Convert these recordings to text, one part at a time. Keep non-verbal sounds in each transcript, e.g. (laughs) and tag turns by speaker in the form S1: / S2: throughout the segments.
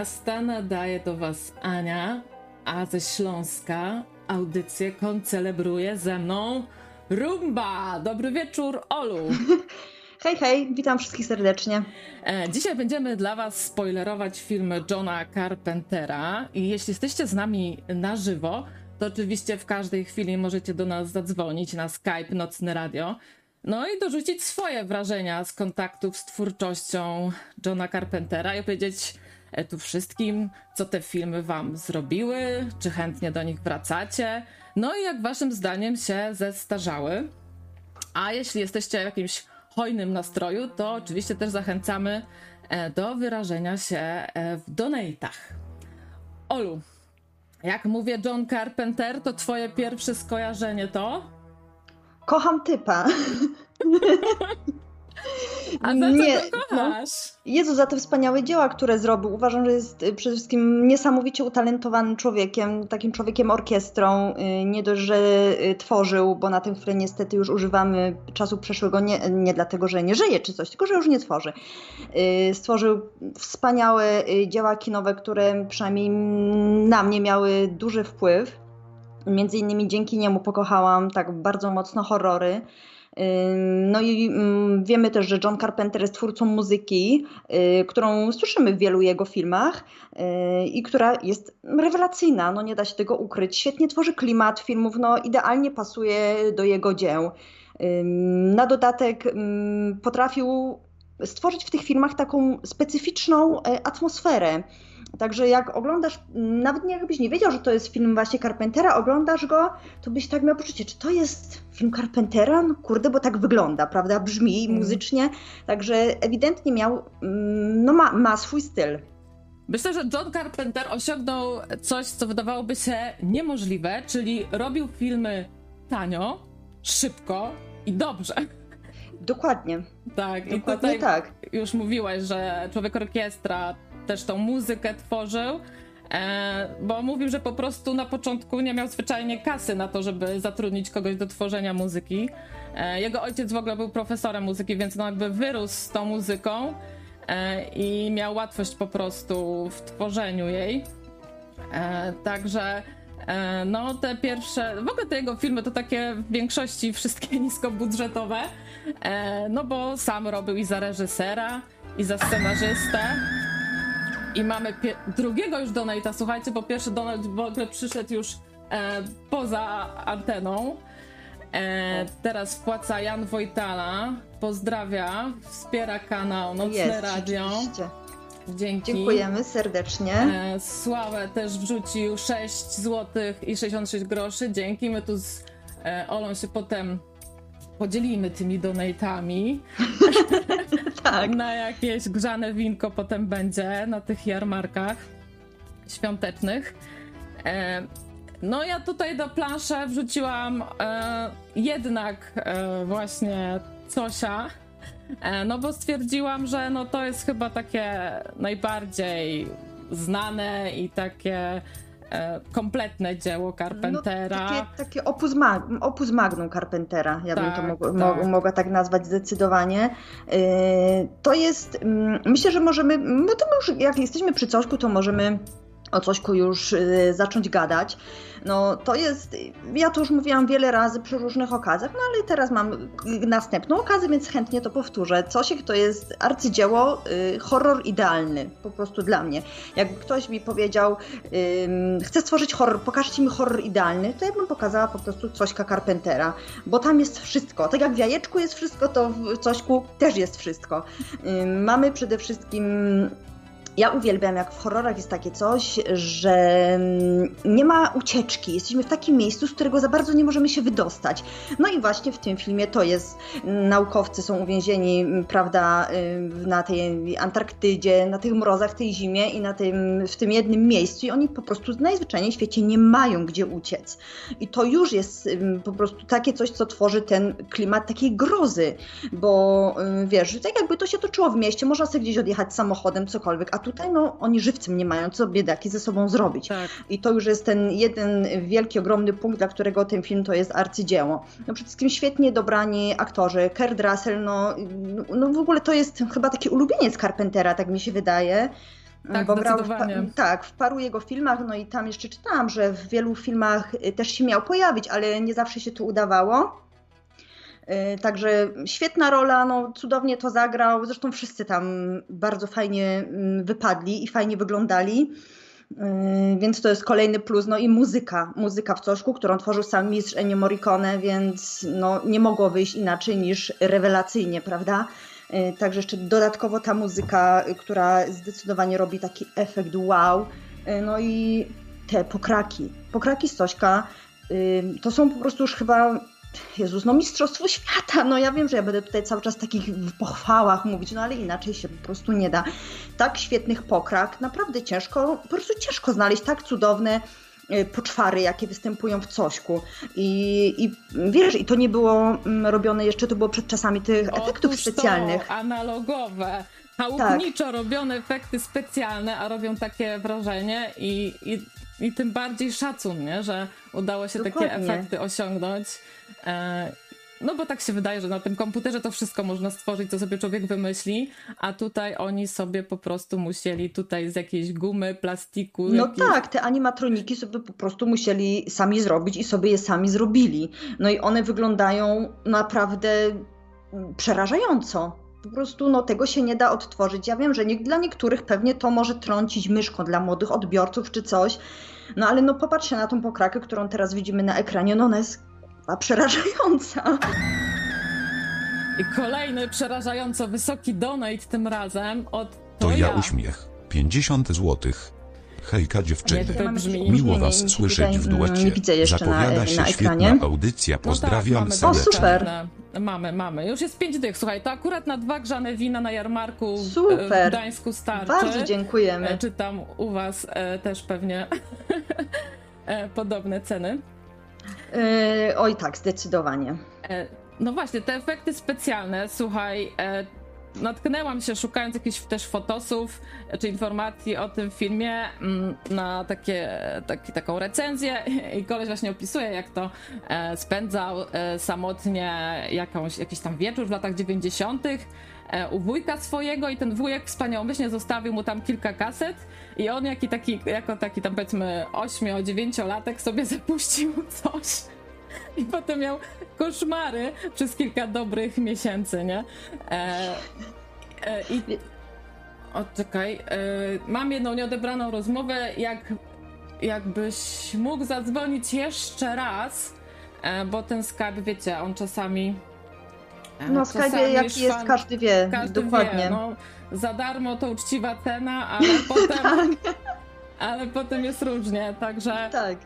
S1: Trójmiasta nadaje do Was Ania, a ze Śląska audycję koncelebruje ze mną Rumba. Dobry wieczór, Olu. (laughs)
S2: Hej, hej, witam wszystkich serdecznie.
S1: E, dzisiaj będziemy dla Was spoilerować film Johna Carpentera i jeśli jesteście z nami na żywo, to oczywiście w każdej chwili możecie do nas zadzwonić na Skype Nocne Radio. No i dorzucić swoje wrażenia z kontaktów z twórczością Johna Carpentera i opowiedzieć tu wszystkim, co te filmy wam zrobiły, czy chętnie do nich wracacie, no i jak waszym zdaniem się zestarzały. A jeśli jesteście w jakimś hojnym nastroju, to oczywiście też zachęcamy e, do wyrażenia się e, w donatach. Olu, jak mówię John Carpenter, to twoje pierwsze skojarzenie to?
S2: Kocham typa. (laughs)
S1: A za nie, co no.
S2: Jezu, za te wspaniałe dzieła, które zrobił. Uważam, że jest y, przede wszystkim niesamowicie utalentowanym człowiekiem, takim człowiekiem orkiestrą. Y, nie dość, że y, tworzył, bo na tym chwilę niestety już używamy czasu przeszłego nie, nie dlatego, że nie żyje czy coś, tylko że już nie tworzy. Stworzył wspaniałe dzieła kinowe, które przynajmniej na mnie miały duży wpływ. Między innymi dzięki niemu pokochałam tak bardzo mocno horrory. No i wiemy też, że John Carpenter jest twórcą muzyki, y, którą słyszymy w wielu jego filmach y, i która jest rewelacyjna, no nie da się tego ukryć. Świetnie tworzy klimat filmów, no idealnie pasuje do jego dzieł. Na dodatek potrafił stworzyć w tych filmach taką specyficzną e, atmosferę. Także jak oglądasz, nawet nie jakbyś nie wiedział, że to jest film właśnie Carpentera, oglądasz go, to byś tak miał poczucie, czy to jest film Carpentera? No kurde, bo tak wygląda, prawda? Brzmi mm. muzycznie, także ewidentnie miał, mm, no ma, ma swój styl.
S1: Myślę, że John Carpenter osiągnął coś, co wydawałoby się niemożliwe, czyli robił filmy tanio, szybko i dobrze.
S2: Dokładnie.
S1: Tak,
S2: Dokładnie i tutaj tak.
S1: już mówiłaś, że człowiek orkiestra też tą muzykę tworzył. E, bo mówił, że po prostu na początku nie miał zwyczajnie kasy na to, żeby zatrudnić kogoś do tworzenia muzyki. E, jego ojciec w ogóle był profesorem muzyki, więc no jakby wyrósł z tą muzyką e, i miał łatwość po prostu w tworzeniu jej. Także no te pierwsze, w ogóle te jego filmy to takie w większości wszystkie (laughs) niskobudżetowe, no bo sam robił i za reżysera, i za scenarzystę. I mamy drugiego już donata, słuchajcie, bo pierwszy donat w ogóle przyszedł już e, poza anteną. E, teraz wpłaca Jan Wojtala, pozdrawia, wspiera kanał Nocne Jest, Radio. Dzięki.
S2: Dziękujemy serdecznie.
S1: E, Sławę też wrzucił 6 zł i 66 groszy. Dzięki. My tu z e, Olą się potem podzielimy tymi donatami. (laughs) tak. Na jakieś grzane winko potem będzie na tych jarmarkach świątecznych. E, no ja tutaj do planszy wrzuciłam e, jednak e, właśnie Cosia, no bo stwierdziłam, że no to jest chyba takie najbardziej znane i takie kompletne dzieło Carpentera.
S2: No, takie, takie opus, mag, opus magnum Carpentera, ja tak, bym to tak, mogła tak. mogła tak nazwać zdecydowanie. E, to jest, mm, myślę, że możemy, no to już jak jesteśmy przy Cośku, to możemy o Cośku już y, zacząć gadać. No to jest, ja to już mówiłam wiele razy przy różnych okazjach, no ale teraz mam następną okazję, więc chętnie to powtórzę. Cosiek to jest arcydzieło, y, horror idealny, po prostu dla mnie. Jak ktoś mi powiedział, y, chcę stworzyć horror, pokażcie mi horror idealny, to ja bym pokazała po prostu Cośka Carpentera, bo tam jest wszystko. Tak jak w jajeczku jest wszystko, to w Cośku też jest wszystko. Y, mamy przede wszystkim ja uwielbiam, jak w horrorach jest takie coś, że mm, nie ma ucieczki. Jesteśmy w takim miejscu, z którego za bardzo nie możemy się wydostać. No i właśnie w tym filmie to jest. Naukowcy są uwięzieni, mm, prawda, na tej Antarktydzie, na tych mrozach, tej zimie i na tym, w tym jednym miejscu i oni po prostu najzwyczajniej w świecie nie mają gdzie uciec. I to już jest po prostu takie coś, co tworzy ten klimat takiej grozy, bo wiesz, tak jakby to się toczyło w mieście, można sobie gdzieś odjechać samochodem, cokolwiek, a tu tutaj no, oni żywcem nie mają co biedaki ze sobą zrobić. Tak. I to już jest ten jeden wielki, ogromny punkt, dla którego ten film to jest arcydzieło. No przede wszystkim świetnie dobrani aktorzy. Kurt Russell, no, no w ogóle to jest chyba taki ulubieniec Carpentera, tak mi się wydaje.
S1: Tak, bo grał w,
S2: tak, w paru jego filmach, no i tam jeszcze czytałam, że w wielu filmach też się miał pojawić, ale nie zawsze się to udawało. Y, także świetna rola, no cudownie to zagrał. Zresztą wszyscy tam bardzo fajnie mm, wypadli i fajnie wyglądali. Y, więc to jest kolejny plus. No i muzyka, muzyka w Coszku, którą tworzył sam mistrz Ennio Morricone, więc no, nie mogło wyjść inaczej niż rewelacyjnie, prawda? Y, także jeszcze dodatkowo ta muzyka, która zdecydowanie robi taki efekt wow. No i te pokraki. Pokraki Stośka to są po prostu już chyba Jezus, no mistrzostwo świata, no ja wiem, że ja będę tutaj cały czas takich w pochwałach mówić, no ale inaczej się po prostu nie da. Tak świetnych pokrak, naprawdę ciężko, po prostu ciężko znaleźć tak cudowne y, poczwary, jakie występują w Cośku. I, I wiesz, i to nie było mm, robione jeszcze, to było przed czasami tych Otóż efektów specjalnych.
S1: To, analogowe. Chałupniczo tak. robione efekty specjalne, a robią takie wrażenie i, i, i tym bardziej szacun, nie? że udało się Dokładnie. takie efekty osiągnąć. E, no bo tak się wydaje, że na tym komputerze to wszystko można stworzyć, co sobie człowiek wymyśli, a tutaj oni sobie po prostu musieli tutaj z jakiejś gumy, plastiku.
S2: No jakiejś... tak, te animatroniki sobie po prostu musieli sami zrobić i sobie je sami zrobili. No i one wyglądają naprawdę przerażająco. Po prostu no, tego się nie da odtworzyć. Ja wiem, że nie, dla niektórych pewnie to może trącić myszką dla młodych odbiorców czy coś, no ale no popatrzcie na tą pokrakę, którą teraz widzimy na ekranie, no ona jest a przerażająca.
S1: I kolejny przerażająco wysoki donate tym razem od
S3: To, to ja, ja uśmiech. 50 złotych. Hejka dziewczyny. Miło was słyszeć w duecie. Widzę jeszcze Zapowiada na, się na świetna audycja. Pozdrawiam no tak,
S2: mamy, serdecznie. Super.
S1: Mamy, mamy. Już jest pięć dych. Słuchaj, to akurat na dwa grzane wina na jarmarku super. w Gdańsku starczy.
S2: Bardzo dziękujemy.
S1: E, czy tam u was e, też pewnie (laughs) e, podobne ceny.
S2: Yy, oj tak, zdecydowanie.
S1: E, no właśnie, te efekty specjalne, słuchaj, e, natknęłam się szukając jakichś też fotosów czy informacji o tym filmie mm, na takie, taki, taką recenzję (laughs) i koleś właśnie opisuje jak to e, spędzał samotnie jakąś, jakiś tam wieczór w latach 90 u wujka swojego i ten wujek wspaniałomyślnie zostawił mu tam kilka kaset i on jaki taki, jako taki tam powiedzmy 8-9 sobie (laughs) zapuścił coś. I potem miał koszmary przez kilka dobrych miesięcy, nie? E, e, I. O, czekaj. E, mam jedną nieodebraną rozmowę. Jak, jakbyś mógł zadzwonić jeszcze raz, e, bo ten Skype, wiecie, on czasami.
S2: E, no, Skype jaki jest, każdy wie. Każdy dokładnie. Wie, no,
S1: za darmo to uczciwa cena, ale potem. (laughs) tak. Ale potem jest różnie, także.
S2: Tak.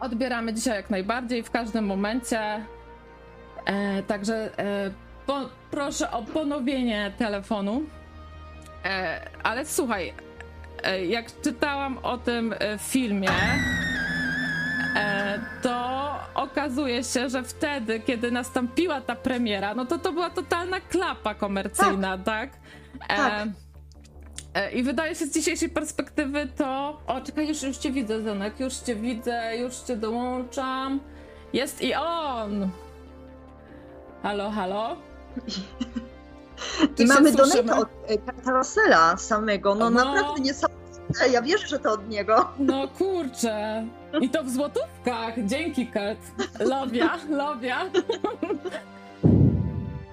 S1: Odbieramy dzisiaj jak najbardziej, w każdym momencie. E, także e, po, proszę o ponowienie telefonu. E, ale słuchaj, e, jak czytałam o tym e, filmie, e, to okazuje się, że wtedy, kiedy nastąpiła ta premiera, no to to była totalna klapa komercyjna, tak?
S2: tak? tak.
S1: I wydaje się z dzisiejszej perspektywy to. O, czekaj, już, już cię widzę, Zenek, już cię widzę, już cię dołączam. Jest i on! Halo, halo?
S2: I mamy donate od Karosela e, samego. No, no naprawdę niesamowite. Ja wierzę, że to od niego.
S1: No kurczę. I to w złotówkach. Dzięki, Kurt. Lobia, lobia.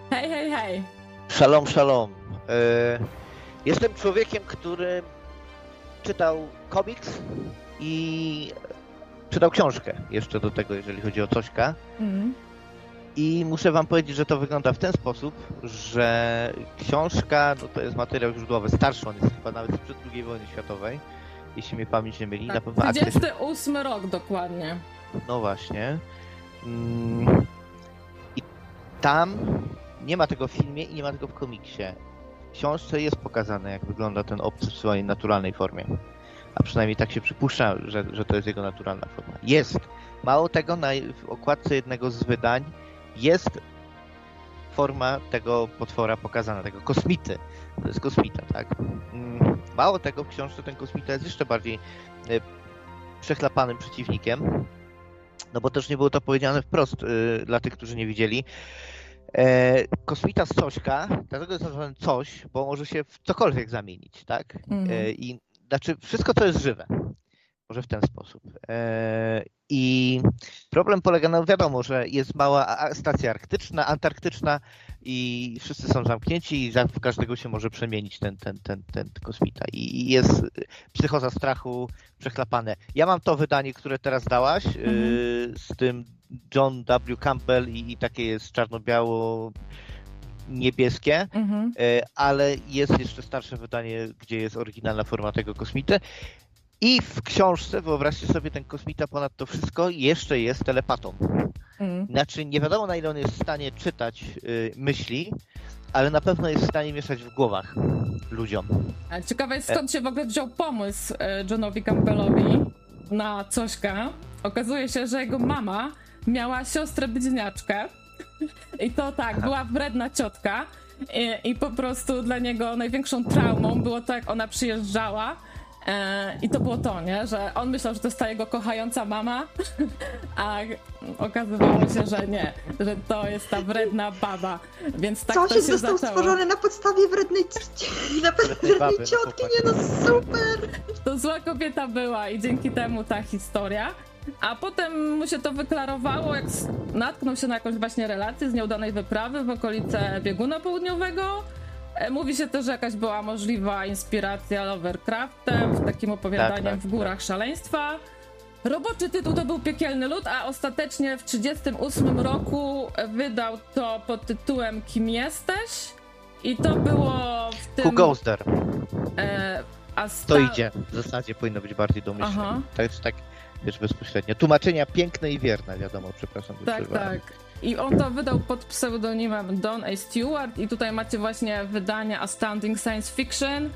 S1: hej, hej, hej.
S4: Szalom, szalom. Y Jestem człowiekiem, który czytał komiks i czytał książkę jeszcze do tego, jeżeli chodzi o Cośka. Mm. I muszę wam powiedzieć, że to wygląda w ten sposób, że książka, no to jest materiał źródłowy, starszy, on jest chyba nawet sprzed II wojny światowej, jeśli mnie pamięć nie myli.
S1: Tak, na pewno 28 rok dokładnie.
S4: No właśnie. Mm. I tam nie ma tego w filmie i nie ma tego w komiksie książce jest pokazane, jak wygląda ten obcy w swojej naturalnej formie. A przynajmniej tak się przypuszcza, że, że to jest jego naturalna forma. Jest. Mało tego, na, w okładce jednego z wydań jest forma tego potwora pokazana, tego kosmity. To jest kosmita, tak? Mm, mało tego, w książce ten kosmita jest jeszcze bardziej e, przechlapanym przeciwnikiem, no bo też nie było to powiedziane wprost y, dla tych, którzy nie widzieli. E, kosmita z cośka, dlatego jest nazwany coś, bo może się w cokolwiek zamienić, tak? Mm. E, I znaczy wszystko, co jest żywe. Może w ten sposób. E, I problem polega na, wiadomo, że jest mała stacja arktyczna, antarktyczna i wszyscy są zamknięci i w każdego się może przemienić ten, ten, ten, ten kosmita. I jest psychoza strachu przechlapane. Ja mam to wydanie, które teraz dałaś, mhm. z tym John W. Campbell i, i takie jest czarno-biało niebieskie, mhm. ale jest jeszcze starsze wydanie, gdzie jest oryginalna forma tego kosmity. I w książce, wyobraźcie sobie, ten kosmita ponad to wszystko jeszcze jest telepatą. Mm. Znaczy, nie wiadomo na ile on jest w stanie czytać y, myśli, ale na pewno jest w stanie mieszać w głowach ludziom.
S1: Ciekawe jest skąd się w ogóle wziął pomysł y, Johnowi Campbellowi na cośka. Okazuje się, że jego mama miała siostrę bliźniaczkę i to tak, była wredna ciotka i, i po prostu dla niego największą traumą było to, jak ona przyjeżdżała E, I to było to, nie? Że on myślał, że to jest ta jego kochająca mama, (laughs) a okazywało się, że nie, że to jest ta wredna baba. Więc tak
S2: Co
S1: to się
S2: został
S1: zaczęło.
S2: stworzony na podstawie wrednej, (laughs) na podstawie wrednej ciotki, nie no super!
S1: To zła kobieta była i dzięki temu ta historia. A potem mu się to wyklarowało, jak natknął się na jakąś właśnie relację z nieudanej wyprawy w okolice bieguna południowego E, mówi się też, że jakaś była możliwa inspiracja Lovecraftem, takim opowiadaniem tak, tak, w górach tak. szaleństwa. Roboczy tytuł to był Piekielny Lud, a ostatecznie w 1938 roku wydał to pod tytułem Kim jesteś? I to było w tym...
S4: Who goes there? E, sta... To idzie. W zasadzie powinno być bardziej domyślne. Tak, tak, wiesz, bezpośrednio. Tłumaczenia piękne i wierne, wiadomo, przepraszam.
S1: Tak, tak. I on to wydał pod pseudonimem Don A. Stewart i tutaj macie właśnie wydanie Astounding Science Fiction,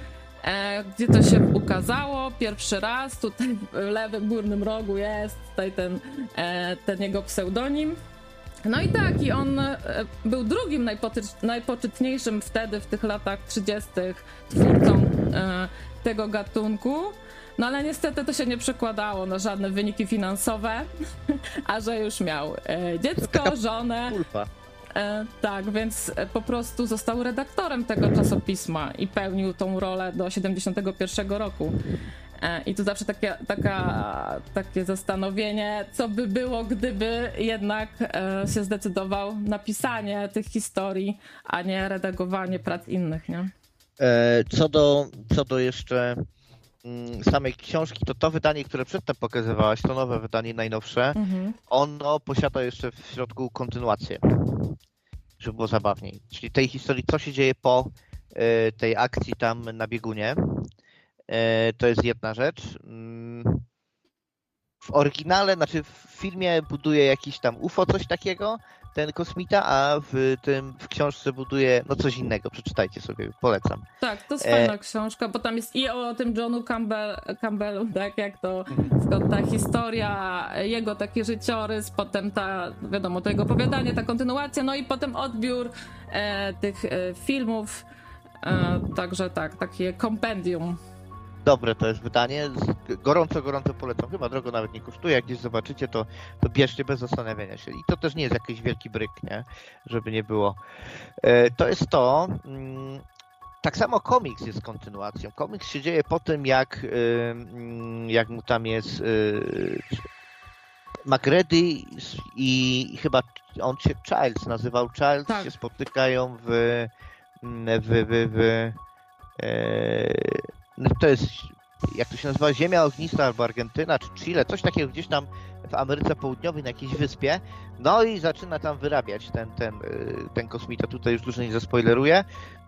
S1: e, gdzie to się ukazało pierwszy raz. Tutaj w lewym górnym rogu jest tutaj ten, e, ten jego pseudonim. No i tak, i on e, był drugim najpoczytniejszym wtedy, w tych latach 30. twórcą e, tego gatunku. No ale niestety to się nie przekładało na żadne wyniki finansowe, (laughs) a że już miał e, dziecko, (laughs) żonę. E, tak, więc po prostu został redaktorem tego czasopisma i pełnił tą rolę do 71 roku. E, I tu zawsze takie, taka, takie zastanowienie, co by było, gdyby jednak e, się zdecydował na pisanie tych historii, a nie redagowanie prac innych, nie?
S4: E, co do, co do jeszcze samej książki, to to wydanie, które przedtem pokazywałaś, to nowe wydanie, najnowsze, mhm. ono posiada jeszcze w środku kontynuację, żeby było zabawniej. Czyli tej historii, co się dzieje po y, tej akcji tam na biegunie, y, to jest jedna rzecz. Mm, w oryginale, znaczy w filmie buduje jakiś tam UFO, coś takiego, ten kosmita, a w tym w książce buduje no coś innego. Przeczytajcie sobie, polecam.
S1: Tak, to jest fajna e... książka, bo tam jest i o tym Johnu Campbell, Campbellu, tak, jak to skąd ta historia, jego taki życiorys, potem ta, wiadomo, to jego opowiadanie, ta kontynuacja, no i potem odbiór e, tych e, filmów. E, także tak, takie kompendium
S4: dobre to jest wydanie. Gorąco, gorąco polecam. Chyba drogo nawet nie kosztuje. Jak gdzieś zobaczycie, to, to bierzcie bez zastanawiania się. I to też nie jest jakiś wielki bryk, nie? Żeby nie było. E, to jest to. Mm, tak samo komiks jest kontynuacją. Komiks się dzieje po tym, jak, y, mm, jak mu tam jest y, McReady i chyba on się Childs nazywał. Childs tak. się spotykają w, w, w, w e, to jest, jak to się nazywa, Ziemia Ognista albo Argentyna czy Chile, coś takiego gdzieś tam w Ameryce Południowej na jakiejś wyspie. No i zaczyna tam wyrabiać ten, ten, y, ten kosmita. Tutaj już dużo nie zaspoileruję.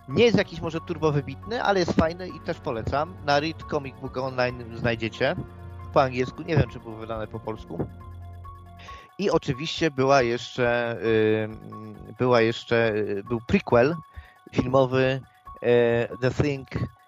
S4: Nie jest jakiś może turbo wybitny, ale jest fajny i też polecam. Na Read Comic Book Online znajdziecie. Po angielsku, nie wiem czy był wydany po polsku. I oczywiście była jeszcze, yy, była jeszcze, yy, był prequel filmowy The Thing Y,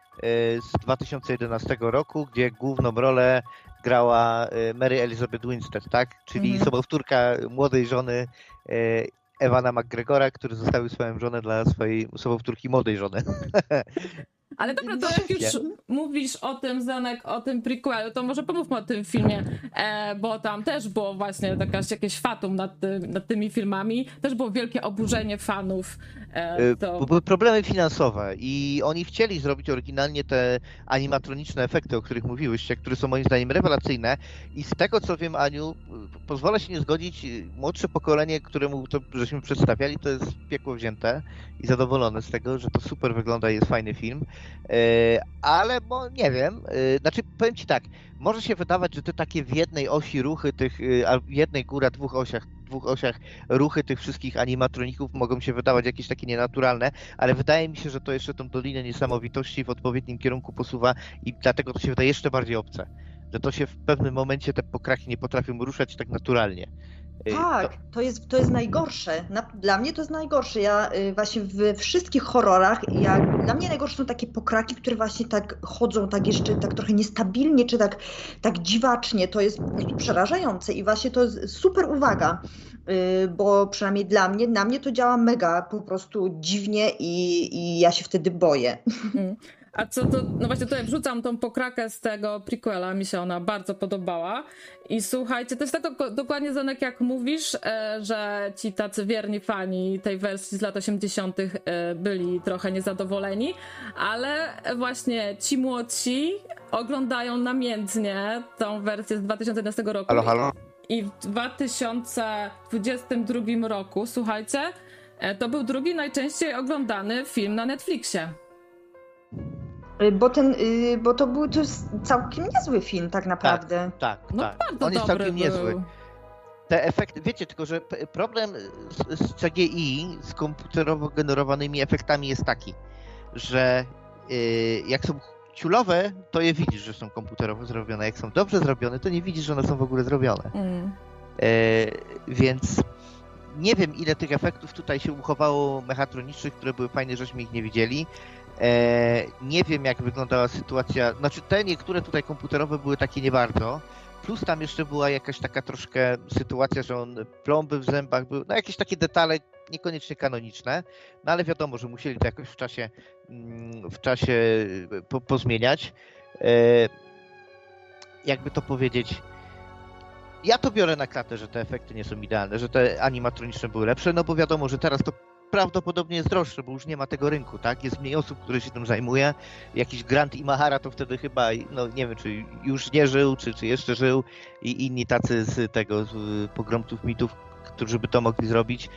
S4: z 2011 roku, gdzie główną rolę grała y, Mary Elizabeth Winstead, tak? Czyli mm. sobowtórka młodej żony y, Ewana McGregora, który zostawił swoją żonę dla swojej sobowtórki młodej żony. (laughs)
S1: Ale dobra, to jak już mówisz o tym, Zenek, o tym prequelu, to może pomówmy o tym filmie, e, bo tam też było właśnie jakaś, jakieś fatum nad, nad tymi filmami, też było wielkie oburzenie fanów.
S4: E, e to... Były problemy finansowe i oni chcieli zrobić oryginalnie te animatroniczne efekty, o których mówiłyście, które są moim zdaniem rewelacyjne i z tego co wiem, Aniu, pozwolę się nie zgodzić, młodsze pokolenie, któremu to żeśmy przedstawiali, to jest piekło wzięte i zadowolone z tego, że to super wygląda i jest fajny film. E, ale bo nie wiem, e, znaczy powiem Ci tak, może się wydawać, że te takie w jednej osi ruchy tych, e, w jednej góra, dwóch osiach, dwóch osiach ruchy tych wszystkich animatroników mogą się wydawać jakieś takie nienaturalne, ale wydaje mi się, że to jeszcze tą dolinę niesamowitości w odpowiednim kierunku posuwa i dlatego to się wydaje jeszcze bardziej obce. Że to się w pewnym momencie te pokraki nie potrafią ruszać tak naturalnie.
S2: Tak, to jest, to jest najgorsze. dla mnie to jest najgorsze. Ja y, właśnie we wszystkich horrorach, ja, dla mnie najgorsze są takie pokraki, które właśnie tak chodzą tak jeszcze tak trochę niestabilnie, czy tak, tak dziwacznie. To jest przerażające i właśnie to jest super uwaga, y, bo przynajmniej dla mnie, na mnie to działa mega po prostu dziwnie i, i ja się wtedy boję. Mm.
S1: A co to, no właśnie tutaj wrzucam tą pokrakę z tego prequela, mi się ona bardzo podobała. I słuchajcie, to jest tak dokładnie Zanek jak mówisz, e, że ci tacy wierni fani tej wersji z lat 80. E, byli trochę niezadowoleni, ale właśnie ci młodsi oglądają namiętnie tą wersję z 2011 roku.
S4: Halo, halo.
S1: I w 2022 roku, słuchajcie, e, to był drugi najczęściej oglądany film na Netflixie.
S2: Y, bo, ten, y, bo to był to jest całkiem niezły film tak naprawdę.
S4: Tak, tak. No, tak. On jest całkiem był. niezły. Te efekty, wiecie, tylko że problem z, z CGI, z komputerowo generowanymi efektami jest taki, że yy, jak są ciulowe, to je widzisz, że są komputerowo zrobione. Jak są dobrze zrobione, to nie widzisz, że one są w ogóle zrobione. Mm. Yy, więc nie wiem, ile tych efektów tutaj się uchowało mechatronicznych, które były fajne, żeśmy ich nie widzieli. E, nie wiem, jak wyglądała sytuacja. Znaczy, te niektóre tutaj komputerowe były takie nie bardzo. Plus tam jeszcze była jakaś taka troszkę sytuacja, że on plomby w zębach były, no jakieś takie detale niekoniecznie kanoniczne, no ale wiadomo, że musieli to jakoś w czasie, mm, w czasie po, pozmieniać. E, jakby to powiedzieć, ja to biorę na klatę, że te efekty nie są idealne, że te animatroniczne były lepsze, no bo wiadomo, że teraz to prawdopodobnie jest droższe, bo już nie ma tego rynku, tak? Jest mniej osób, które się tym zajmuje. Jakiś Grant Imahara to wtedy chyba, no nie wiem, czy już nie żył, czy, czy jeszcze żył i inni tacy z tego, z pogromców mitów, którzy by to mogli zrobić.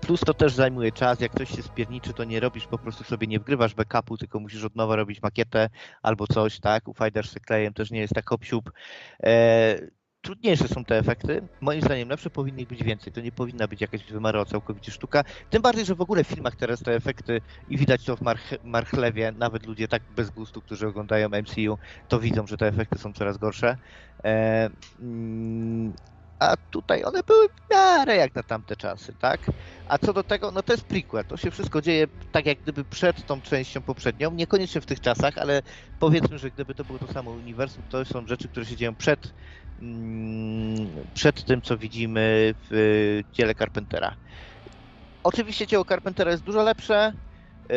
S4: Plus to też zajmuje czas, jak ktoś się spierniczy, to nie robisz, po prostu sobie nie wgrywasz backupu, tylko musisz od nowa robić makietę albo coś, tak? Ufajdasz się klejem, też nie jest tak obsiub. E, trudniejsze są te efekty. Moim zdaniem lepsze powinny być więcej. To nie powinna być jakaś wymarła całkowicie sztuka. Tym bardziej, że w ogóle w filmach teraz te efekty i widać to w march marchlewie, nawet ludzie tak bez gustu, którzy oglądają MCU, to widzą, że te efekty są coraz gorsze. E, mm, a tutaj one były w miarę jak na tamte czasy, tak? A co do tego, no to jest prequel, to się wszystko dzieje tak jak gdyby przed tą częścią poprzednią, niekoniecznie w tych czasach, ale powiedzmy, że gdyby to było to samo uniwersum, to są rzeczy, które się dzieją przed przed tym, co widzimy w dziele Carpentera. Oczywiście dzieło Carpentera jest dużo lepsze. E,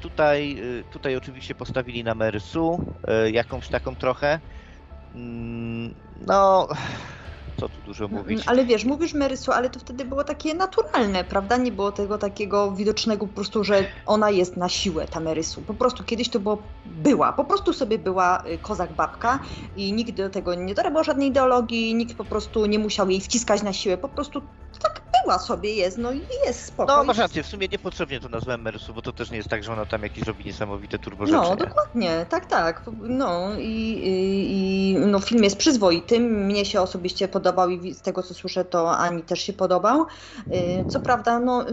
S4: tutaj, e, tutaj oczywiście postawili na Merysu e, jakąś taką trochę. Mm, no, co tu dużo mm, mówić.
S2: Ale wiesz, mówisz Merysu, ale to wtedy było takie naturalne, prawda? Nie było tego takiego widocznego po prostu, że ona jest na siłę, ta Merysu. Po prostu kiedyś to było, była, po prostu sobie była y, kozak babka i nikt do tego nie dorabiał żadnej ideologii, nikt po prostu nie musiał jej wciskać na siłę, po prostu tak była sobie, jest, no i jest spoko.
S4: No masz rację, w sumie niepotrzebnie to nazwałem Merysu, bo to też nie jest tak, że ona tam jakieś robi niesamowite turbo rzeczy.
S2: No, dokładnie, tak, tak. No i, i, i no, film jest przyzwoity, mnie się osobiście podobał i z tego co słyszę to Ani też się podobał. Y, co prawda, no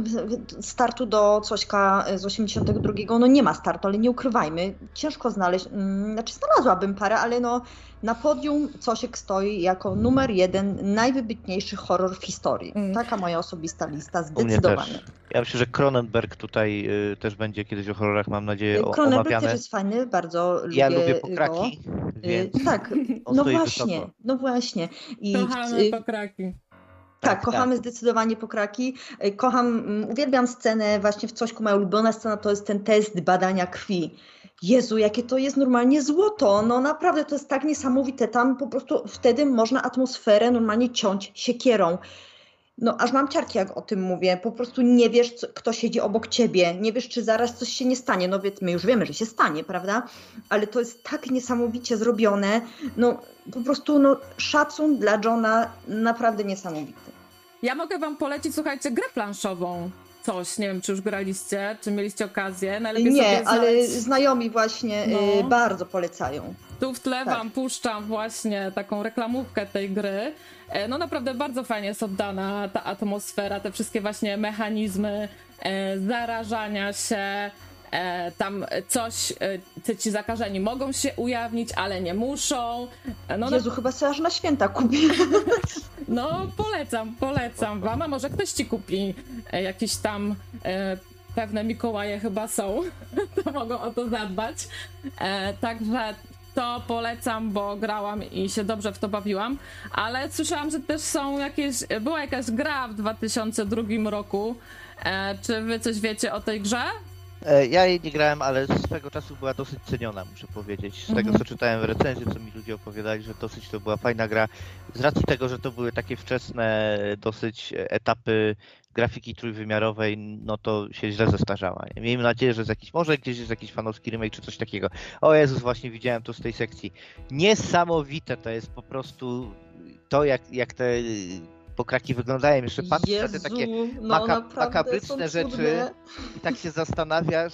S2: startu do Cośka z 82 no nie ma startu, ale nie ukrywajmy, ciężko znaleźć, mm, znaczy znalazłabym parę, ale no na podium Cosiek stoi jako numer jeden najwybitniejszy horror w historii. Mm. Taka moja osobista lista, zdecydowanie.
S4: Ja myślę, że Cronenberg tutaj y, też będzie kiedyś o horrorach, mam nadzieję,
S2: Cronenberg
S4: omawiany.
S2: też jest fajny, bardzo
S4: ja lubię, lubię pokraki, go. Y,
S2: więc Tak, no właśnie, wysoko. no właśnie.
S1: I, Kochamy y, pokraki.
S2: Tak, tak kochamy tak. zdecydowanie pokraki. Kocham, mm, uwielbiam scenę, właśnie w Cośku moja ulubiona scena to jest ten test badania krwi. Jezu, jakie to jest normalnie złoto. No naprawdę to jest tak niesamowite. Tam po prostu wtedy można atmosferę normalnie ciąć siekierą. No, aż mam ciarki, jak o tym mówię. Po prostu nie wiesz, co, kto siedzi obok ciebie. Nie wiesz, czy zaraz coś się nie stanie. No, my już wiemy, że się stanie, prawda? Ale to jest tak niesamowicie zrobione. No, po prostu, no, szacun dla Johna naprawdę niesamowity.
S1: Ja mogę wam polecić, słuchajcie, grę planszową coś, nie wiem, czy już graliście, czy mieliście okazję.
S2: Najlepiej nie, ale znajomi właśnie y, no. bardzo polecają.
S1: Tu w tle tak. wam puszczam właśnie taką reklamówkę tej gry. E, no naprawdę bardzo fajnie jest oddana ta atmosfera, te wszystkie właśnie mechanizmy e, zarażania się, tam coś, e, ci zakażeni mogą się ujawnić, ale nie muszą.
S2: E, no, Jezu, no... chyba sobie aż na święta kupię. (laughs)
S1: No, polecam, polecam wam, a może ktoś ci kupi e, jakieś tam e, pewne Mikołaje chyba są, (laughs) to mogą o to zadbać. E, także to polecam, bo grałam i się dobrze w to bawiłam, ale słyszałam, że też są jakieś, była jakaś gra w 2002 roku. E, czy wy coś wiecie o tej grze?
S4: E, ja jej nie grałem, ale z tego czasu była dosyć ceniona, muszę powiedzieć. Z tego, mhm. co czytałem w recenzji, co mi ludzie opowiadali, że dosyć to była fajna gra. Z racji tego, że to były takie wczesne dosyć etapy grafiki trójwymiarowej, no to się źle zestarzała. Miejmy nadzieję, że z jakiś, może gdzieś jest jakiś fanowski remake czy coś takiego. O Jezus, właśnie widziałem to z tej sekcji. Niesamowite to jest po prostu to, jak, jak te pokraki wyglądają. Jeszcze patrzysz na te takie no, maka makabryczne rzeczy i tak się zastanawiasz,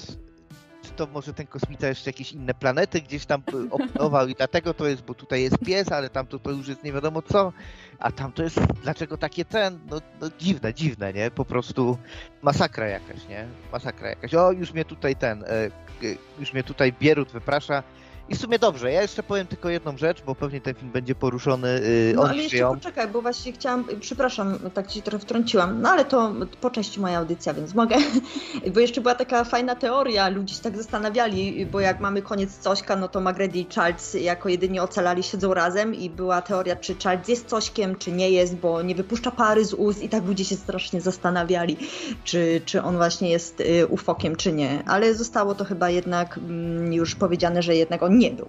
S4: czy to może ten kosmita jeszcze jakieś inne planety gdzieś tam opanował i dlatego to jest, bo tutaj jest pies, ale tam to, to już jest nie wiadomo co, a tam to jest, dlaczego takie ten, no, no dziwne, dziwne, nie? Po prostu masakra jakaś, nie? Masakra jakaś. O, już mnie tutaj ten, e, już mnie tutaj Bierut wyprasza, i w sumie dobrze, ja jeszcze powiem tylko jedną rzecz, bo pewnie ten film będzie poruszony. Yy,
S2: no ale jeszcze ją... poczekaj, bo właśnie chciałam, przepraszam, tak ci trochę wtrąciłam, no ale to po części moja audycja, więc mogę. (laughs) Bo jeszcze była taka fajna teoria, ludzie się tak zastanawiali, bo jak mamy koniec Cośka, no to Magredy i Charles jako jedyni ocalali siedzą razem i była teoria, czy Charles jest Cośkiem, czy nie jest, bo nie wypuszcza pary z ust i tak ludzie się strasznie zastanawiali, czy, czy on właśnie jest y, ufokiem, czy nie. Ale zostało to chyba jednak mm, już powiedziane, że jednak on nie był.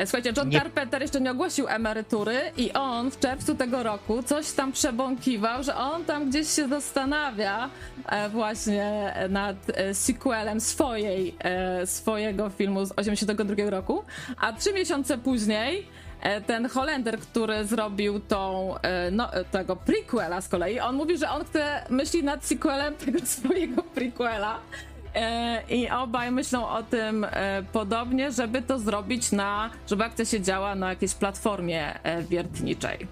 S1: E, słuchajcie, John nie... Carpenter jeszcze nie ogłosił emerytury i on w czerwcu tego roku coś tam przebąkiwał, że on tam gdzieś się zastanawia e, właśnie nad e, sequelem swojej, swojego filmu z 82 roku, a trzy miesiące później ten Holender, który zrobił tą, no, tego prequela z kolei, on mówi, że on chce, myśli nad sequelem tego (laughs) swojego prequela, I obaj myślą o tym e, podobnie, żeby to zrobić na, żeby akcja się działa na jakiejś platformie e, wiertniczej.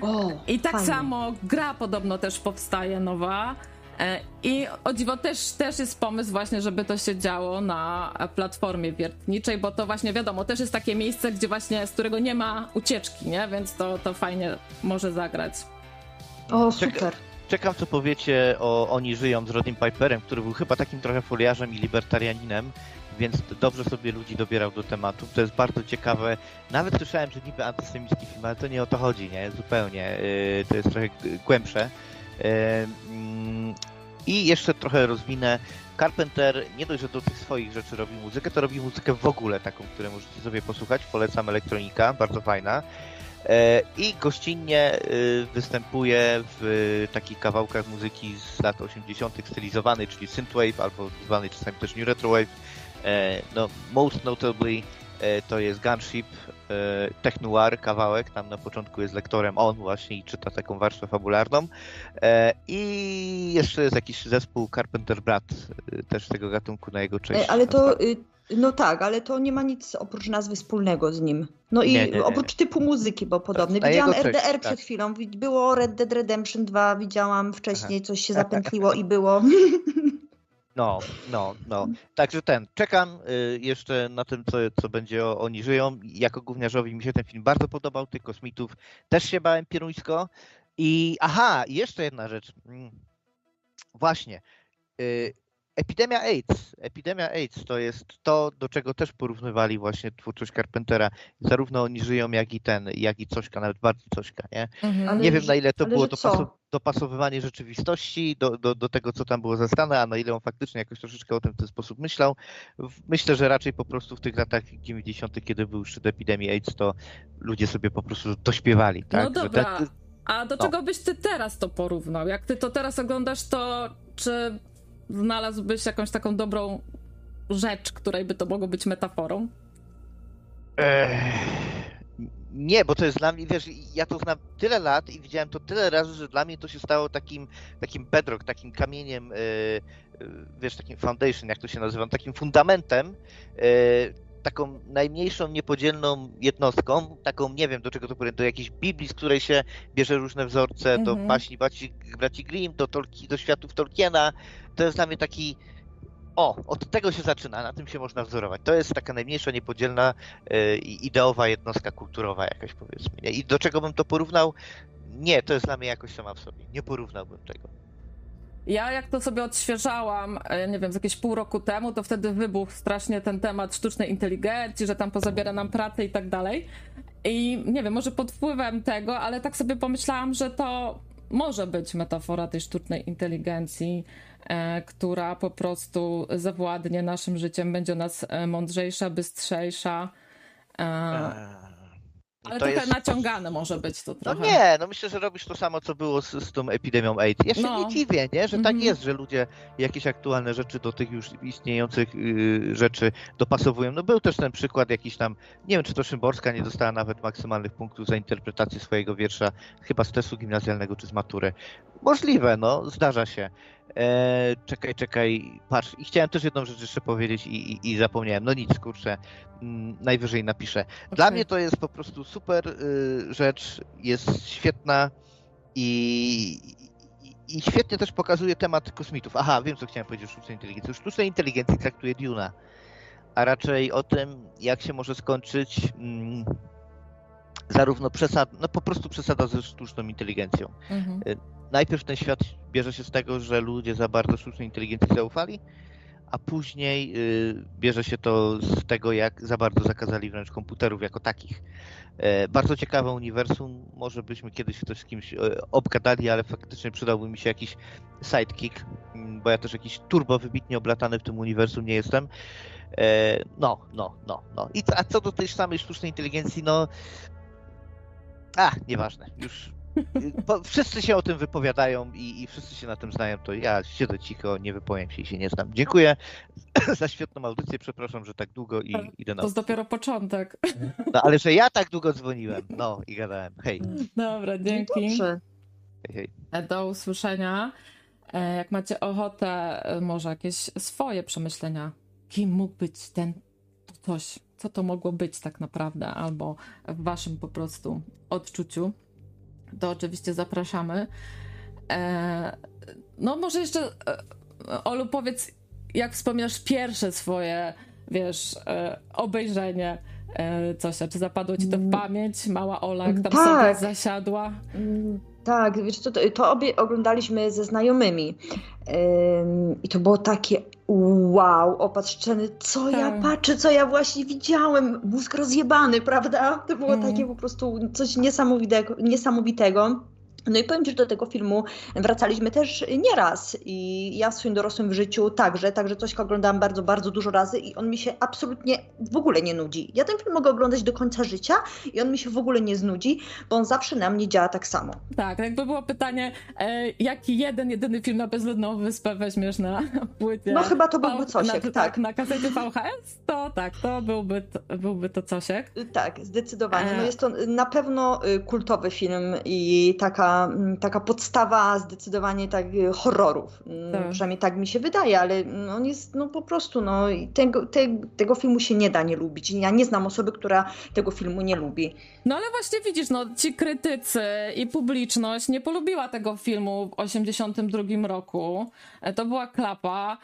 S1: O, I tak fajnie. samo gra podobno też powstaje nowa. I o dziwo też, też jest pomysł właśnie, żeby to się działo na platformie wiertniczej, bo to właśnie wiadomo, też jest takie miejsce, gdzie właśnie, z którego nie ma ucieczki, nie? Więc to, to fajnie może zagrać.
S2: O, super.
S4: Czekam, co powiecie o Oni żyją z Rodin Piperem, który był chyba takim trochę foliarzem i libertarianinem, więc dobrze sobie ludzi dobierał do tematu. To jest bardzo ciekawe. Nawet słyszałem, że niby antysemicki film, ale to nie o to chodzi, nie? Zupełnie. Y, to jest trochę głębsze. Y, mm, I jeszcze trochę rozwinę. Carpenter nie dość, że do tych swoich rzeczy robi muzykę, to robi muzykę w ogóle taką, którą możecie sobie posłuchać. Polecam elektronika, bardzo fajna. E, I gościnnie y, występuje w takich kawałkach muzyki z lat 80. stylizowany, czyli synthwave, albo zwany czasami też new retrowave. E, no, most notably e, to jest Gunship, Technoir kawałek, tam na początku jest lektorem on właśnie i czyta taką warstwę fabularną. I jeszcze jest jakiś zespół Carpenter Brat, też z tego gatunku na jego cześć.
S2: Ale to y, no tak, ale to nie ma nic oprócz nazwy wspólnego z nim. No i nie, nie, nie, oprócz typu muzyki, bo podobny. Widziałam RDR tak. przed chwilą, było Red Dead Redemption 2, widziałam wcześniej, Aha. coś się zapętliło i było. (laughs)
S4: No, no, no. Także ten, czekam y, jeszcze na tym, co, co będzie o, Oni żyją. Jako gówniarzowi mi się ten film bardzo podobał, tych kosmitów też się bałem pieruńsko. I aha, jeszcze jedna rzecz. Mm. Właśnie. Y, epidemia AIDS. Epidemia AIDS to jest to, do czego też porównywali właśnie twórczość Carpentera. Zarówno oni żyją, jak i ten, jak i Cośka, nawet bardziej Cośka, nie? Mhm. Nie wiem, na ile to było dopasow dopasowywanie rzeczywistości do, do, do tego, co tam było zastane, a na ile on faktycznie jakoś troszeczkę o tym w ten sposób myślał. Myślę, że raczej po prostu w tych latach 90., kiedy był szczyt epidemii AIDS, to ludzie sobie po prostu dośpiewali. Tak?
S1: No dobra, tak... a do no. czego byś ty teraz to porównał? Jak ty to teraz oglądasz, to czy znalazłbyś jakąś taką dobrą rzecz, której by to mogło być metaforą?
S4: nie, bo to jest dla mnie, wiesz, ja to znam tyle lat i widziałem to tyle razy, że dla mnie to się stało takim, takim bedrock, takim kamieniem, yy, wiesz, takim foundation, jak to się nazywa, takim fundamentem, yy, taką najmniejszą, niepodzielną jednostką, taką, nie wiem do czego to powiem, do jakiejś Biblii, z której się bierze różne wzorce, do mhm. baśni braci, braci Grimm, do, Tolki, do światów Tolkiena. To jest dla mnie taki, o, od tego się zaczyna, na tym się można wzorować. To jest taka najmniejsza, niepodzielna, yy, ideowa jednostka kulturowa jakaś powiedzmy. I do czego bym to porównał? Nie, to jest dla mnie jakoś sama w sobie. Nie porównałbym tego.
S1: Ja jak to sobie odświeżałam, e, nie wiem, z jakieś pół roku temu, to wtedy wybuchł strasznie ten temat sztucznej inteligencji, że tam pozabiera nam pracę i tak dalej. I nie wiem, może pod wpływem tego, ale tak sobie pomyślałam, że to może być metafora tej sztucznej inteligencji, e, która po prostu zawładnie naszym życiem, będzie nas e, mądrzejsza, bystrzejsza. Ale to trochę jest... naciągane może być to no trochę.
S4: No nie, no myślę, że robisz to samo, co było z, z tą epidemią AIDS. Ja się no. nie dziwię, nie? że tak mm -hmm. jest, że ludzie jakieś aktualne rzeczy do tych już istniejących yy, rzeczy dopasowują. No był też ten przykład jakiś tam, nie wiem, czy to Szymborska nie dostała nawet maksymalnych punktów za interpretację swojego wiersza, chyba z testu gimnazjalnego czy z matury. Możliwe, no, zdarza się. E, czekaj, czekaj, patrz. I chciałem też jedną rzecz jeszcze powiedzieć i, i, i zapomniałem. No nic, kurczę, mm, najwyżej napiszę. Dla okay. mnie to jest po prostu super y, rzecz, jest świetna i, i świetnie też pokazuje temat kosmitów. Aha, wiem, co chciałem powiedzieć o sztucznej inteligencji. Sztucznej inteligencji traktuje Duna, a raczej o tym, jak się może skończyć mm, zarówno przesada, no po prostu przesada ze sztuczną inteligencją. Mhm. Y, najpierw ten świat bierze się z tego, że ludzie za bardzo sztucznej inteligencji zaufali, a później y, bierze się to z tego, jak za bardzo zakazali wręcz komputerów jako takich. Y, bardzo ciekawe uniwersum, może byśmy kiedyś ktoś z kimś obgadali, ale faktycznie przydałby mi się jakiś sidekick, mm, bo ja też jakiś turbo wybitnie oblatany w tym uniwersum nie jestem. No, no, no, no. I a co do tej samej sztucznej inteligencji, no a, nieważne. Już wszyscy się o tym wypowiadają i, i, wszyscy się na tym znają, to ja siedzę cicho, nie wypowiem się i się nie znam. Dziękuję (clears throat) za świetną audycję, przepraszam, że tak długo i idę na...
S1: To jest dopiero początek.
S4: No, ale że ja tak długo dzwoniłem, no i gadałem. Hej.
S1: Dobra, dzięki. Dobrze. Hej, hej. Do usłyszenia. E, jak macie ochotę, e, może jakieś swoje przemyślenia, kim mógł być ten coś, co to mogło być tak naprawdę, albo w waszym po prostu odczuciu, to oczywiście zapraszamy. E, no może jeszcze e, Olu powiedz, jak wspominasz pierwsze swoje, wiesz, e, obejrzenie coś, czy zapadło ci to w mm. pamięć? Mała Ola, jak tam tak. sobie zasiadła?
S2: Tak, wiesz to, to obie oglądaliśmy ze znajomymi i to było takie wow, opatrzczeny, co tak. ja patrzę, co ja właśnie widziałem, mózg rozjebany, prawda? To było mm. takie po prostu coś niesamowitego. niesamowitego. No i powiem Ci, że do tego filmu wracaliśmy też nieraz i ja w swoim dorosłym życiu także, także coś oglądałam bardzo, bardzo dużo razy i on mi się absolutnie w ogóle nie nudzi. Ja ten film mogę oglądać do końca życia i on mi się w ogóle nie znudzi, bo on zawsze na mnie działa tak samo.
S1: Tak, jakby było pytanie, e, jaki jeden, jedyny film na bezludną wyspę weźmiesz na płycie?
S2: No chyba to byłby Cosiek, na, tak.
S1: Na kasecie VHS? To tak, to byłby, byłby to Cosiek.
S2: Tak, zdecydowanie. No e. jest to na pewno y, kultowy film i taka Taka, podstawa zdecydowanie tak y, horrorów. Mm, tak. Przynajmniej tak mi się wydaje, ale mm, on jest no po prostu, no tego, te, tego filmu się nie da nie lubić. Ja nie znam osoby, która tego filmu nie lubi.
S1: No ale właśnie widzisz, no ci krytycy i publiczność nie polubiła tego filmu w 82 roku. E, to była klapa.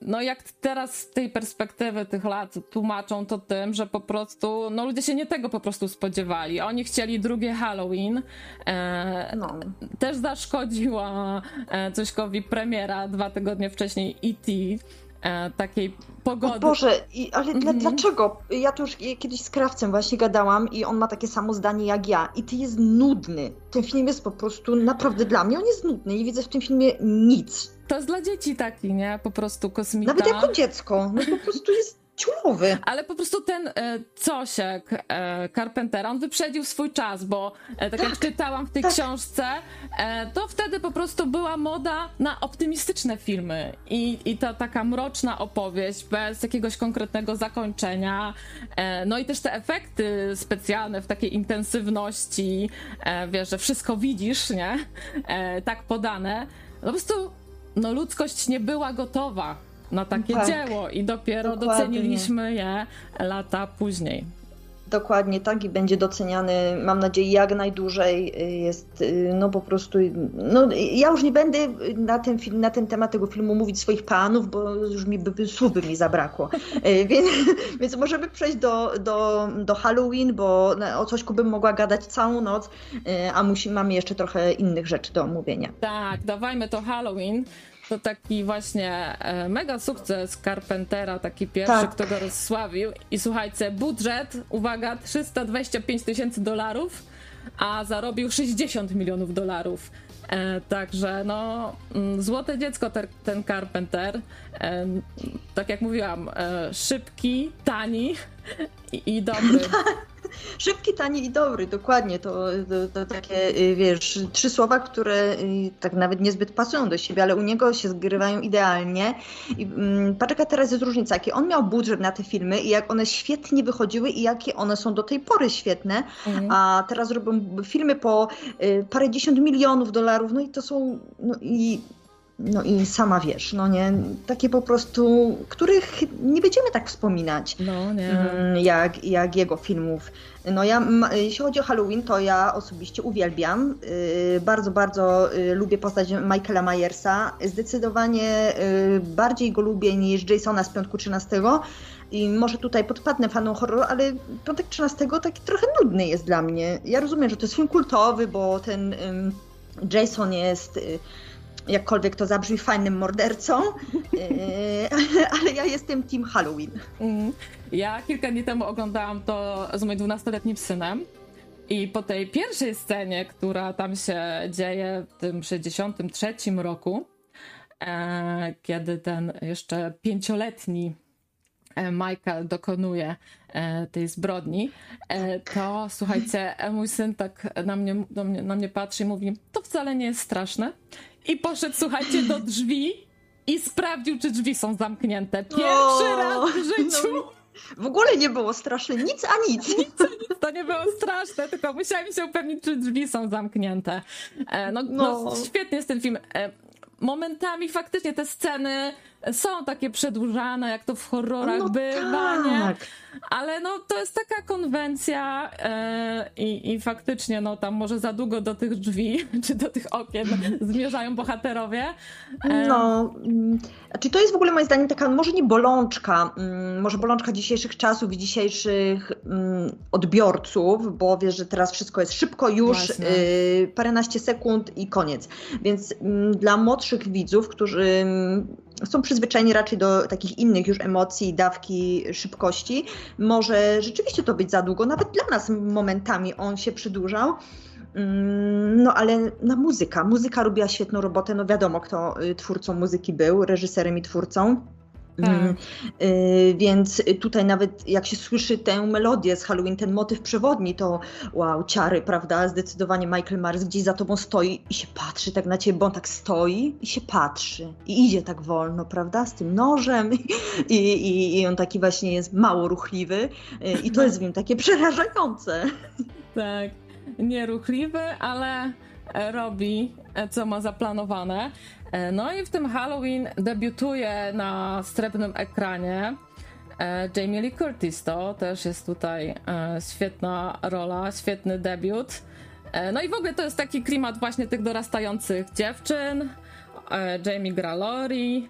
S1: No jak teraz z tej perspektywy tych lat tłumaczą to tym, że po prostu, no ludzie się nie tego po prostu spodziewali. Oni chcieli drugie Halloween. No. Też zaszkodziła Cośkowi premiera dwa tygodnie wcześniej E.T., e, takiej pogody. O
S2: Boże, i, ale mhm. dlaczego? Ja to już kiedyś z krawcem właśnie gadałam i on ma takie samo zdanie jak ja. I ty jest nudny. Ten film jest po prostu naprawdę dla mnie, on jest nudny i widzę w tym filmie nic.
S1: To jest dla dzieci taki, nie? Po prostu kosmita.
S2: Nawet jako dziecko. No po prostu jest ciulowy. (laughs)
S1: Ale po prostu ten e, Cosiek e, Carpentera, on wyprzedził swój czas, bo e, tak, tak, jak czytałam w tej tak. książce, e, to wtedy po prostu była moda na optymistyczne filmy i, i ta taka mroczna opowieść bez jakiegoś konkretnego zakończenia. E, no i też te efekty specjalne w takiej intensywności, e, wiesz, że wszystko widzisz, nie? tak podane. No po prostu no, ludzkość nie była gotowa na takie tak, dzieło i dopiero doceniliśmy je lata później.
S2: Dokładnie tak i będzie doceniany, mam nadzieję, jak najdłużej. Jest, y, no po prostu, no ja już nie będę na ten, film, na ten temat tego filmu mówić swoich panów, bo już mi by, słów by mi zabrakło. Y, (laughs) więc, więc możemy przejść do, do, do Halloween, bo o cośku bym mogła gadać całą noc, y, a musi, mamy jeszcze trochę innych rzeczy do omówienia.
S1: Tak, dawajmy to Halloween. To taki właśnie e, mega sukces Carpentera, taki pierwszy, tak. kto go rozsławił. I słuchajcie, budżet, uwaga, 325 tysięcy dolarów, a zarobił 60 milionów dolarów. E, także no, mm, złote dziecko ten, ten Carpenter. E, tak jak mówiłam, e, szybki, tani i, i dobry. (laughs)
S2: Szybki, tani i dobry, dokładnie. To, to, to, takie, y, wiesz, trzy słowa, które y, tak nawet niezbyt pasują do siebie, ale u niego się zgrywają idealnie. I mm, patrz, jaka teraz jest różnica, jaki on miał budżet na te filmy i jak one świetnie wychodziły i jakie one są do tej pory świetne, mhm. a teraz robią filmy po y, parędziesiąt milionów dolarów, no i to są, no i no i sama wiesz, no nie, takie po prostu, których nie będziemy tak wspominać,
S1: no, nie. Mm,
S2: jak, jak jego filmów. No ja, jeśli chodzi o Halloween, to ja osobiście uwielbiam. Yy, bardzo, bardzo yy, lubię postać Michaela Myersa. Zdecydowanie yy, bardziej go lubię niż Jasona z Piątku 13. I może tutaj podpadnę fanom horroru, ale Piątek 13 taki trochę nudny jest dla mnie. Ja rozumiem, że to jest film kultowy, bo ten Jason jest y, jakkolwiek to zabrzmi, fajnym mordercą, (laughs) e, ale ja jestem team Halloween. Mm.
S1: Ja kilka dni temu oglądałam to z moim 12-letnim synem. I po tej pierwszej scenie, która tam się dzieje w tym 63 roku, e, kiedy ten jeszcze pięcioletni e, Michael dokonuje tej zbrodni, to słuchajcie, mój syn tak na mnie, na, mnie, na mnie patrzy i mówi, to wcale nie jest straszne i poszedł, słuchajcie, do drzwi i sprawdził, czy drzwi są zamknięte. Pierwszy o, raz w życiu. No,
S2: w ogóle nie było straszne, nic a nic.
S1: Nic, nic, to nie było straszne, tylko musiałem się upewnić, czy drzwi są zamknięte. E, no, no. no świetnie jest ten film. E, momentami faktycznie te sceny są takie przedłużane, jak to w horrorach no bywa, tak. nie? Ale no to jest taka konwencja e, i, faktycznie no tam może za długo do tych drzwi, (laughs) czy do tych okien zmierzają bohaterowie.
S2: E... No, mm, czy to jest w ogóle moim zdaniem taka może nie bolączka, mm, może bolączka dzisiejszych czasów i dzisiejszych mm, odbiorców, bo wiesz, że teraz wszystko jest szybko, już y, paręnaście sekund i koniec. Więc dla młodszych widzów, którzy są przyzwyczajeni raczej do takich innych już emocji, dawki szybkości, może rzeczywiście to być za długo, nawet dla nas momentami on się przedłużał. Mm, no ale na muzyka. Muzyka robiła świetną robotę. No wiadomo, kto y, twórcą muzyki był, reżyserem i twórcą. Tak. Mm, y, więc tutaj nawet jak się słyszy tę melodię z Halloween, ten motyw przewodni, to wow, ciary, prawda? Zdecydowanie Michael Myers gdzieś za tobą stoi i się patrzy tak na ciebie, bo on tak stoi i się patrzy i idzie tak wolno, prawda? Z tym nożem (laughs) i, i, i on taki właśnie jest mało ruchliwy y, i to jest w nim takie przerażające. (laughs)
S1: Tak, nieruchliwy, ale robi, co ma zaplanowane. E, no i w tym Halloween debiutuje na srebrnym ekranie e, Jamie Lee Curtis. To też jest tutaj e, świetna rola, świetny debiut. No i w ogóle to jest taki klimat właśnie tych dorastających dziewczyn. Jamie gra Lori.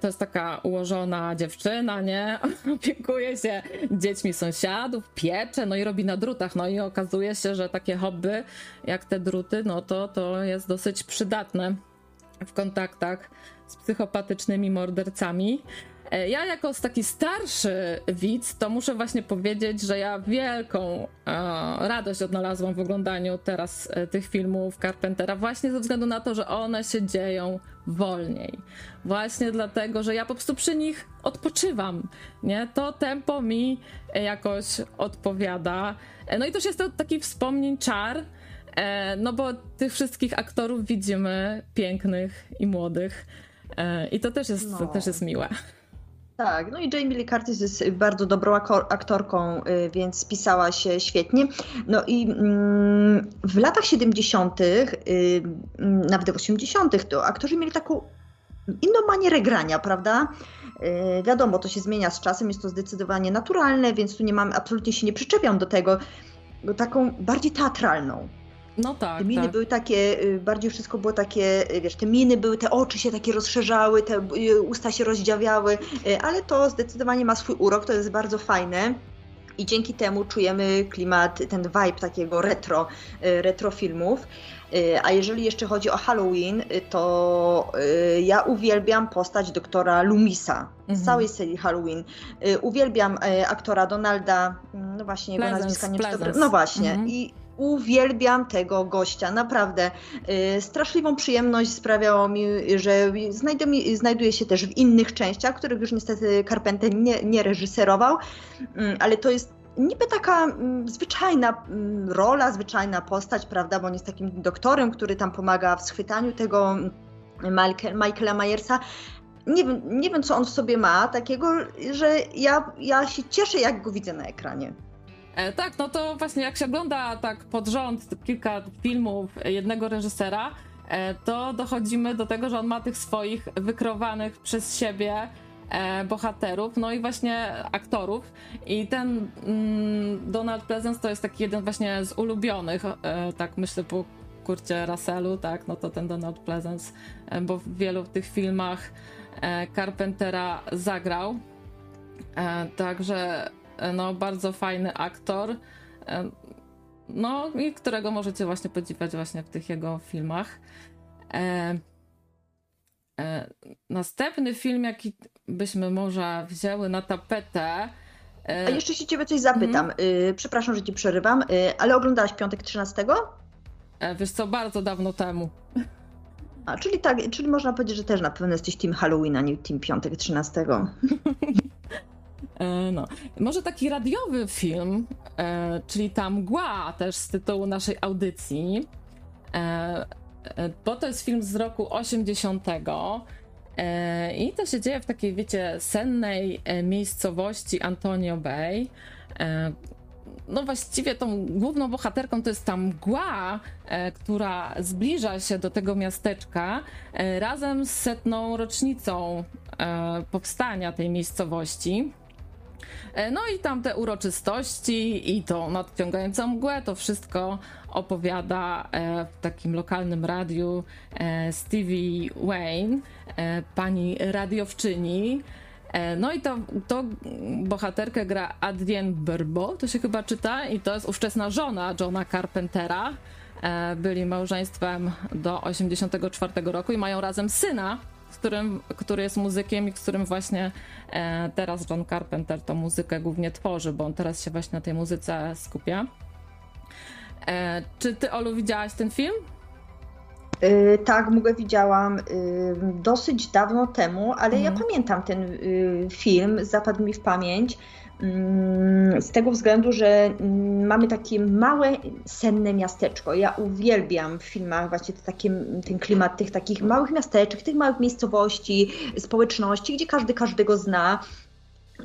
S1: To jest taka ułożona dziewczyna, nie? (laughs) Opiekuje się dziećmi sąsiadów, piecze, no i robi na drutach. No i okazuje się, że takie hobby jak te druty, no to, to jest dosyć przydatne w kontaktach z psychopatycznymi mordercami. E, ja jako taki starszy widz, to muszę właśnie powiedzieć, że ja wielką e, radość odnalazłam w oglądaniu teraz e, tych filmów Carpentera właśnie ze względu na to, że one się dzieją wolniej. Właśnie dlatego, że ja po prostu przy nich odpoczywam, nie? To tempo mi jakoś odpowiada. No i też jest to taki wspomnień czar, no bo tych wszystkich aktorów widzimy pięknych i młodych. I to też jest, no. też jest miłe.
S2: Tak, no i Jamie Lee Curtis jest bardzo dobrą aktorką, y, więc spisała się świetnie. No i mm, w latach 70., y, mm, nawet w 80., to aktorzy mieli taką inną manierę grania, prawda? Y, wiadomo, to się zmienia z czasem, jest to zdecydowanie naturalne, więc tu nie mam, absolutnie się nie przyczepiam do tego, taką bardziej teatralną.
S1: No tak.
S2: Te miny
S1: tak.
S2: były takie, y, bardziej wszystko było takie, y, wiesz, te miny były, te oczy się takie rozszerzały, te y, usta się rozdziawiały, ale to zdecydowanie ma swój urok, to jest bardzo fajne. I dzięki temu czujemy klimat, ten vibe takiego retro, retro filmów. A jeżeli jeszcze chodzi o Halloween, to ja uwielbiam postać doktora Lumisa z mhm. całej serii Halloween. Uwielbiam aktora Donalda, mm, no właśnie jego nazwiska nie No właśnie. Mhm. I uwielbiam tego gościa, naprawdę. Y, straszliwą przyjemność sprawiało mi, że znajduje się też w innych częściach, których już niestety Carpenter nie, nie reżyserował, mm, ale to jest niby taka mm, zwyczajna mm, rola, zwyczajna postać, prawda, bo on jest takim doktorem, który tam pomaga w schwytaniu tego Michaela Myersa, nie wiem, nie wiem, co on w sobie ma takiego, że ja, ja się cieszę, jak go widzę na ekranie.
S1: E, tak, no to właśnie jak się ogląda tak pod rząd kilka filmów jednego reżysera, e, to dochodzimy do tego, że on ma tych swoich wykrowanych przez siebie e, bohaterów, no i właśnie aktorów. I ten mm, Donald Pleasence to jest taki jeden właśnie z ulubionych, tak myślę po Kurcie Russellu, tak, no to ten Donald Pleasence, bo w wielu tych filmach Carpentera zagrał. Także no, bardzo fajny aktor, e, no i którego możecie właśnie podziwiać właśnie w tych jego filmach. E, e, następny film, jaki byśmy może wzięły na tapetę.
S2: E... A jeszcze się ciebie coś zapytam. Mm. przepraszam, że ci przerywam, y, ale oglądałaś Piątek 13?
S1: E, wiesz co, bardzo dawno temu.
S2: A, czyli tak, czyli można powiedzieć, że też na pewno jesteś Team Halloween, a nie Team Piątek 13. (laughs)
S1: E, no. Może taki radiowy film, e, czyli ta mgła też z tytułu naszej audycji, e, bo to jest film z roku 80. I to się dzieje w takiej, wiecie, sennej miejscowości Antonio Bay. No właściwie tą główną bohaterką to jest ta mgła, która zbliża się do tego miasteczka razem z setną rocznicą powstania tej miejscowości. E, no i tam te uroczystości i to nadciągającą mgłę, to wszystko opowiada e, w takim lokalnym radiu e, Stevie Wayne, pani radiowczyni. No i to, to bohaterkę gra Adrienne Burbo, to się chyba czyta, i to jest ówczesna żona Johna Carpentera. Byli małżeństwem do 1984 roku i mają razem syna, którym, który jest muzykiem i z którym właśnie e, teraz John Carpenter tą muzykę głównie tworzy, bo on teraz się właśnie na tej muzyce skupia. E, czy ty, Olu, widziałaś ten film?
S2: Yy, tak, Mugę widziałam yy, dosyć dawno temu, ale mhm. ja pamiętam ten yy, film, zapadł mi w pamięć. Mm, z tego względu, że mm, mamy takie małe, senne miasteczko. Ja uwielbiam w filmach właśnie takie, ten klimat tych takich małych miasteczek, tych małych miejscowości, społeczności, gdzie każdy każdego zna.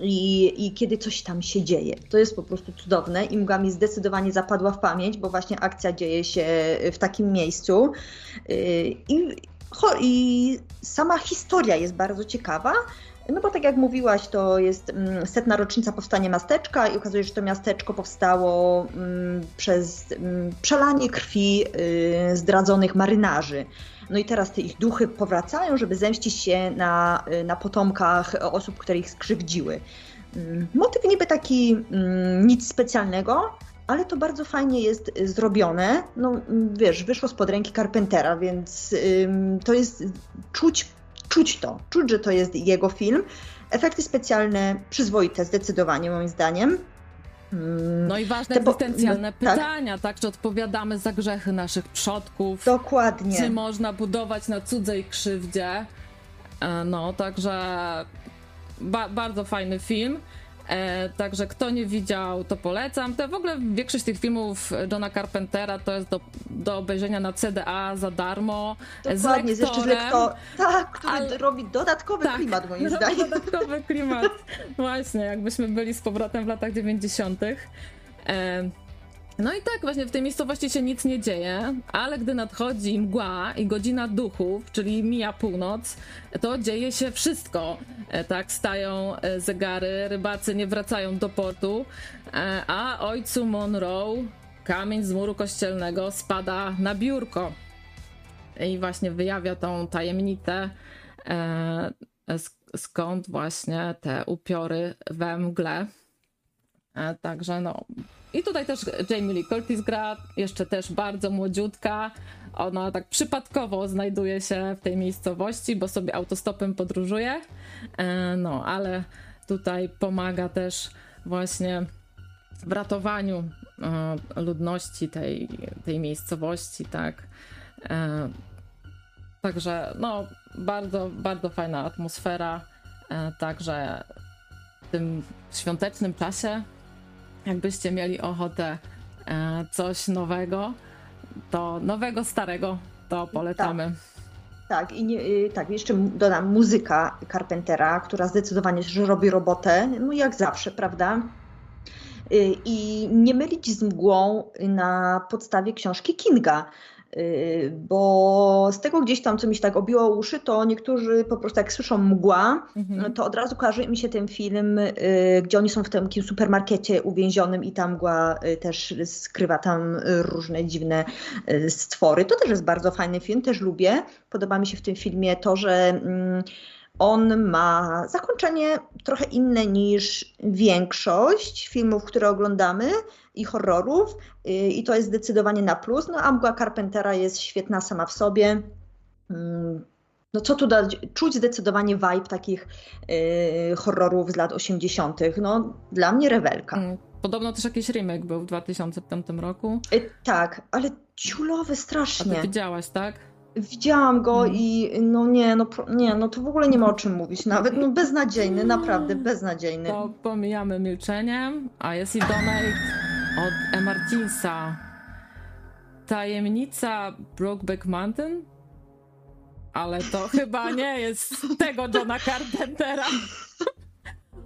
S2: I, I, kiedy coś tam się dzieje. To jest po prostu cudowne i mgła mi zdecydowanie zapadła w pamięć, bo właśnie akcja dzieje się w takim miejscu. Yy, I, i sama historia jest bardzo ciekawa. No bo tak jak mówiłaś, to jest mm, setna rocznica powstania miasteczka i okazuje się, że to miasteczko powstało mm, przez mm, przelanie krwi y, zdradzonych marynarzy. no i teraz te ich duchy powracają, żeby zemścić się na, na potomkach osób, które ich skrzywdziły. Motyw niby taki nic specjalnego, ale to bardzo fajnie jest zrobione. No wiesz, wyszło spod ręki Carpentera, więc to jest czuć, czuć to, czuć, że to jest jego film. Efekty specjalne przyzwoite zdecydowanie moim zdaniem.
S1: Mm, no i ważne Te egzystencjalne po... Tak. pytania, tak. tak? Czy odpowiadamy za grzechy naszych przodków?
S2: Dokładnie.
S1: Czy można budować na cudzej krzywdzie? E, no, także ba bardzo fajny film. E, także kto nie widział, to polecam. To w ogóle większość tych filmów Johna Carpentera to jest do, do obejrzenia na CDA za darmo.
S2: Dokładnie, z lektorem. Jeszcze z lektor... Tak, który ale... robi dodatkowy tak, klimat moim zdaniem.
S1: dodatkowy klimat. (laughs) Właśnie, jakbyśmy byli z powrotem w latach 90. E, no i tak, właśnie w tej miejscowości się nic nie dzieje, ale gdy nadchodzi mgła i godzina duchów, czyli mija północ, to dzieje się wszystko. E, tak, stają e, zegary, rybacy nie wracają do portu, e, a ojcu Monroe kamień z muru kościelnego spada na biurko. I właśnie wyjawia tą tajemnicę, skąd właśnie te upiory we mgle. Także no, i tutaj też Jamie Lee Curtis gra, jeszcze też bardzo młodziutka. Ona tak przypadkowo znajduje się w tej miejscowości, bo sobie autostopem podróżuje. E, no, ale tutaj pomaga też właśnie w ratowaniu e, ludności tej, tej miejscowości, tak. E, także no, bardzo, bardzo fajna atmosfera. Także w tym świątecznym czasie jakbyście mieli ochotę e, coś nowego, to nowego, starego, to polecamy.
S2: Tak. Tak, i nie, y, tak, jeszcze dodam muzyka Carpentera, która zdecydowanie robi robotę, no jak zawsze, prawda? Y, I nie mylić z mgłą na podstawie książki Kinga. Y, bo z tego gdzieś tam, co mi się tak obiło uszy, to niektórzy po prostu jak słyszą mgła, mhm. to od razu kojarzy mi się ten film, y, gdzie oni są w takim supermarkecie uwięzionym i ta mgła y, też skrywa tam różne dziwne stwory. To też jest bardzo fajny film, też lubię. Podoba mi się w tym filmie to, że mm, on ma zakończenie trochę inne niż większość filmów, które oglądamy i horrorów y, i to jest zdecydowanie na plus. No a Mgła Carpentera jest świetna sama w sobie. Mm, no co tu dać? Czuć zdecydowanie vibe takich yy, horrorów z lat 80. No dla mnie rewelka. Mm,
S1: podobno też jakiś remake był w 2005 roku.
S2: Yy, tak, ale ciulowy strasznie.
S1: A ty widziałaś, tak?
S2: Widziałam go hmm. i no nie, no nie, no to w ogóle nie ma o czym mówić nawet, no beznadziejny, naprawdę beznadziejny.
S1: To pomijamy milczeniem, a jest i donate od E. Martinsa. Tajemnica Brokeback Mountain? Ale to (laughs) chyba nie jest tego Johna Carpentera.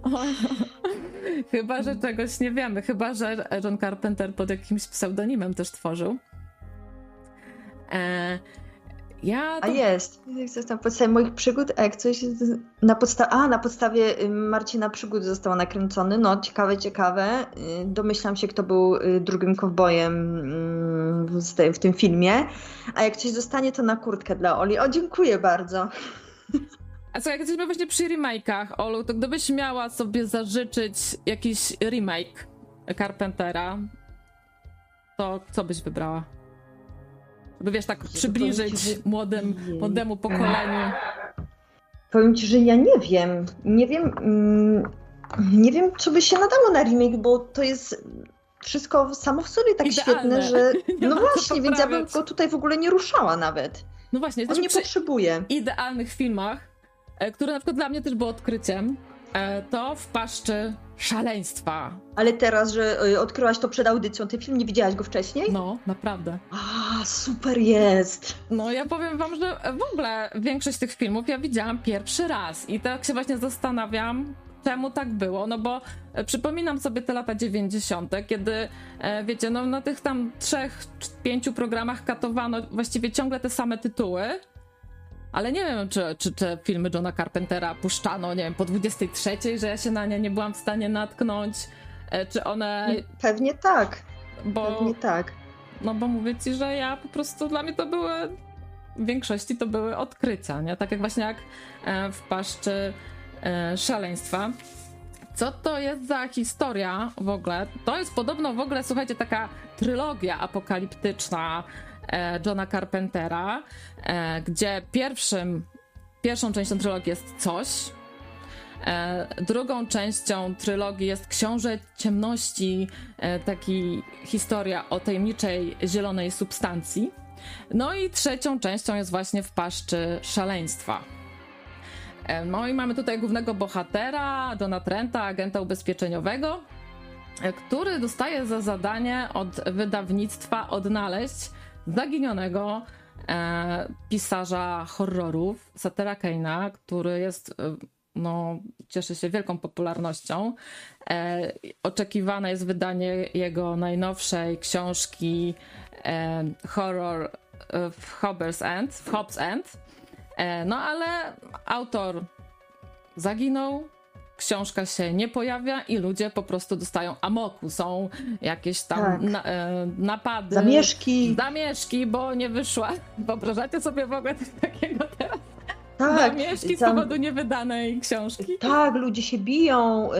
S1: (laughs) chyba, że czegoś nie wiemy. Chyba, że John Carpenter pod jakimś pseudonimem też tworzył.
S2: E, ja to... A jest. Na podstawie moich przygód, a jak coś na podstawie. A, na podstawie y, Marcina Przygód został nakręcony. No, ciekawe, ciekawe. Y, domyślam się, kto był y, drugim kowbojem mm, w tym filmie. A jak coś zostanie, to na kurtkę dla Oli. O, dziękuję bardzo.
S1: A co, jak jesteśmy właśnie przy remake'ach, Olu, to gdybyś miała sobie zażyczyć jakiś remake Carpentera, to co byś wybrała? By wiesz, tak przybliżyć ci, młodym, młodemu pokoleniu.
S2: Powiem ci, że ja nie wiem. Nie wiem. Mm, nie wiem, co by się nadało na remake, bo to jest wszystko samo w sobie tak Idealne. świetne, że. (laughs) No właśnie, więc ja bym go tutaj w ogóle nie ruszała nawet. No właśnie, On nie potrzebuje.
S1: idealnych filmach, e, które na przykład dla mnie też było odkryciem, to w paszczy szaleństwa.
S2: Ale teraz, że y, odkryłaś to przed audycją, ty film nie widziałaś go wcześniej?
S1: No, naprawdę.
S2: A, super jest!
S1: No, ja powiem wam, że w ogóle większość tych filmów ja widziałam pierwszy raz i tak się właśnie zastanawiam, czemu tak było, no bo e, przypominam sobie te lata 90., kiedy e, wiecie, no na tych tam trzech, pięciu programach katowano właściwie ciągle te same tytuły, ale nie wiem, czy, czy te filmy Johna Carpentera puszczano, nie wiem, po 23, że ja się na nie nie byłam w stanie natknąć, e, czy one...
S2: Pewnie tak, bo, pewnie tak.
S1: No bo mówię ci, że ja po prostu, dla mnie to były w większości to były odkrycia, nie? Tak jak właśnie jak w paszczy szaleństwa. Co to jest za historia w ogóle? To jest podobno w ogóle, słuchajcie, taka trylogia apokaliptyczna Johna Carpentera, gdzie pierwszym, pierwszą częścią trylogii jest coś, E, drugą częścią trylogii jest Książę Ciemności, e, taki historia o tajemniczej zielonej substancji. No i trzecią częścią jest właśnie w paszczy szaleństwa. E, no i mamy tutaj głównego bohatera, Johna Trenta, agenta ubezpieczeniowego, który dostaje za zadanie od wydawnictwa odnaleźć zaginionego e, pisarza horrorów, Satera Keina, który jest no, cieszy się wielką popularnością. E, oczekiwane jest wydanie jego najnowszej książki e, Horror w Hobbes End, w Hobbs End. E, no ale autor zaginął, książka się nie pojawia i ludzie po prostu dostają amoku. Są jakieś tam tak. na, e, napady.
S2: Zamieszki.
S1: Zamieszki, bo nie wyszła. (laughs) Wyobrażacie sobie w ogóle coś takiego teraz? Tak. Zamieszki z powodu niewydanej książki.
S2: Tak, ludzie się biją,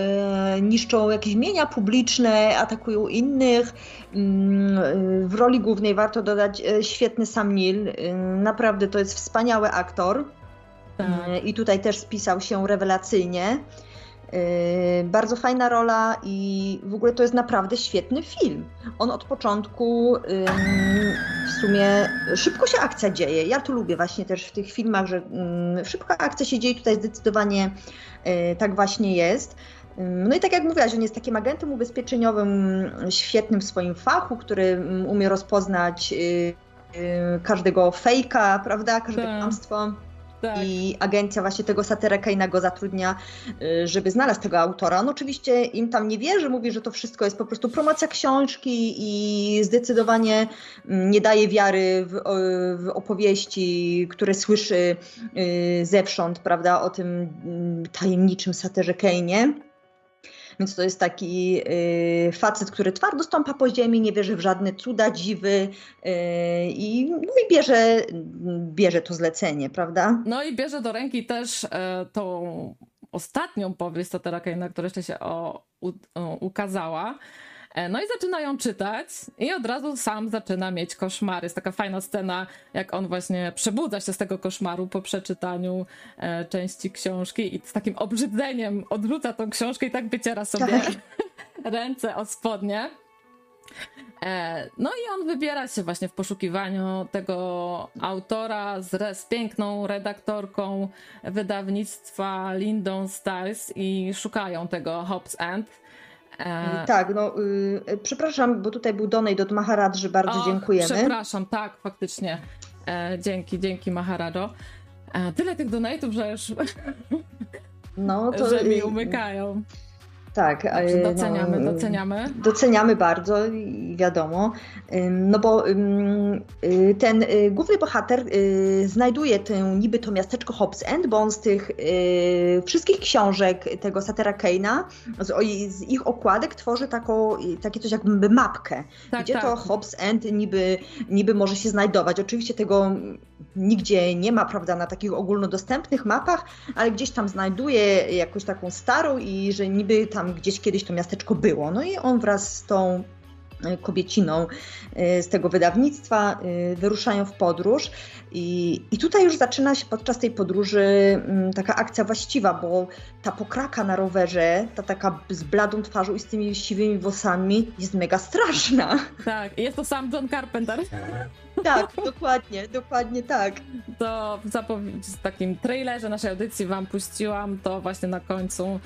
S2: y, niszczą jakieś mienia publiczne, atakują innych. Y, w roli głównej warto dodać y, świetny Sam Neill. Naprawdę to jest wspaniały aktor. Tak. I tutaj też spisał się rewelacyjnie. Yy, bardzo fajna rola i w ogóle to jest naprawdę świetny film. On od początku w sumie szybko się akcja dzieje. Ja to lubię właśnie też w tych filmach, że szybko akcja się dzieje. Tutaj zdecydowanie yy, tak właśnie jest. No i tak jak mówiłaś, on jest takim agentem ubezpieczeniowym, świetnym w swoim fachu, który umie rozpoznać yy, każdego fejka, prawda, każde tak. kłamstwo. Tak. I agencja właśnie tego Satera Keina go zatrudnia, y, żeby znaleźć tego autora. On oczywiście im tam nie wierzy, mówi, że to wszystko jest po prostu promocja książki i zdecydowanie mm, nie daje wiary w, w opowieści, które słyszy y, zewsząd, prawda, o tym mm, tajemniczym Saterze Keinie. Więc to jest taki y, facet, który twardo stąpa po ziemi, nie wierzy w żadne cuda, dziwy y, i, no i bierze, bierze to zlecenie, prawda?
S1: No i bierze do ręki też e, tą ostatnią powieść Totera Kane'a, która jeszcze się o, u, o, ukazała. E, no i zaczyna ją czytać i od razu sam zaczyna mieć koszmary. Jest taka fajna scena, jak on właśnie przebudza się z tego koszmaru po przeczytaniu e, części książki i z takim obrzydzeniem odrzuca tą książkę i tak wyciera sobie tak. (laughs) ręce o spodnie. E, no i on wybiera się właśnie w poszukiwaniu tego autora z, z piękną redaktorką wydawnictwa Lindon Stars i szukają tego Hobbs End.
S2: E... Tak, no y, przepraszam, bo tutaj był donate od Maharadży, bardzo o, dziękujemy.
S1: Przepraszam, tak, faktycznie. E, dzięki, dzięki Maharadżo. E, tyle tych donate'ów, że już no, (laughs) to, że mi umykają.
S2: Tak.
S1: Dobrze, doceniamy, no, doceniamy.
S2: Doceniamy bardzo i wiadomo, no bo y, ten y, główny bohater y, znajduje tę niby to miasteczko Hobbs End, bo on z tych wszystkich książek tego Satera Keina, z, z ich okładek tworzy taką, takie coś jakby mapkę, tak, gdzie tak. to Hobbs End niby, niby może się znajdować. Oczywiście tego nigdzie nie ma, prawda, na takich ogólnodostępnych mapach, ale gdzieś tam znajduje jakąś taką starą i że niby tam gdzieś kiedyś to miasteczko było. No i on wraz z tą e, kobieciną e, z tego wydawnictwa e, wyruszają w podróż. I, I tutaj już zaczyna się podczas tej podróży mm, taka akcja właściwa, bo ta pokraka na rowerze, ta taka z bladą twarzą i z tymi siwymi włosami jest mega straszna.
S1: Tak, jest to sam John Carpenter.
S2: Tak, dokładnie, dokładnie tak.
S1: To w, w takim trailerze naszej audycji wam puściłam, to właśnie na końcu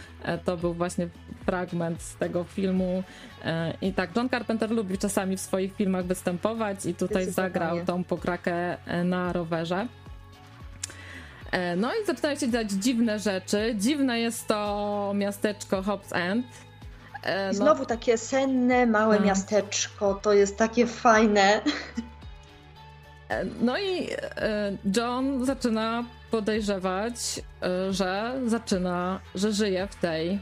S1: to był właśnie fragment z tego filmu. E, I tak, John Carpenter lubi czasami w swoich filmach występować i tutaj zagrał tą pokrakę e, na rowerze. E, no i zaczynają się dziać dziwne rzeczy. Dziwne jest to miasteczko Hobbs End.
S2: No. Znowu takie senne, małe no. miasteczko, to jest takie fajne.
S1: No i John zaczyna podejrzewać, że zaczyna, że żyje w tej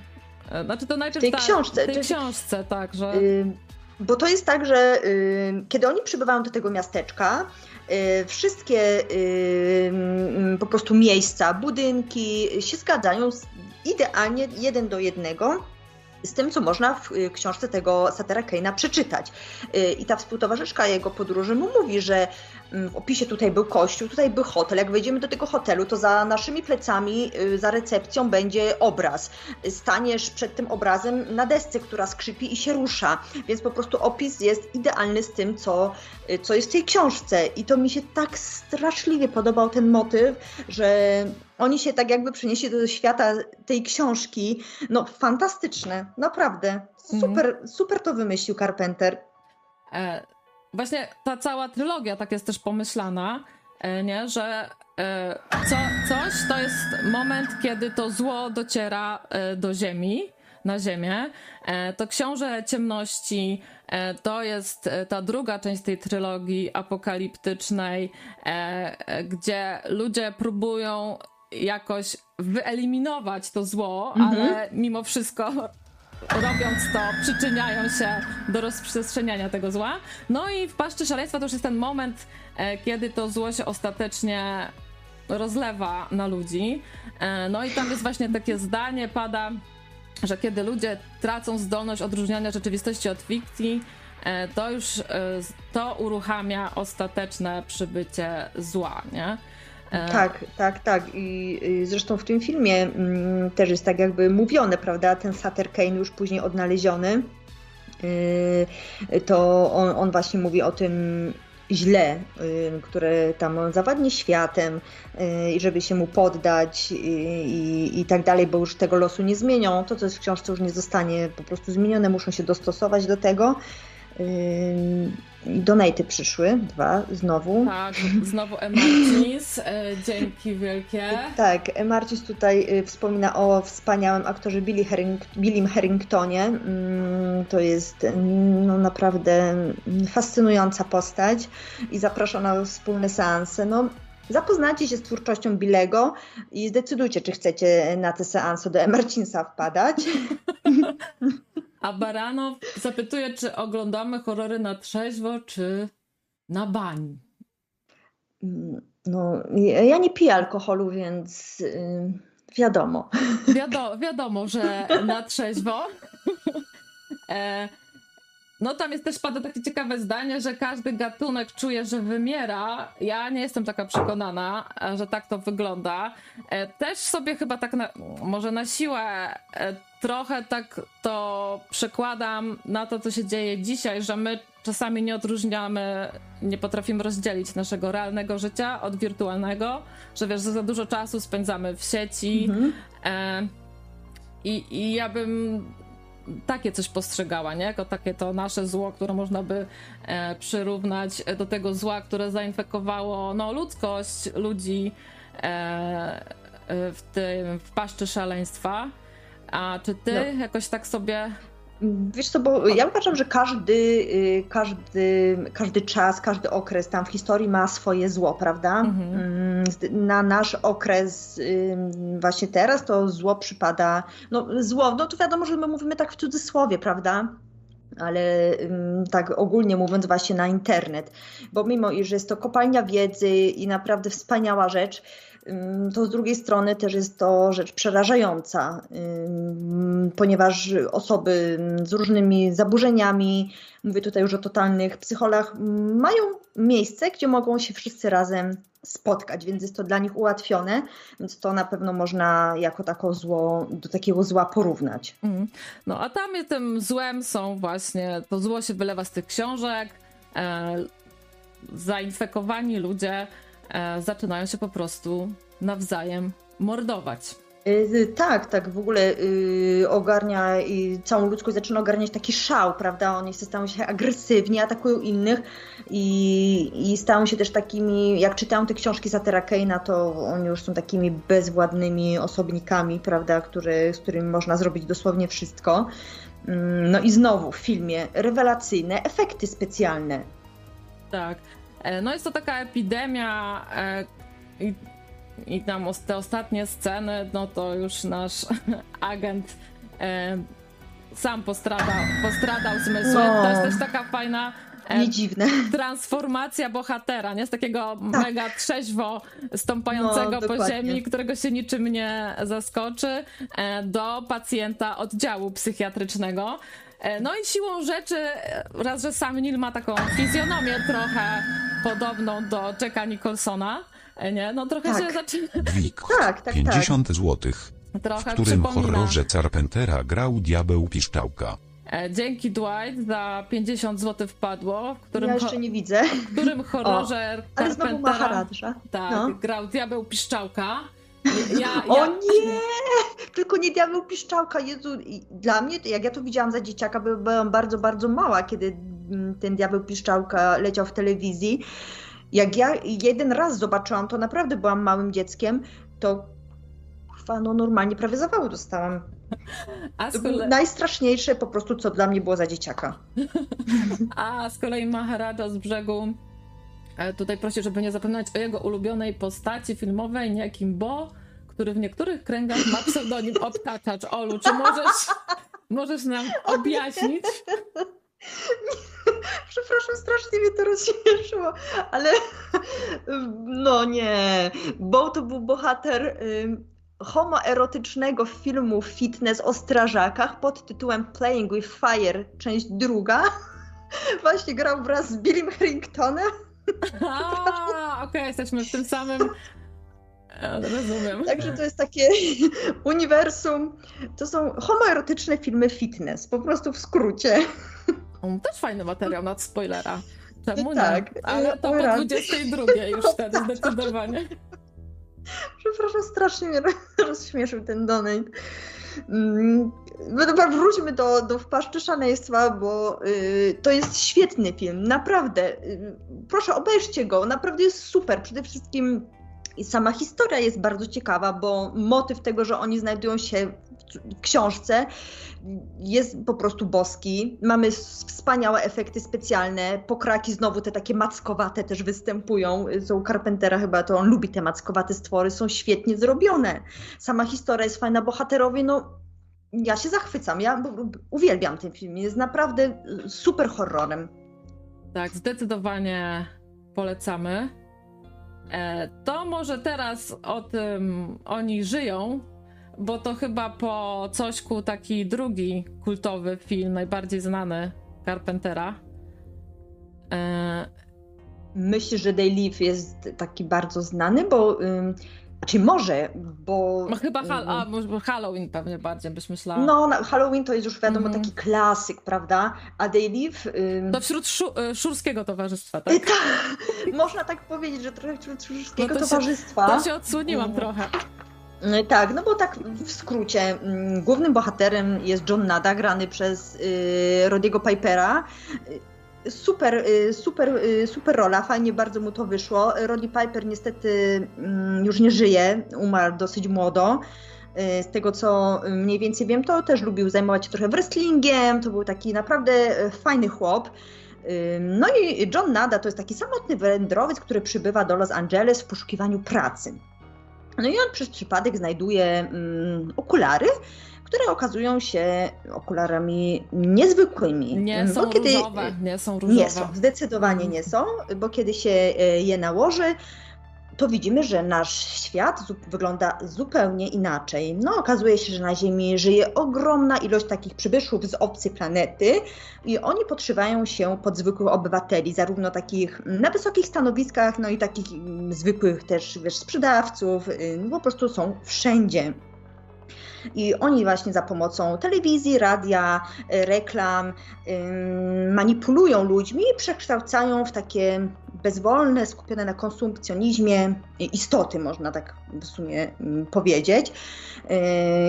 S1: E, znaczy to najpierw
S2: w tej książce.
S1: W tej książce, tak, że... Y,
S2: Bo to jest tak, że y, kiedy oni przybywają do tego miasteczka, y, wszystkie mm, po prostu miejsca, budynki się zgadzają idealnie jeden do jednego z tym, co można w książce tego Satera Keina przeczytać. I ta współtowarzyszka jego podróży mu mówi, że w opisie tutaj był kościół, tutaj był hotel. Jak wejdziemy do tego hotelu, to za naszymi plecami, y, za recepcją będzie obraz. Staniesz przed tym obrazem na desce, która skrzypi i się rusza. Więc po prostu opis jest idealny z tym, co, co jest w tej książce. I to mi się tak straszliwie podobał ten motyw, że oni się tak jakby przenieśli do świata tej książki. No, fantastyczne, naprawdę. Super, mm. super to wymyślił Carpenter.
S1: E, właśnie ta cała trylogia tak jest też pomyślana, e, nie? że e, co, coś to jest moment, kiedy to zło dociera e, do ziemi, na ziemię. To Książę Ciemności to jest ta druga część tej trylogii apokaliptycznej, gdzie ludzie próbują jakoś wyeliminować to zło, mhm. ale mimo wszystko robiąc to, przyczyniają się do rozprzestrzeniania tego zła. No i w paszczy szaleństwa to już jest ten moment, e, kiedy to zło się ostatecznie rozlewa na ludzi. E, no i tam jest właśnie takie zdanie, pada, że kiedy ludzie tracą zdolność odróżniania rzeczywistości od fikcji, e, to już to uruchamia ostateczne przybycie zła, nie?
S2: E, tak, tak, tak. I, zresztą w tym filmie mm, też jest tak jakby mówione, prawda? Ten Sater Kane już później odnaleziony. Y, to on, on właśnie mówi o tym źle, y, które tam zawadnie światem y, i żeby się mu poddać i, i, i, tak dalej, bo już tego losu nie zmienią. To, co jest w książce już nie zostanie po prostu zmienione, muszą się dostosować do tego. Donaty przyszły, dwa, znowu.
S1: Tak, znowu Emarcis, e, dzięki wielkie.
S2: Tak, Emarcis tutaj y, wspomina o wspaniałym aktorze Billy Herring Billym Harringtonie. Mm, to jest mm, no, naprawdę fascynująca postać i zaprasza na wspólne seanse. No, Zapoznajcie się z twórczością Billego i zdecydujcie, czy chcecie na te seanse do Emarcinsa wpadać. (laughs)
S1: A Baranow zapytuje, czy oglądamy horrory na trzeźwo, czy na bań.
S2: Mm, no, ja nie piję alkoholu, więc yy, wiadomo.
S1: Wiado, wiadomo, że na trzeźwo. (laughs) e, no tam jest też pada takie ciekawe zdanie, że każdy gatunek czuje, że wymiera. Ja nie jestem taka przekonana, że tak to wygląda. E, też sobie chyba tak na, może na siłę e, trochę tak to przekładam na to, co się dzieje dzisiaj, że my czasami nie odróżniamy, nie potrafimy rozdzielić naszego realnego życia od wirtualnego, że wiesz, że za dużo czasu spędzamy w sieci. Mhm. E, i, I ja bym takie coś postrzegała, nie? Jako takie to nasze zło, które można by e, przyrównać do tego zła, które zainfekowało no, ludzkość, ludzi e, e w tym, w paszczy szaleństwa. A czy ty no. jakoś tak sobie
S2: Wiesz co, bo ja uważam, że każdy, y, każdy, każdy czas, każdy okres tam w historii ma swoje zło, prawda? Mhm. Mm, na nasz okres właśnie teraz to zło przypada, no zło, no to wiadomo, że my mówimy tak w cudzysłowie, prawda? ale tak ogólnie mówiąc właśnie na internet, bo mimo iż jest to kopalnia wiedzy i naprawdę wspaniała rzecz, to z drugiej strony też jest to rzecz przerażająca, ponieważ osoby z różnymi zaburzeniami, mówię tutaj już o totalnych psycholach, mają miejsce, gdzie mogą się wszyscy razem spotkać, więc jest to dla nich ułatwione, więc to na pewno można jako tako zło, do takiego zła porównać. Mm.
S1: No a tam tym złem są właśnie, to zło się wylewa z tych książek, e, zainfekowani ludzie e, zaczynają się po prostu nawzajem mordować.
S2: Y, tak, tak, w ogóle yy, ogarnia i całą ludzkość zaczyna ogarniać taki szał, prawda? Oni stają się agresywni, atakują innych i, i stają się też takimi, jak czytałem te książki Satera Keina, to oni już są takimi bezwładnymi osobnikami, prawda, które, z którymi można zrobić dosłownie wszystko. Yy, no i znowu w filmie rewelacyjne efekty specjalne.
S1: Tak. E, no jest to taka epidemia e, i i tam te ostatnie sceny, no to już nasz (laughs) agent e, sam postradał, postradał zmysły. No. To jest też taka fajna
S2: nie dziwne.
S1: Transformacja bohatera, nie? Z takiego tak. mega trzeźwo stąpającego no, po ziemi, którego się niczym nie zaskoczy, do pacjenta oddziału psychiatrycznego. E, no i siłą rzeczy, raz, że sam Neil ma taką fizjonomię trochę podobną do Jacka Nicholsona, nie? No trochę tak. się zaczyna...
S3: Wik, tak, tak, 50 tak. złotych. Trochę w którym przypomina... horrorze Carpentera grał diabeł Piszczałka.
S1: E, dzięki Dwight za 50 zł wpadło.
S2: W którym ja jeszcze nie widzę.
S1: W którym (laughs) horrorze
S2: o, Ale znowu Maharadża.
S1: Tak, no. grał diabeł Piszczałka. Ja, ja...
S2: O nie! Tylko nie diabeł piszczałka. Jezu, dla mnie, jak ja to widziałam za dzieciaka, byłam bardzo, bardzo mała, kiedy mm, ten diabeł piszczałka leciał w telewizji. Jak ja jeden raz zobaczyłam, to naprawdę byłam małym dzieckiem, to no normalnie prawie zawału dostałam. A to kolei... najstraszniejsze po prostu, co dla mnie było za dzieciaka. (laughs)
S1: A z kolei Maharadza z brzegu tutaj prosi, żeby nie zapominać o jego ulubionej postaci filmowej, niejakim Bo, który w niektórych kręgach ma pseudonim Obtaczacz. Olu, czy możesz, możesz nam (laughs) objaśnić? (laughs)
S2: Przepraszam, strasznie mnie to rozśmieszyło, ale (laughs) no nie. Bo to był bohater homoerotycznego filmu fitness o strażakach pod tytułem Playing with Fire, część druga. Właśnie grał wraz z Billym Harringtonem.
S1: A, okej, okay, jesteśmy w tym samym. Rozumiem.
S2: Także to jest takie (laughs) uniwersum. To są homoerotyczne filmy fitness, po prostu w skrócie.
S1: Też fajny materiał nad spoilera. Czemu tak, nie? Ale to po 22 już (laughs) wtedy zdecydowanie.
S2: Przepraszam, strasznie mnie (laughs) rozśmieszył ten donate. Mm, no wróćmy do, do Wpaszczy Szaleństwa, bo y, to jest świetny film, naprawdę. Y, proszę, obejrzcie go, naprawdę jest super. Przede wszystkim sama historia jest bardzo ciekawa, bo motyw tego, że oni znajdują się w książce jest po prostu boski. Mamy wspaniałe efekty specjalne. Pokraki znowu te takie mackowate też występują. Są Carpentera chyba, to on lubi te mackowate stwory. Są świetnie zrobione. Sama historia jest fajna. Bohaterowie, no ja się zachwycam. Ja uwielbiam ten film. Jest naprawdę super horrorem.
S1: Tak, zdecydowanie polecamy. E, to może teraz o tym oni żyją, bo to chyba po Cośku taki drugi kultowy film, najbardziej znany Carpentera.
S2: E... Myślę, że They Live jest taki bardzo znany, bo... Czy może, bo.
S1: No chyba a, może Halloween pewnie bardziej byś myślała.
S2: No, Halloween to jest już wiadomo mm. taki klasyk, prawda? A They Live.
S1: Ym... To wśród szu y, szurskiego towarzystwa, tak? (laughs)
S2: tak? Można tak powiedzieć, że trochę wśród szurskiego no to towarzystwa.
S1: Się, to się odsłoniłam mm. trochę.
S2: Y, tak, no bo tak w skrócie, mm, głównym bohaterem jest John Nada, grany przez y, Rodiego Pipera. Y, super, super, super rola, fajnie bardzo mu to wyszło. Roddy Piper niestety mm, już nie żyje, umarł dosyć młodo. Z tego co mniej więcej wiem, to też lubił zajmować się trochę wrestlingiem, to był taki naprawdę fajny chłop. No i John Nada to jest taki samotny wędrowiec, który przybywa do Los Angeles w poszukiwaniu pracy. No i on przez przypadek znajduje mm, okulary, które okazują się okularami niezwykłymi.
S1: Nie są kiedy, różowe, nie są różowe.
S2: Nie są, zdecydowanie nie są, bo kiedy się e, je nałoży, to widzimy, że nasz świat wygląda zupełnie inaczej. No, okazuje się, że na Ziemi żyje ogromna ilość takich przybyszów z obcej planety i oni podszywają się pod zwykłych obywateli, zarówno takich na wysokich stanowiskach, no i takich mm, zwykłych też, wiesz, sprzedawców, y, po prostu są wszędzie. I oni właśnie za pomocą telewizji, radia, y, reklam manipulują ludźmi i przekształcają w takie bezwolne, skupione na konsumpcjonizmie istoty, można tak w sumie mm, powiedzieć.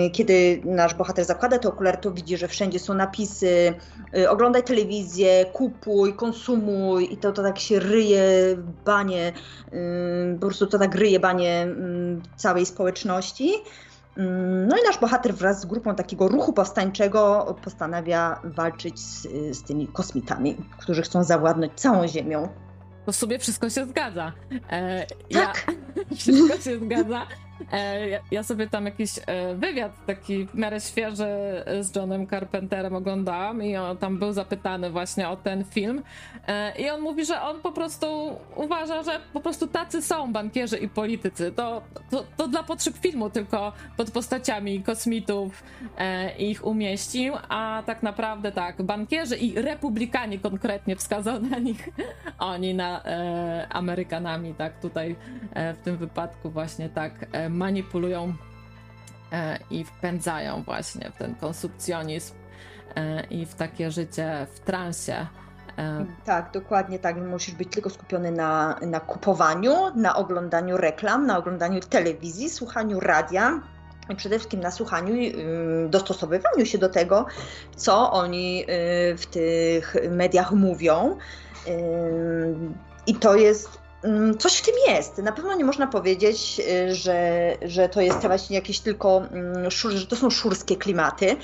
S2: Y, kiedy nasz bohater zakłada te okulary, to widzi, że wszędzie są napisy y, oglądaj telewizję, kupuj, konsumuj i to, to tak się ryje banie, po prostu to tak ryje banie mm, całej społeczności. No i nasz bohater wraz z grupą takiego ruchu powstańczego postanawia walczyć z, z tymi kosmitami, którzy chcą zawładnąć całą Ziemią.
S1: To sobie wszystko się zgadza.
S2: E, tak. Ja, (laughs)
S1: Wszystko się zgadza. E, ja sobie tam jakiś e, wywiad taki w miarę świeży z Johnem Carpenterem oglądałam i on tam był zapytany właśnie o ten film e, i on mówi, że on po prostu uważa, że po prostu tacy są bankierzy i politycy. To, to, to dla potrzeb filmu tylko pod postaciami kosmitów ich umieścił, a tak naprawdę tak, bankierzy i republikanie konkretnie wskazał na nich, (laughs) oni na Amerykanami, tak tutaj w wypadku właśnie tak manipulują e, i wpędzają właśnie w ten konsumpcjonizm e, i w takie życie w transie.
S2: E, tak, dokładnie tak. Musisz być tylko skupiony na, na kupowaniu, na oglądaniu reklam, na oglądaniu telewizji, słuchaniu radia i przede wszystkim na słuchaniu i dostosowywaniu się do tego, co oni w tych mediach mówią. I to jest Mm, coś w tym jest. Na pewno nie można powiedzieć, y, że, że to jest właśnie jakieś tylko, mm, że to są szurskie klimaty,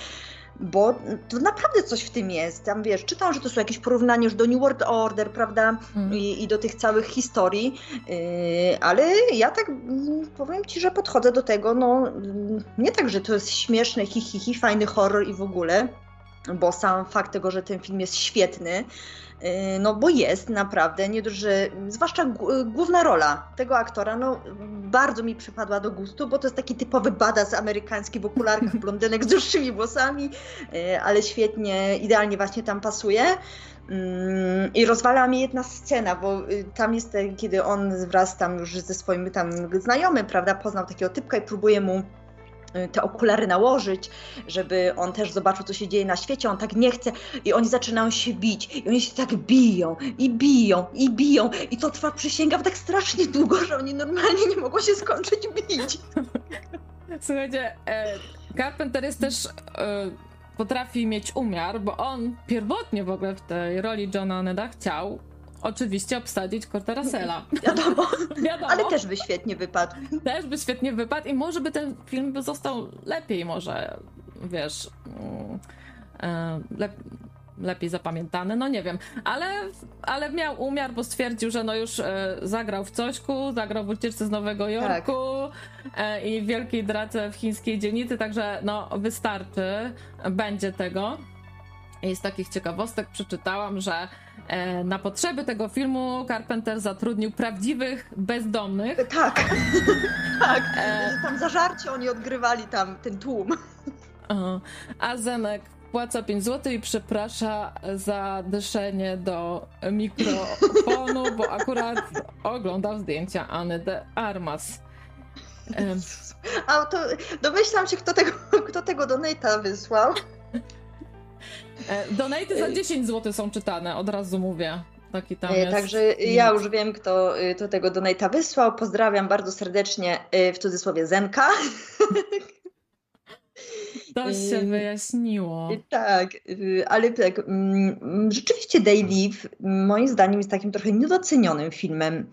S2: bo to naprawdę coś w tym jest. Tam wiesz, czytam, że to są jakieś porównania już do New World Order, prawda, mm. I, I, do tych całych historii, yy, ale ja tak mm, powiem Ci, że podchodzę do tego, no nie tak, że to jest śmieszne, hi, hi, hi fajny horror i w ogóle, bo sam fakt tego, że ten film jest świetny, Y, no bo jest naprawdę, nie dość, że zwłaszcza główna rola tego aktora, no bardzo mi przypadła do gustu, bo to jest taki typowy badass amerykański w okularkach, blondynek z dłuższymi włosami, y, ale świetnie, idealnie właśnie tam pasuje. Mm, I rozwala mi jedna scena, bo y, tam jest, kiedy on wraz tam już ze swoim tam znajomym, prawda, poznał takiego typka i próbuje mu Y, te okulary nałożyć, żeby on też zobaczył, co się dzieje na świecie. On tak nie chce i oni zaczynają się bić. I oni się tak biją i biją i biją. I to trwa, przysięgam, tak strasznie długo, że oni normalnie nie mogą się skończyć bić.
S1: Słuchajcie, e, Carpenter jest też... E, potrafi mieć umiar, bo on pierwotnie w ogóle w tej roli Johna Neda chciał oczywiście obsadzić Korta Russella. (laughs)
S2: Wiadomo. Wiadomo. Ale też by świetnie wypadł.
S1: Też by świetnie wypadł i może by ten film by został lepiej może, wiesz, mm, e, lep, lepiej zapamiętany, no nie wiem, ale, ale miał umiar, bo stwierdził, że no już e, zagrał w Cośku, zagrał w Ucieczce z Nowego Jorku tak. i w Wielkiej Drace w chińskiej dzielnicy, także no wystarczy, będzie tego. I z takich ciekawostek przeczytałam, że na potrzeby tego filmu Carpenter zatrudnił prawdziwych bezdomnych.
S2: Tak, (laughs) tak. E... Tam zażarcie oni odgrywali tam ten tłum.
S1: A Zenek płaca 5 zł i przeprasza za dyszenie do mikrofonu, bo akurat oglądał zdjęcia Anny de Armas.
S2: A to domyślam się, kto tego, kto tego donate'a wysłał.
S1: E, donaty za 10 zł są czytane, od razu mówię. Taki tam e, jest.
S2: Także ja już wiem, kto, y, kto tego donata wysłał. Pozdrawiam bardzo serdecznie w cudzysłowie Zenka. (laughs)
S1: To się wyjaśniło.
S2: Tak, y, ale tak, mm, rzeczywiście Day Live moim zdaniem jest takim trochę niedocenionym filmem.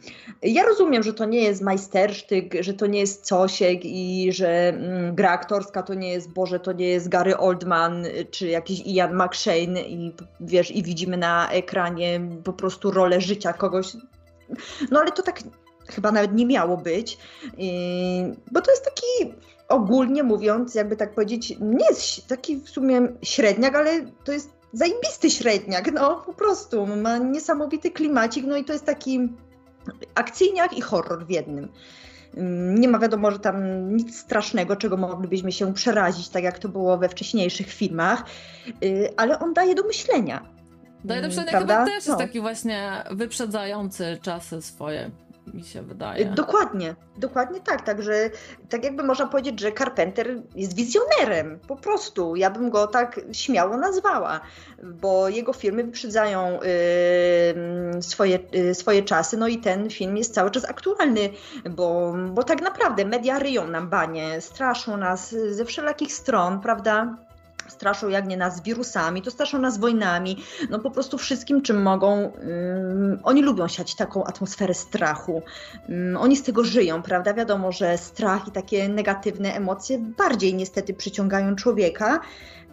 S2: Ja rozumiem, że to nie jest majstersztyk, że to nie jest Cosiek i że mm, gra aktorska to nie jest, Boże, to nie jest Gary Oldman czy jakiś Ian McShane i wiesz, i widzimy na ekranie po prostu rolę życia kogoś. No ale to tak chyba nawet nie miało być, bo to jest taki ogólnie mówiąc, jakby tak powiedzieć, nie jest taki w sumie średniak, ale to jest zajebisty średniak, no po prostu. Ma niesamowity klimacik, no i to jest taki akcyjniak i horror w jednym. Mm, nie ma wiadomo, że tam nic strasznego, czego moglibyśmy się przerazić, tak jak to było we wcześniejszych filmach, y, ale on daje do myślenia.
S1: Daje do myślenia Prawda? chyba też no. jest taki właśnie wyprzedzający czasy swoje mi się wydaje.
S2: Dokładnie, dokładnie tak. Także tak jakby można powiedzieć, że Carpenter jest wizjonerem, po prostu. Ja bym go tak śmiało nazwała, bo jego filmy wyprzedzają yy, swoje, yy, swoje czasy, no i ten film jest cały czas aktualny, bo, bo tak naprawdę media ryją nam banie, straszą nas ze wszelakich stron, prawda? Straszą jak nie nas wirusami, to straszą nas wojnami, no po prostu wszystkim, czym mogą. oni lubią siać taką atmosferę strachu. oni z tego żyją, prawda? Wiadomo, że strach i takie negatywne emocje bardziej niestety przyciągają człowieka.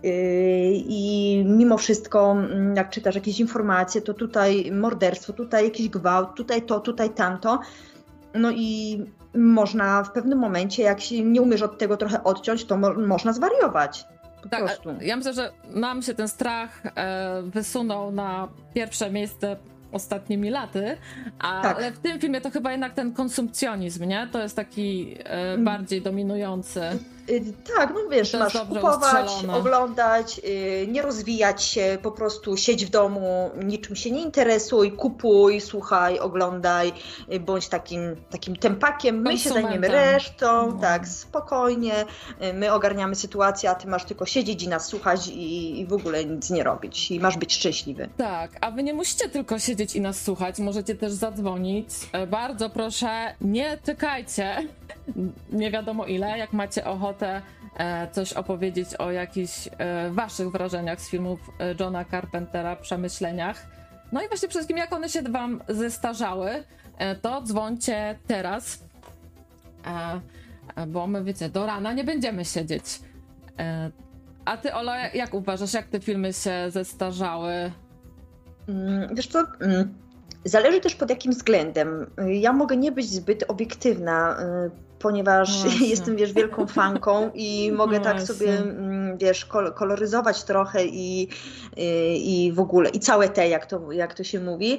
S2: Yy, I mimo wszystko, jak czytasz jakieś informacje, to tutaj morderstwo, tutaj jakiś gwałt, tutaj to, tutaj tamto. no i można w pewnym momencie, jak się nie umiesz od tego trochę odciąć, to mo można zwariować. Po tak, prostu.
S1: Ja myślę, że nam się ten strach e, wysunął na pierwsze miejsce ostatnimi laty, tak. ale w tym filmie to chyba jednak ten konsumpcjonizm, nie? To jest taki e, mm. bardziej dominujący.
S2: Y, tak, no wiesz, masz kupować, ustrzelone. oglądać, y, nie rozwijać się, po prostu siedź w domu, niczym się nie interesuj, kupuj, słuchaj, oglądaj, y, bądź takim, takim tempakiem, my się zajmiemy resztą, no. tak, spokojnie, my ogarniamy sytuację, a ty masz tylko siedzieć i nas słuchać i, i w ogóle nic nie robić i masz być szczęśliwy.
S1: Tak, a wy nie musicie tylko siedzieć i nas słuchać, możecie też zadzwonić. E, bardzo proszę, nie czekajcie, nie wiadomo ile, jak macie ochotę e, coś opowiedzieć o jakichś e, waszych wrażeniach z filmów e, Johna Carpentera, przemyśleniach. No i właśnie przede wszystkim, jak one się wam zestarzały, to dzwońcie teraz, bo my, wiecie, do rana nie będziemy siedzieć. A ty, Ola, jak uważasz, jak te filmy się zestarzały?
S2: Mm, wiesz co, mm, zależy też pod jakim względem. Ja mogę nie być zbyt obiektywna ponieważ no (laughs) jestem, wiesz, wielką fanką i (laughs) mogę no tak sobie, mm, wiesz, koloryzować trochę i, i, i, w ogóle, i całe te, jak to, jak to się mówi,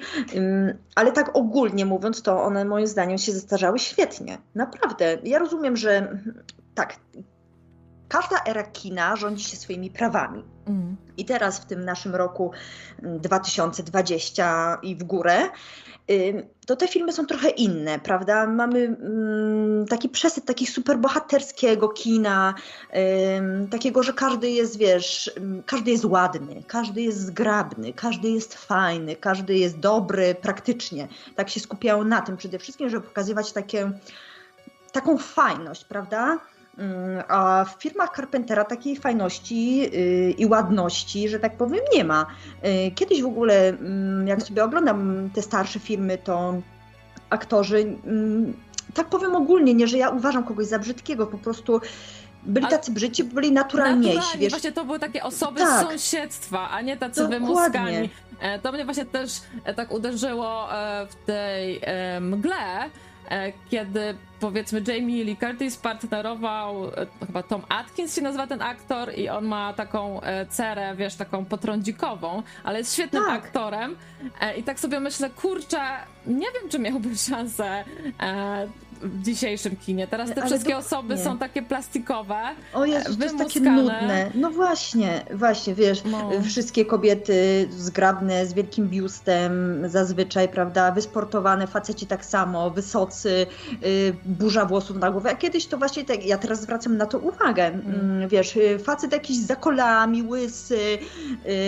S2: ale tak ogólnie mówiąc, to one moim zdaniem się zestarzały świetnie, naprawdę. Ja rozumiem, że tak, każda era kina rządzi się swoimi prawami. Mm. I teraz w tym naszym roku 2020 i w górę to te filmy są trochę inne, prawda? Mamy mm, taki przesyt takich superbohaterskiego kina, takiego, że każdy jest, wiesz, każdy jest ładny, każdy jest zgrabny, każdy jest fajny, każdy jest dobry praktycznie. Tak się skupiało na tym przede wszystkim, żeby pokazywać takie, taką fajność, prawda? Mm, a w firmach Carpentera takiej fajności y, i ładności, że tak powiem, nie ma. Y, kiedyś w ogóle, mm, jak sobie oglądam te starsze filmy, to aktorzy, mm, tak powiem ogólnie, nie, że ja uważam kogoś za brzydkiego, po prostu byli tacy brzydci, byli naturalniejsi. Naturalnie,
S1: wiesz? właśnie to były takie osoby tak. z sąsiedztwa, a nie tacy Dokładnie. wymuskani. E, to mnie właśnie też e, tak uderzyło e, w tej mgle, kiedy powiedzmy Jamie Lee Curtis partnerował, e, chyba Tom Atkins się nazywa ten aktor i on ma taką e, cerę, wiesz, taką potrądzikową, ale jest świetnym tak. aktorem i tak sobie myślę, kurczę, nie wiem, czy miałbym szansę w dzisiejszym kinie. Teraz te Ale wszystkie osoby są takie plastikowe.
S2: O Jezu, to jest takie nudne. No właśnie, właśnie, wiesz, no. wszystkie kobiety zgrabne, z wielkim biustem zazwyczaj, prawda, wysportowane, faceci tak samo, wysocy, y, burza włosów na głowę. A kiedyś to właśnie tak, ja teraz zwracam na to uwagę, mm. wiesz, y, facet jakiś z zakolami, łysy,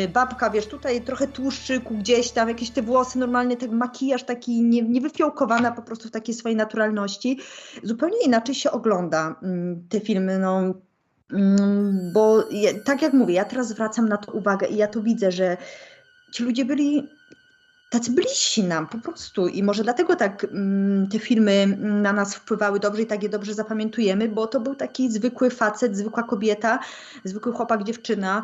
S2: y, babka, wiesz, tutaj trochę tłuszczyku gdzieś tam, jakieś te włosy, normalnie ten makijaż taki nie, po prostu w takiej swojej naturalności zupełnie inaczej się ogląda mm, te filmy. No, mm, bo tak jak mówię, ja teraz zwracam na to uwagę i ja to widzę, że ci ludzie byli tacy bliżsi nam po prostu i może dlatego tak mm, te filmy na nas wpływały dobrze i tak je dobrze zapamiętujemy, bo to był taki zwykły facet, zwykła kobieta, zwykły chłopak, dziewczyna,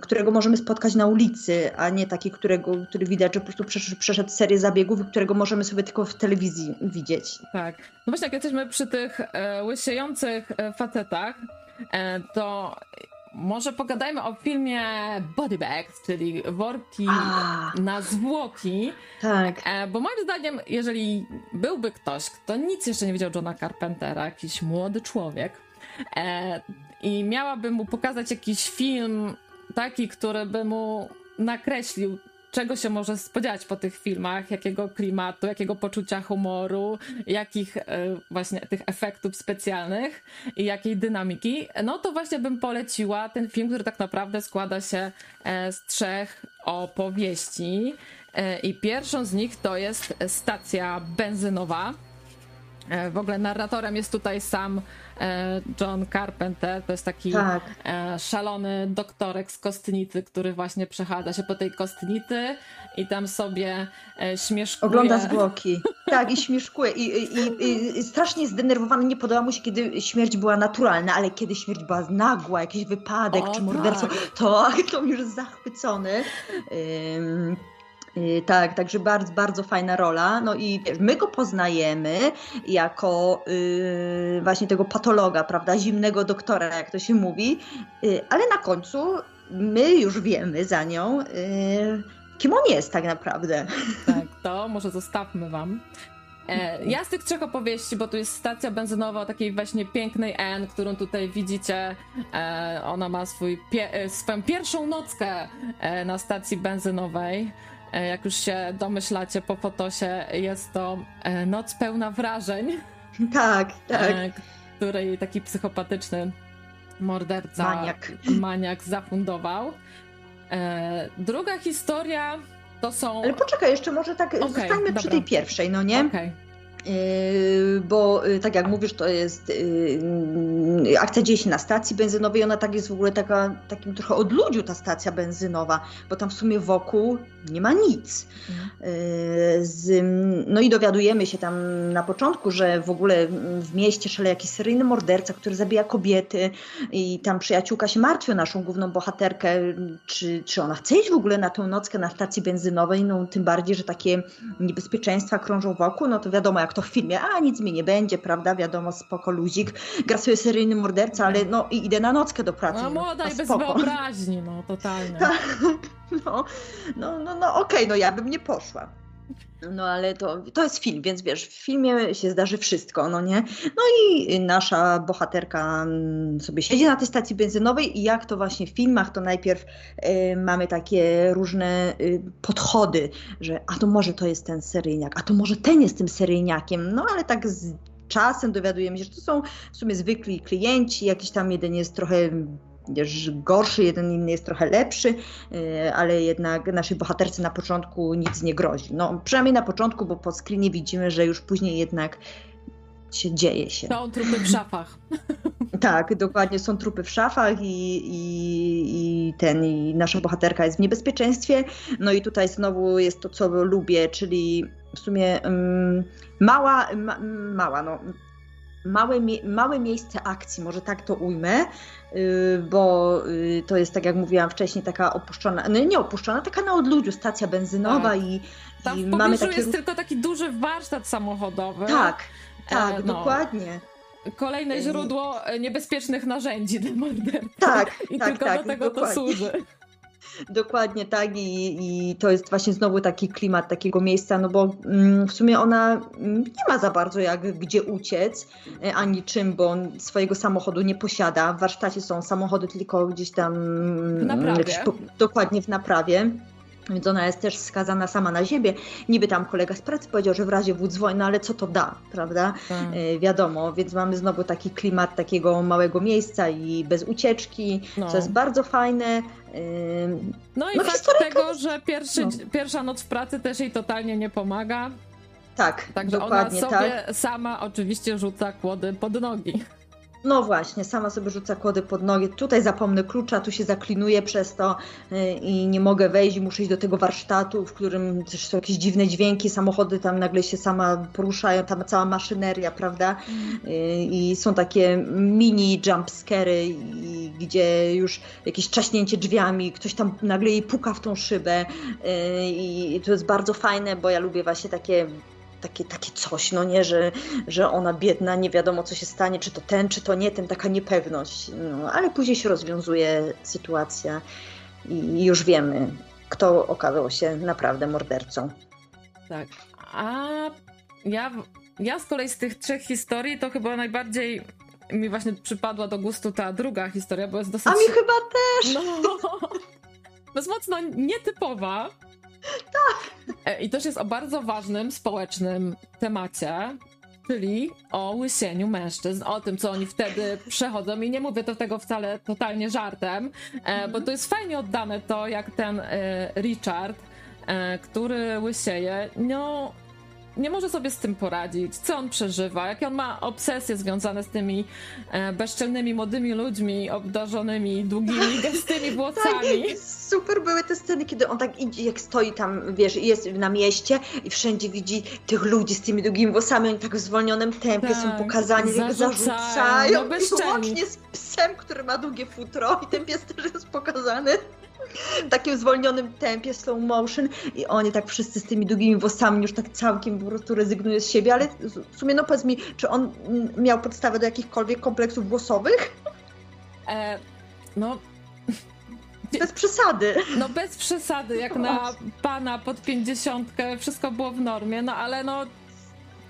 S2: którego możemy spotkać na ulicy, a nie taki, którego, który widać, że po prostu przeszedł, przeszedł serię zabiegów, którego możemy sobie tylko w telewizji widzieć.
S1: Tak. No właśnie, jak jesteśmy przy tych e, łysiejących e, facetach, e, to może pogadajmy o filmie Body Bags, czyli worki A, na zwłoki.
S2: Tak.
S1: E, bo moim zdaniem, jeżeli byłby ktoś, kto nic jeszcze nie widział Johna Carpentera, jakiś młody człowiek, e, i miałabym mu pokazać jakiś film taki, który by mu nakreślił czego się może spodziewać po tych filmach, jakiego klimatu, jakiego poczucia humoru, jakich e, właśnie tych efektów specjalnych i jakiej dynamiki, no to właśnie bym poleciła ten film, który tak naprawdę składa się e, z trzech opowieści. E, I pierwszą z nich to jest stacja benzynowa. W ogóle narratorem jest tutaj sam John Carpenter, to jest taki tak. E, szalony doktorek z Kostnicy, który właśnie przechadza się po tej Kostnicy i tam sobie e, śmieszkuje.
S2: Ogląda (laughs) zwłoki. Tak, i śmieszkuje. I, i, i, strasznie zdenerwowany, nie podoba mu się, kiedy śmierć była naturalna, ale kiedy śmierć była nagła, jakiś wypadek o, czy morderstwo, tak. to, (laughs) to już zachwycony. Um, tak, także bardzo, bardzo fajna rola. No i wiesz, my go poznajemy jako yy, właśnie tego patologa, prawda, zimnego doktora, jak to się mówi, yy, ale na końcu my już wiemy za nią, yy, kim on jest tak naprawdę.
S1: Tak, to może zostawmy wam. E, ja z tych trzech opowieści, bo tu jest stacja benzynowa takiej właśnie pięknej N, którą tutaj widzicie. E, ona ma swój pie e, swoją pierwszą nockę na stacji benzynowej. E, jak już się domyślacie po fotosie, jest to e, noc pełna wrażeń.
S2: Tak, tak.
S1: Której taki psychopatyczny morderca,
S2: maniak,
S1: maniak zafundował. Druga historia to są.
S2: Ale poczekaj, jeszcze może tak okay, zostańmy dobra. przy tej pierwszej, no nie?
S1: Okay.
S2: Yy, bo yy, tak jak mówisz, to jest yy, akcja dzieje się na stacji benzynowej, ona tak jest w ogóle taka, takim trochę odludziu ta stacja benzynowa, bo tam w sumie wokół nie ma nic. Mhm. Z, no i dowiadujemy się tam na początku, że w ogóle w mieście szaleje jakiś seryjny morderca, który zabija kobiety i tam przyjaciółka się martwi o naszą główną bohaterkę, czy, czy ona chce iść w ogóle na tę nockę na stacji benzynowej, no tym bardziej, że takie niebezpieczeństwa krążą wokół, no to wiadomo jak to w filmie, a nic mi nie będzie, prawda, wiadomo, spoko luzik, gra sobie seryjny morderca, ale no i idę na nockę do pracy.
S1: No młoda no, i bez wyobraźni, no totalnie. (laughs) Tak.
S2: no, no, no, no okej, okay, no ja bym nie poszła. No ale to, to jest film, więc wiesz, w filmie się zdarzy wszystko, no nie? No i nasza bohaterka mm, sobie siedzi na tej stacji benzynowej i jak to właśnie w filmach, to najpierw y, mamy takie różne y, podchody, że a to może to jest ten seryjniak, a to może ten jest tym seryjniakiem, no ale tak z czasem dowiadujemy się, że to są w sumie zwykli klienci, jakiś tam jeden jest trochę gorszy, jeden inny jest trochę lepszy, y, ale jednak naszej bohaterce na początku nic nie grozi. No, przynajmniej na początku, bo po screenie widzimy, że już później jednak się dzieje się.
S1: Są trupy w szafach. (laughs)
S2: Tak, dokładnie, są trupy w szafach i, i, i, ten, i nasza bohaterka jest w niebezpieczeństwie. No i tutaj znowu jest to, co lubię, czyli w sumie um, mała, ma, mała, no małe, małe miejsce akcji, może tak to ujmę, y, bo y, to jest, tak jak mówiłam wcześniej, taka opuszczona, no nie opuszczona, taka na odludziu stacja benzynowa tak. i,
S1: Tam i w mamy takie... jest tylko taki duży warsztat samochodowy.
S2: Tak, tak, e, no. dokładnie.
S1: Kolejne źródło niebezpiecznych narzędzi dla mordercy.
S2: Tak, (laughs)
S1: I
S2: tak,
S1: tylko
S2: tak,
S1: do tego dokładnie. to służy.
S2: Dokładnie tak I, i to jest właśnie znowu taki klimat takiego miejsca, no bo mm, w sumie ona mm, nie ma za bardzo jak gdzie uciec, e, ani czym, bo swojego samochodu nie posiada. W warsztacie są samochody tylko gdzieś tam...
S1: W naprawie.
S2: Dokładnie w naprawie. Więc ona jest też skazana sama na siebie. Niby tam kolega z pracy powiedział, że w razie wódz wojny, ale co to da, prawda? Tak. E, wiadomo, więc mamy znowu taki klimat takiego małego miejsca i bez ucieczki, no. co jest bardzo fajne.
S1: No i no, fakt tego, że pierwszy, no. pierwsza noc w pracy też jej totalnie nie pomaga.
S2: Tak,
S1: Także dokładnie ona sobie tak. sama oczywiście rzuca kłody pod nogi.
S2: No właśnie, sama sobie rzuca kłody pod nogi. Tutaj zapomnę klucza, tu się zaklinuje przez to y, i nie mogę wejść, muszę iść do tego warsztatu, w którym też są jakieś dziwne dźwięki, samochody tam nagle się sama poruszają, tam cała maszyneria, prawda? Mm. I są takie mini jumpscary, gdzie już jakieś czaśnięcie drzwiami, ktoś tam nagle jej puka w tą szybę y, i to jest bardzo fajne, bo ja lubię właśnie takie takie, takie coś, no nie, że, że ona biedna, nie wiadomo co się stanie, czy to ten, czy to nie ten, taka niepewność. No, ale później się rozwiązuje sytuacja i już wiemy, kto okazał się naprawdę mordercą.
S1: Tak. A ja, ja z kolei z tych trzech historii to chyba najbardziej mi właśnie przypadła do gustu ta druga historia, bo jest dosyć...
S2: A mi chyba też!
S1: No, (laughs) jest mocno nietypowa,
S2: tak.
S1: I też jest o bardzo ważnym społecznym temacie, czyli o łysieniu mężczyzn, o tym, co oni wtedy przechodzą. I nie mówię to tego wcale totalnie żartem, mm. bo to jest fajnie oddane to, jak ten e, Richard, który łysieje, no nie może sobie z tym poradzić, co on przeżywa, jakie on ma obsesje związane z tymi e, bezczelnymi, młodymi ludźmi, obdarzonymi długimi, (laughs) gęstymi włosami.
S2: Tak, super były te sceny, kiedy on tak idzie, jak stoi tam, wiesz, jest na mieście i wszędzie widzi tych ludzi z tymi długimi włosami, oni tak w zwolnionym tempie tak, są pokazani, jak zarzucają. No
S1: I
S2: łącznie z psem, który ma długie futro i ten pies też jest pokazany. W takim zwolnionym tempie, slow motion i oni tak wszyscy z tymi długimi włosami już tak całkiem po prostu rezygnują z siebie, ale w sumie no powiedz mi, czy on miał podstawę do jakichkolwiek kompleksów włosowych?
S1: E, no...
S2: Bez przesady.
S1: No bez przesady, jak na pana pod pięćdziesiątkę wszystko było w normie, no ale no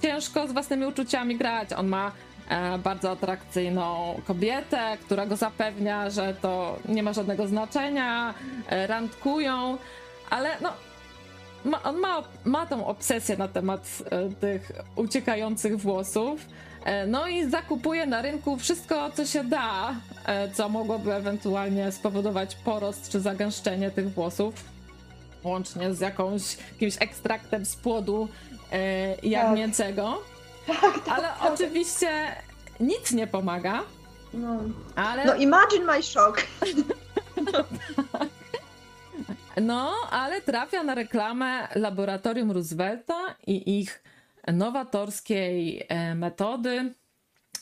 S1: ciężko z własnymi uczuciami grać. On ma bardzo atrakcyjną kobietę, która go zapewnia, że to nie ma żadnego znaczenia, e, randkują, ale no ma, on ma, ma tą obsesję na temat e, tych uciekających włosów. E, no i zakupuje na rynku wszystko, co się da, e, co mogłoby ewentualnie spowodować porost czy zagęszczenie tych włosów, łącznie z jakąś, jakimś ekstraktem z płodu e, jagnięcego. Tak. Tak, tak, ale tak. oczywiście nic nie pomaga.
S2: No, ale... no imagine my shock.
S1: no, (laughs) no, ale trafia na reklamę Laboratorium Roosevelta i ich nowatorskiej e, metody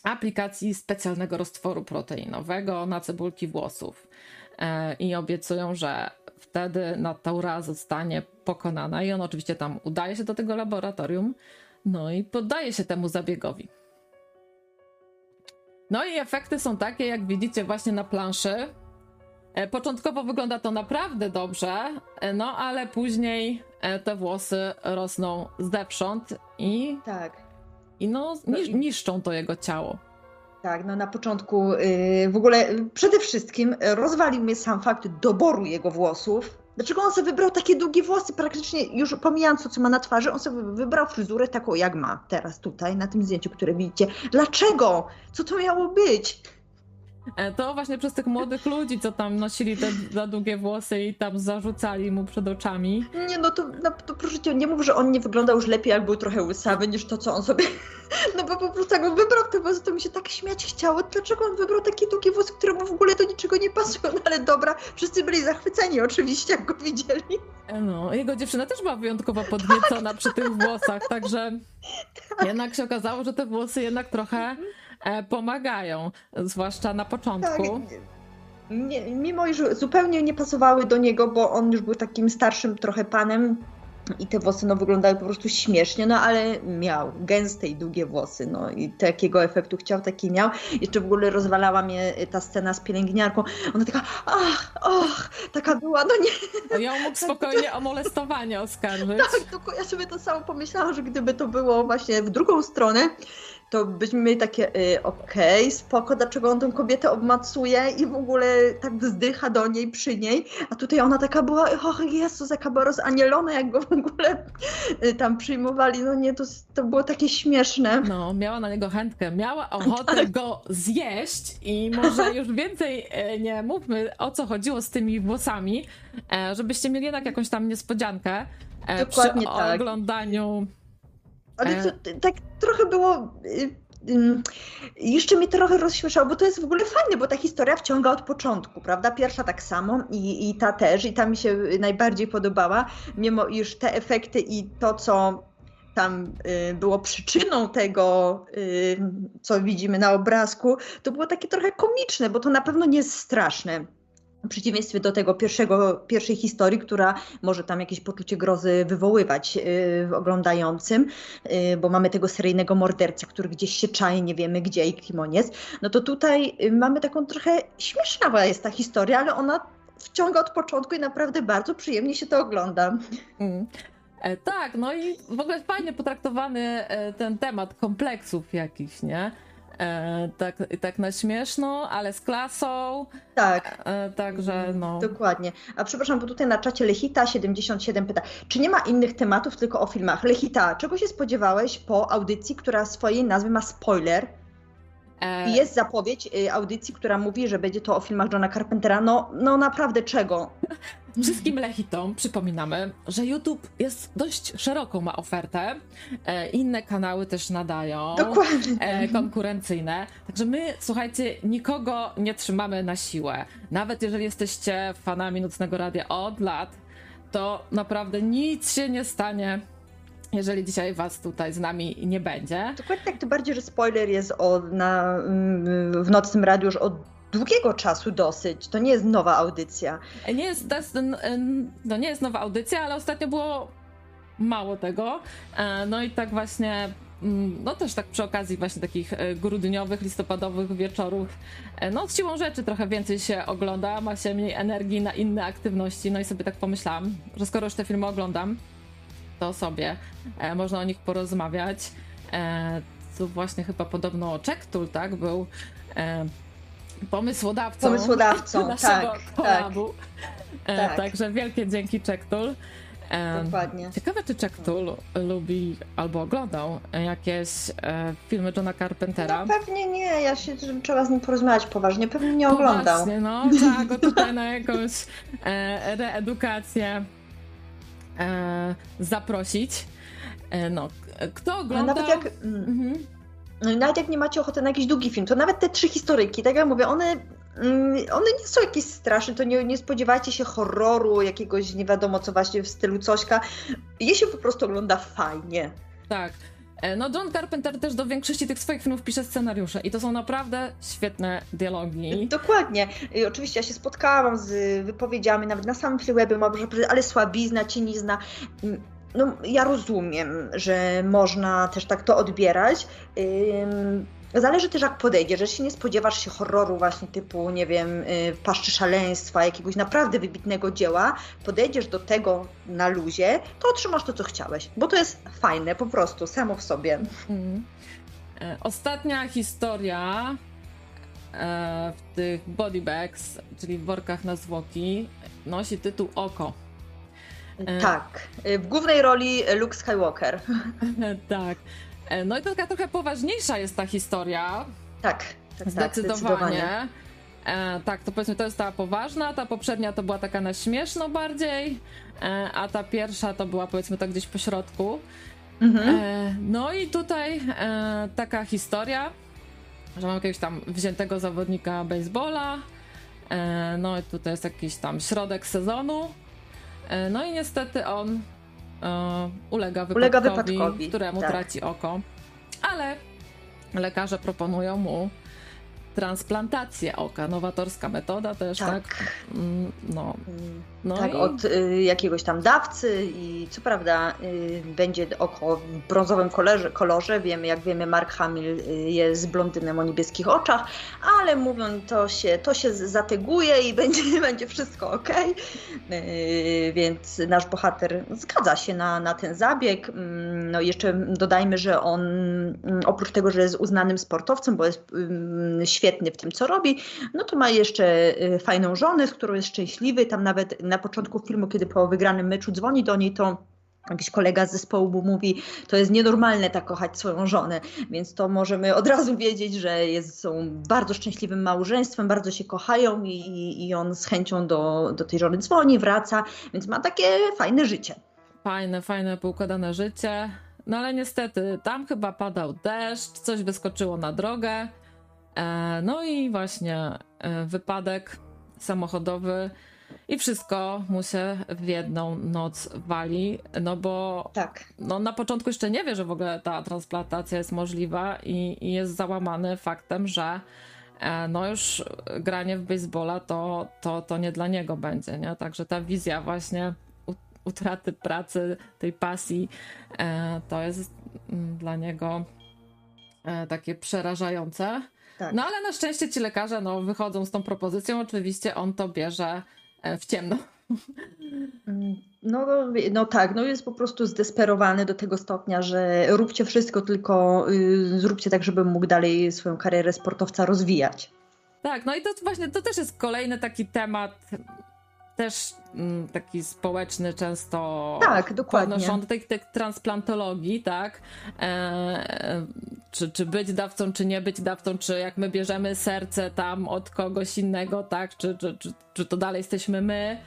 S1: aplikacji specjalnego roztworu proteinowego na cebulki włosów. E, I obiecują, że wtedy natura zostanie pokonana i on oczywiście tam udaje się do tego laboratorium, no i poddaje się temu zabiegowi. No i efekty są takie, jak widzicie właśnie na planszy. E, początkowo wygląda to naprawdę dobrze, no ale później te włosy rosną zewsząd i.
S2: Tak.
S1: I no, no niszczą to jego ciało.
S2: Tak, no na początku yy, w ogóle przede wszystkim rozwalił mnie sam fakt doboru jego włosów. Dlaczego on sobie wybrał takie długie włosy, praktycznie już pomijając to, co ma na twarzy, on sobie wybrał fryzurę taką, jak ma teraz tutaj, na tym zdjęciu, które widzicie. Dlaczego? Co to miało być?
S1: E, to właśnie przez tych młodych ludzi, co tam nosili te za długie włosy i tam zarzucali mu przed oczami.
S2: Nie, no to, no, to proszę cię, nie mów, że on nie wyglądał już lepiej, jak był trochę łysawy, niż to, co on sobie... (laughs) No bo po prostu jak on wybrał te włosy, to mi się tak śmiać chciało. Dlaczego on wybrał takie długie włosy, które mu w ogóle do niczego nie pasują? No ale dobra, wszyscy byli zachwyceni oczywiście, jak go widzieli.
S1: E, no, jego dziewczyna też była wyjątkowo podniecona przy tych włosach, także (laughs) tak. jednak się okazało, że te włosy jednak trochę E, pomagają, zwłaszcza na początku. Tak,
S2: nie, mimo iż zupełnie nie pasowały do niego, bo on już był takim starszym trochę panem i te włosy no, wyglądały po prostu śmiesznie, no ale miał gęste i długie włosy, no i takiego efektu chciał, taki miał. Jeszcze w ogóle rozwalała mnie ta scena z pielęgniarką. Ona taka, ach, ach, taka była, no nie.
S1: Ją mógł (laughs) spokojnie o molestowanie oskarżyć.
S2: Tak, tylko ja sobie to samo pomyślałam, że gdyby to było właśnie w drugą stronę, to byśmy mieli takie, y, okej, okay, spoko, dlaczego on tę kobietę obmacuje i w ogóle tak wzdycha do niej, przy niej, a tutaj ona taka była, och Jezus, jaka była rozanielona, jak go w ogóle y, tam przyjmowali, no nie, to, to było takie śmieszne.
S1: No, miała na niego chętkę, miała ochotę tak. go zjeść i może już więcej e, nie mówmy, o co chodziło z tymi włosami, e, żebyście mieli jednak jakąś tam niespodziankę e, Dokładnie przy tak. oglądaniu
S2: ale to, tak trochę było. Y, y, jeszcze mnie trochę rozśmieszało, bo to jest w ogóle fajne, bo ta historia wciąga od początku, prawda? Pierwsza tak samo i, i ta też, i ta mi się najbardziej podobała, mimo iż te efekty i to, co tam y, było przyczyną tego, co widzimy na obrazku, to było takie trochę komiczne, bo to na pewno nie jest straszne. W przeciwieństwie do tego pierwszego, pierwszej historii, która może tam jakieś poczucie grozy wywoływać yy, w oglądającym, yy, bo mamy tego seryjnego mordercę, który gdzieś się czai, nie wiemy gdzie i kim on jest, no to tutaj yy, mamy taką trochę śmiesznawa jest ta historia, ale ona wciąga od początku i naprawdę bardzo przyjemnie się to ogląda. Mm.
S1: E, tak, no i w ogóle fajnie potraktowany e, ten temat kompleksów jakichś, nie? E, tak, tak na śmieszno, ale z klasą.
S2: Tak.
S1: E, także no.
S2: Dokładnie. A przepraszam, bo tutaj na czacie Lechita77 pyta, czy nie ma innych tematów, tylko o filmach? Lechita, czego się spodziewałeś po audycji, która swojej nazwy ma spoiler? E... Jest zapowiedź y, audycji, która mówi, że będzie to o filmach Johna Carpentera. No, no naprawdę czego? (laughs)
S1: Wszystkim lechitom przypominamy, że YouTube jest dość szeroką ma ofertę. E, inne kanały też nadają.
S2: Dokładnie.
S1: E, konkurencyjne. Także my, słuchajcie, nikogo nie trzymamy na siłę. Nawet jeżeli jesteście fanami Nocnego Radia od lat, to naprawdę nic się nie stanie jeżeli dzisiaj was tutaj z nami nie będzie.
S2: Dokładnie tak, to bardziej, że spoiler jest od, na, mm, w Nocnym Radiu już od długiego czasu dosyć. To nie jest nowa audycja.
S1: Nie jest, to, jest, no nie jest nowa audycja, ale ostatnio było mało tego. E, no i tak właśnie mm, no też tak przy okazji właśnie takich e, grudniowych, listopadowych wieczorów, e, no z siłą rzeczy trochę więcej się ogląda, ma się mniej energii na inne aktywności, no i sobie tak pomyślałam, że skoro już te filmy oglądam, to sobie można o nich porozmawiać. Tu właśnie chyba podobno Czektul, tak, był pomysłodawcą,
S2: pomysłodawcą (laughs)
S1: naszego tak, kolabu. Tak. tak. Także wielkie dzięki Czektul.
S2: Dokładnie.
S1: Ciekawe, czy Czektul lubi albo oglądał jakieś e, filmy Johna Carpentera.
S2: No pewnie nie, ja się trzeba z nim porozmawiać poważnie, pewnie nie oglądał.
S1: Właśnie, no, trzeba go tutaj na jakąś e, reedukację e, zaprosić. E, no, kto oglądał...
S2: nawet jak... Mhm. No nawet jak nie macie ochoty na jakiś długi film, to nawet te trzy historyjki, tak jak mówię, one Mm, one nie są jakieś straszne, to nie, nie spodziewajcie się horroru, jakiegoś nie wiadomo co właśnie w stylu cośka. Je się po prostu ogląda fajnie.
S1: Tak. E, no John Carpenter też do większości tych swoich filmów pisze scenariusze i to są naprawdę świetne dialogi.
S2: Dokładnie. Oczywiście ja się spotkałam z wypowiedziami, nawet na samym Freewebie, ale słabizna, cienizna mm, no, ja rozumiem, że można też tak to odbierać. Zależy też jak podejdziesz, się nie spodziewasz się horroru właśnie typu, nie wiem, y, paszczy szaleństwa, jakiegoś naprawdę wybitnego dzieła, podejdziesz do tego na luzie, to otrzymasz to, co chciałeś, bo to jest fajne po prostu, samo w sobie. Mm.
S1: Ostatnia historia e, w tych body bags, czyli w workach na zwłoki, nosi tytuł Oko.
S2: E, tak, w głównej roli Luke Skywalker. (laughs)
S1: tak. E, no i taka trochę poważniejsza jest ta historia.
S2: Tak, tak, zdecydowanie. Tak, zdecydowanie.
S1: E, tak, to powiedzmy, to jest ta poważna, ta poprzednia to była taka na śmieszno bardziej, e, a ta pierwsza to była powiedzmy tak gdzieś po środku. Mhm. E, no i tutaj taka historia, że mamy jakiegoś tam wziętego zawodnika baseballa, no i tutaj jest jakiś tam środek sezonu, no i niestety on ulega, wypadkowi, ulega wypadkowi, któremu tak. traci oko. Ale lekarze proponują mu transplantację oka, nowatorska metoda też, tak? tak?
S2: Mm, no. No tak, i... od y, jakiegoś tam dawcy i co prawda y, będzie oko w brązowym kolorze, kolorze. Wiemy, jak wiemy, Mark Hamill y, jest blondynem o niebieskich oczach, ale mówią, to się, to się zateguje i (laughs) będzie, będzie wszystko ok. Y, więc nasz bohater zgadza się na, na ten zabieg. Mm, no jeszcze dodajmy, że on mm, oprócz tego, że jest uznanym sportowcem, bo jest świetny świetny w tym, co robi, no to ma jeszcze y, fajną żonę, z którą jest szczęśliwy. Tam nawet na początku filmu, kiedy po wygranym meczu dzwoni do niej, to jakiś kolega z zespołu mu mówi, to jest nienormalne tak kochać swoją żonę, więc to możemy od razu wiedzieć, że jest, są bardzo szczęśliwym małżeństwem, bardzo się kochają i, i on z chęcią do, do tej żony dzwoni, wraca, więc ma takie fajne życie.
S1: Fajne, fajne, poukładane życie. No ale niestety, tam chyba padał deszcz, coś wyskoczyło na drogę. E, no i właśnie e, wypadek samochodowy i wszystko mu się w jedną noc wali, no bo
S2: tak.
S1: no, na początku jeszcze nie wie, że w ogóle ta transplantacja jest możliwa i, i jest załamany faktem, że e, no już granie w baseballa to, to, to nie dla niego będzie, nie? Także ta wizja właśnie utraty pracy, tej pasji, to jest mm, dla niego takie przerażające. Tak. No ale na szczęście ci lekarze no, wychodzą z tą propozycją. Oczywiście on to bierze e, w ciemno.
S2: Mm, no, no tak, no jest po prostu zdesperowany do tego stopnia, że róbcie wszystko, tylko y, zróbcie tak, żeby mógł dalej swoją karierę sportowca rozwijać.
S1: Tak, no i to właśnie to też jest kolejny taki temat też mm, taki społeczny, często
S2: tak, dokładnie.
S1: podnoszony do tej, tej transplantologii, tak? E, czy, czy być dawcą, czy nie być dawcą, czy jak my bierzemy serce tam od kogoś innego, tak? Czy, czy, czy, czy to dalej jesteśmy my?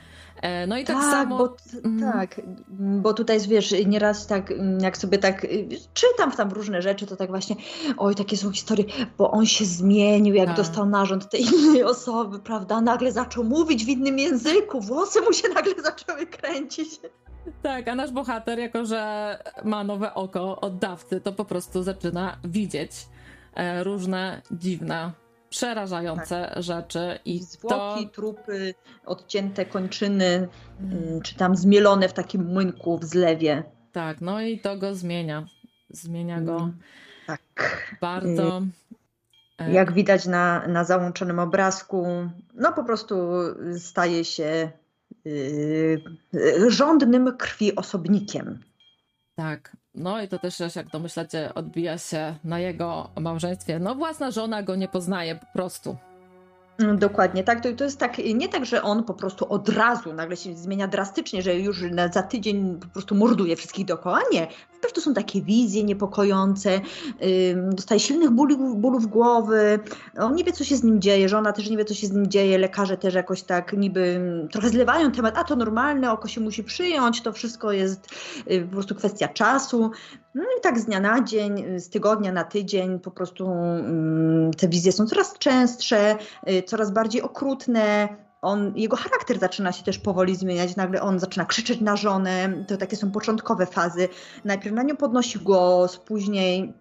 S1: E, no i tak, tak samo.
S2: Bo, mm. Tak, bo tutaj wiesz, nieraz tak, jak sobie tak y, czytam tam różne rzeczy, to tak właśnie, oj, takie są historie, bo on się zmienił, jak tak. dostał narząd tej innej osoby, prawda? Nagle zaczął mówić w innym języku, włosy mu się nagle (laughs) zaczęły kręcić.
S1: Tak, a nasz bohater, jako że ma nowe oko od dawcy, to po prostu zaczyna widzieć e, różne dziwne przerażające tak. rzeczy. I
S2: Zwłoki, to... trupy, odcięte kończyny, hmm. czy tam zmielone w takim młynku w zlewie.
S1: Tak, no i to go zmienia. Zmienia go hmm.
S2: tak.
S1: bardzo.
S2: E, Jak widać na, na załączonym obrazku, no po prostu staje się yy, rządnym krwi osobnikiem.
S1: Tak. No i to też, jak domyślacie, odbija się na jego małżeństwie. No własna żona go nie poznaje po prostu.
S2: Mm, dokładnie, tak. To, to jest tak, nie tak, że on po prostu od razu nagle się zmienia drastycznie, że już na, za tydzień po prostu morduje wszystkich dookoła. Nie. Po prostu są takie wizje niepokojące, yy, dostaje silnych bólów, bólów głowy, on nie wie, co się z nim dzieje, żona też nie wie, co się z nim dzieje, lekarze też jakoś tak niby trochę zlewają temat, a to normalne, oko się musi przyjąć, to wszystko jest yy, po prostu kwestia czasu. No i tak z dnia na dzień, z tygodnia na tydzień po prostu mm, te wizje są coraz częstsze, y, coraz bardziej okrutne. On, jego charakter zaczyna się też powoli zmieniać. Nagle on zaczyna krzyczeć na żonę. To takie są początkowe fazy. Najpierw na nią podnosi głos, później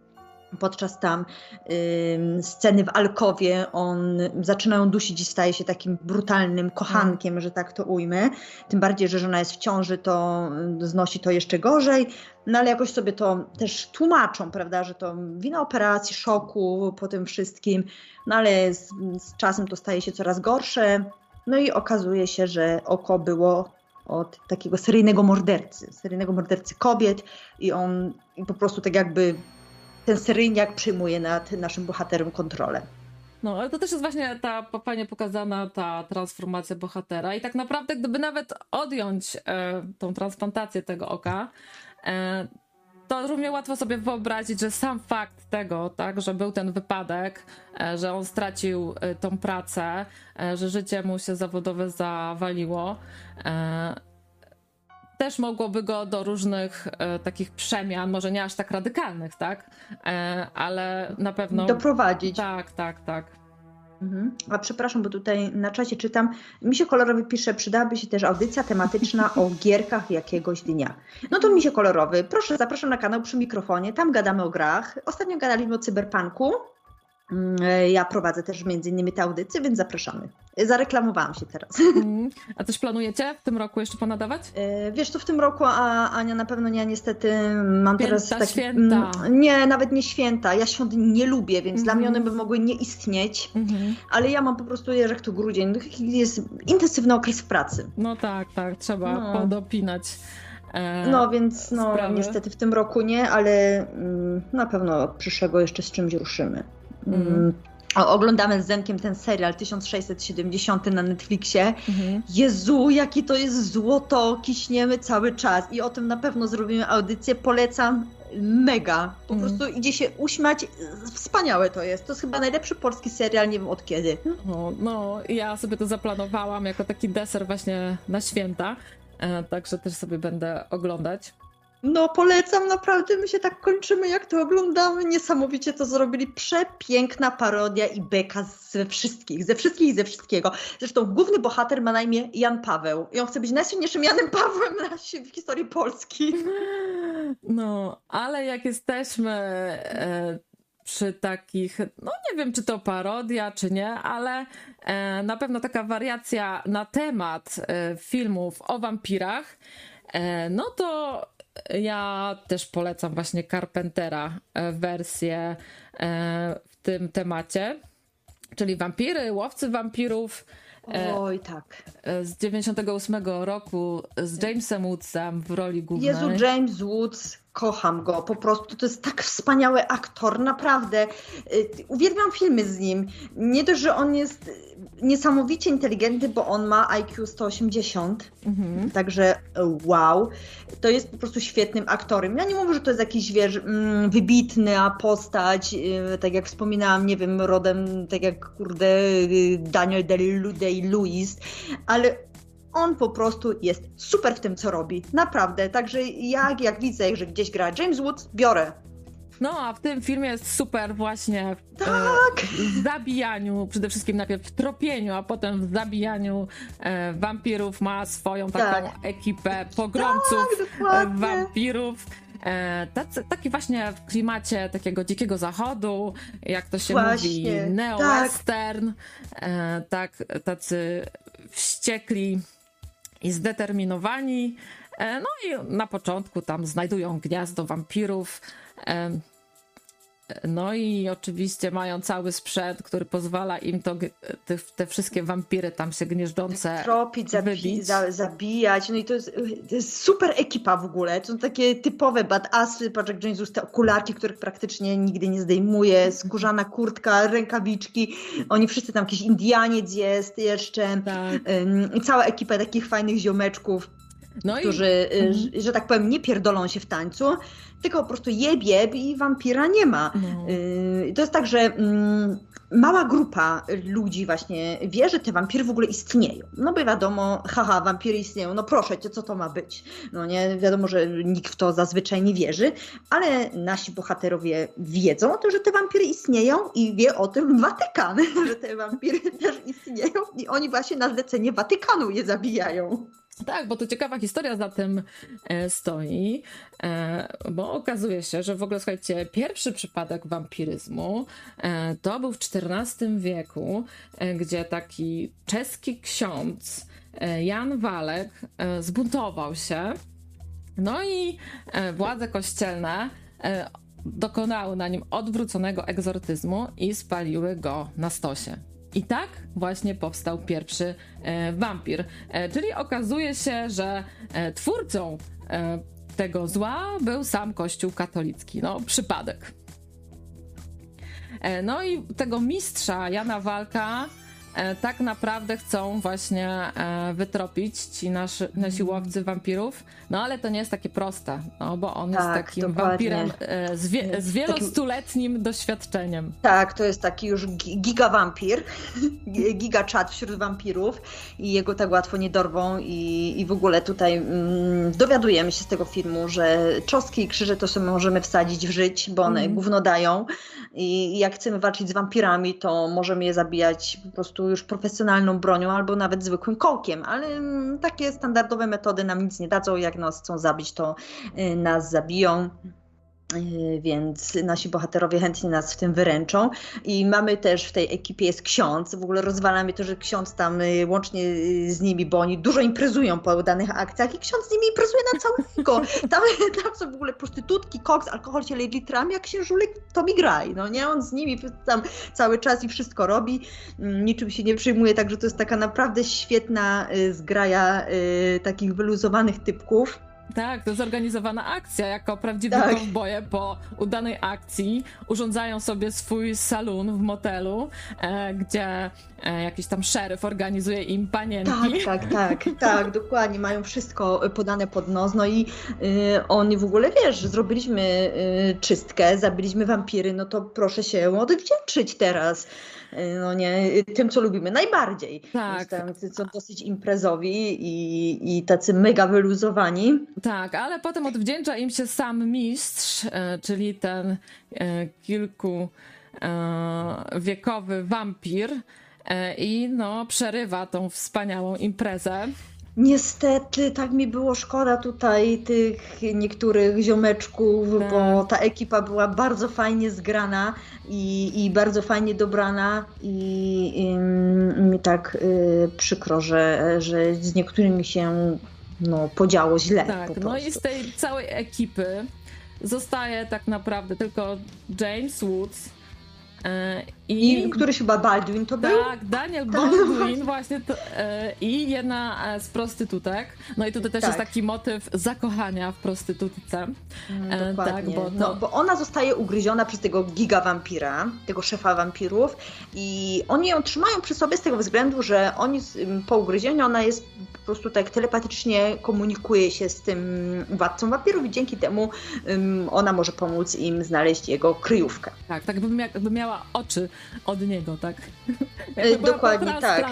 S2: podczas tam y, sceny w Alkowie on zaczyna ją dusić i staje się takim brutalnym kochankiem, że tak to ujmę. Tym bardziej, że żona jest w ciąży, to znosi to jeszcze gorzej. No ale jakoś sobie to też tłumaczą, prawda, że to wina operacji, szoku po tym wszystkim. No ale z, z czasem to staje się coraz gorsze. No i okazuje się, że oko było od takiego seryjnego mordercy, seryjnego mordercy kobiet i on po prostu tak jakby ten seryjniak przyjmuje nad naszym bohaterem kontrolę.
S1: No, ale to też jest właśnie ta fajnie pokazana ta transformacja bohatera. I tak naprawdę, gdyby nawet odjąć e, tą transplantację tego oka, e, to równie łatwo sobie wyobrazić, że sam fakt tego, tak, że był ten wypadek, e, że on stracił e, tą pracę, e, że życie mu się zawodowe zawaliło, też mogłoby go do różnych e, takich przemian, może nie aż tak radykalnych, tak? E, ale na pewno.
S2: Doprowadzić.
S1: Tak, tak, tak.
S2: Mhm. A przepraszam, bo tutaj na czacie czytam. Mi się kolorowy pisze, przydałaby się też audycja tematyczna o gierkach jakiegoś dnia. No to mi się kolorowy. Proszę, zapraszam na kanał przy mikrofonie. Tam gadamy o grach. Ostatnio gadaliśmy o cyberpunku. Mm, ja prowadzę też między innymi te audycje, więc zapraszamy. Zareklamowałam się teraz. Mm.
S1: A coś planujecie w tym roku jeszcze ponadawać?
S2: E, wiesz, to w tym roku, a Ania na pewno nie, niestety mam
S1: święta,
S2: teraz
S1: taki... Święta.
S2: Mm, nie, nawet nie święta. Ja świąt nie lubię, więc mm dla mnie one by mogły nie istnieć, mm -hmm. ale ja mam po prostu, jak to grudzień, jest intensywny okres pracy.
S1: No tak, tak, trzeba no. podopinać.
S2: E, no więc no, niestety w tym roku nie, ale mm, na pewno przyszłego jeszcze z czymś ruszymy. Mm. Oglądamy z Zenkiem ten serial 1670 na Netflixie. Mhm. Jezu, jaki to jest złoto, kiśniemy cały czas i o tym na pewno zrobimy audycję. Polecam mega. Po mhm. prostu idzie się uśmiać. Wspaniałe to jest. To jest chyba najlepszy polski serial, nie wiem od kiedy.
S1: No, no ja sobie to zaplanowałam jako taki deser właśnie na święta. E, także też sobie będę oglądać.
S2: No, polecam naprawdę, my się tak kończymy, jak to oglądamy. Niesamowicie to zrobili. Przepiękna parodia i beka ze wszystkich, ze wszystkich i ze wszystkiego. Zresztą główny bohater ma na imię Jan Paweł i on chce być najsłynniejszym Janem Pawłem w historii Polski.
S1: No, ale jak jesteśmy e, przy takich, no nie wiem, czy to parodia, czy nie, ale e, na pewno taka wariacja na temat e, filmów o wampirach, e, no to ja też polecam właśnie Carpentera e, wersję e, w tym temacie, czyli wampiry, łowcy wampirów.
S2: E, Oj, tak.
S1: Z 98 roku z Jamesem Woodsem w roli głównej.
S2: Jezu, James Woods kocham go, po prostu to jest tak wspaniały aktor, naprawdę. Y, uwielbiam filmy z nim. Nie dość, że on jest niesamowicie inteligentny, bo on ma IQ 180, mhm. także wow. To jest po prostu świetnym aktorem. Ja nie mówię, że to jest jakiś, wiesz, mm, wybitna postać, y, tak jak wspominałam, nie wiem, rodem, tak jak, kurde, y, Daniel Day-Lewis, ale on po prostu jest super w tym, co robi. Naprawdę. Także jak, jak widzę, że gdzieś gra James Woods, biorę.
S1: No, a w tym filmie jest super właśnie
S2: w, tak.
S1: w zabijaniu, przede wszystkim najpierw w tropieniu, a potem w zabijaniu e, wampirów ma swoją taką tak. ekipę pogromców tak, wampirów. E, tacy, taki właśnie w klimacie takiego dzikiego zachodu, jak to się właśnie, mówi, neo-western, tak. E, tak, tacy wściekli i zdeterminowani. E, no i na początku tam znajdują gniazdo wampirów. No i oczywiście mają cały sprzęt, który pozwala im to, te, te wszystkie wampiry tam się gnieżdżące
S2: Tropić, zabi za, zabijać. No i to jest, to jest, super ekipa w ogóle. To są takie typowe badassy. Patrz jak James te okularki, których praktycznie nigdy nie zdejmuje, skórzana kurtka, rękawiczki. Oni wszyscy tam, jakiś Indianiec jest jeszcze. Tak. I cała ekipa takich fajnych ziomeczków. No którzy, i... Mhm. że, że tak powiem, nie pierdolą się w tańcu, tylko po prostu jeb, jeb i wampira nie ma. No. Y, to jest tak, że mm, mała grupa ludzi właśnie wie, że te wampiry w ogóle istnieją. No by wiadomo, haha, wampiry istnieją, no proszę cię, co to ma być? No nie, wiadomo, że nikt w to zazwyczaj nie wierzy, ale nasi bohaterowie wiedzą o tym, że te wampiry istnieją i wie o tym Watykan, (laughs) że te wampiry też istnieją i oni właśnie na zlecenie Watykanu je zabijają.
S1: Tak, bo to ciekawa historia za tym e, stoi, e, bo okazuje się, że w ogóle, słuchajcie, pierwszy przypadek wampiryzmu e, to był w XIV wieku, gdzie taki czeski ksiądz Jan Walek zbuntował się, no i władze kościelne dokonały na nim odwróconego egzortyzmu i spaliły go na stosie. I tak właśnie powstał pierwszy e, wampir. E, czyli okazuje się, że e, twórcą e, tego zła był sam Kościół katolicki. No, przypadek. E, no i tego mistrza Jana Walka tak naprawdę chcą właśnie e, wytropić ci nasi, nasi łowcy wampirów, no ale to nie jest takie proste, no bo on tak, jest takim dokładnie. wampirem e, z, wie, z wielostuletnim doświadczeniem.
S2: Tak, to jest taki już gigawampir, (laughs) gigaczat wśród wampirów i jego tak łatwo nie dorwą i, i w ogóle tutaj mm, dowiadujemy się z tego filmu, że czosnki i krzyże to sobie możemy wsadzić w żyć, bo one mm. gówno dają i jak chcemy walczyć z wampirami, to możemy je zabijać po prostu już profesjonalną bronią albo nawet zwykłym kołkiem, ale mm, takie standardowe metody nam nic nie dadzą. Jak nas chcą zabić, to y, nas zabiją. Yy, więc nasi bohaterowie chętnie nas w tym wyręczą. I mamy też w tej ekipie jest ksiądz. W ogóle rozwala mnie to, że ksiądz tam yy, łącznie yy, z nimi, bo oni dużo imprezują po danych akcjach i ksiądz z nimi imprezuje na całego. (laughs) Tam, tam są w ogóle prostytutki, koks, alkohol się leje litrami, jak księżulek to mi graj. No nie, on z nimi tam cały czas i wszystko robi. Mm, niczym się nie przyjmuje, także to jest taka naprawdę świetna zgraja takich wyluzowanych typków.
S1: Tak, to zorganizowana akcja. Jako prawdziwe tak. kowboje po udanej akcji urządzają sobie swój salon w motelu, e, gdzie e, jakiś tam szeryf organizuje im panienki.
S2: Tak, tak, tak, (laughs) tak, dokładnie. Mają wszystko podane pod nos. No i y, oni w ogóle, wiesz, zrobiliśmy y, czystkę, zabiliśmy wampiry, no to proszę się odwdzięczyć teraz. Y, no nie, tym, co lubimy najbardziej. Tak. Tam, są dosyć imprezowi i, i tacy mega wyluzowani.
S1: Tak, ale potem odwdzięcza im się sam mistrz, e, czyli ten kilku wiekowy wampir i no przerywa tą wspaniałą imprezę.
S2: Niestety, tak mi było szkoda tutaj tych niektórych ziomeczków, tak. bo ta ekipa była bardzo fajnie zgrana i, i bardzo fajnie dobrana i, i mi tak y, przykro, że, że z niektórymi się no, podziało źle.
S1: Tak, no i z tej całej ekipy zostaje tak naprawdę tylko James Woods,
S2: E, I, I któryś chyba Baldwin to był?
S1: Tak, Daniel Baldwin właśnie to, e, i jedna e, z prostytutek. No i tutaj też tak. jest taki motyw zakochania w prostytutce.
S2: Mm, e, tak, bo, to... no, bo ona zostaje ugryziona przez tego gigawampira, tego szefa wampirów i oni ją trzymają przy sobie z tego względu, że oni po ugryzieniu ona jest po prostu tak telepatycznie komunikuje się z tym władcą wampirów i dzięki temu um, ona może pomóc im znaleźć jego kryjówkę.
S1: Tak, tak jakby, mia jakby miała oczy od niego, tak?
S2: Jakby dokładnie tak.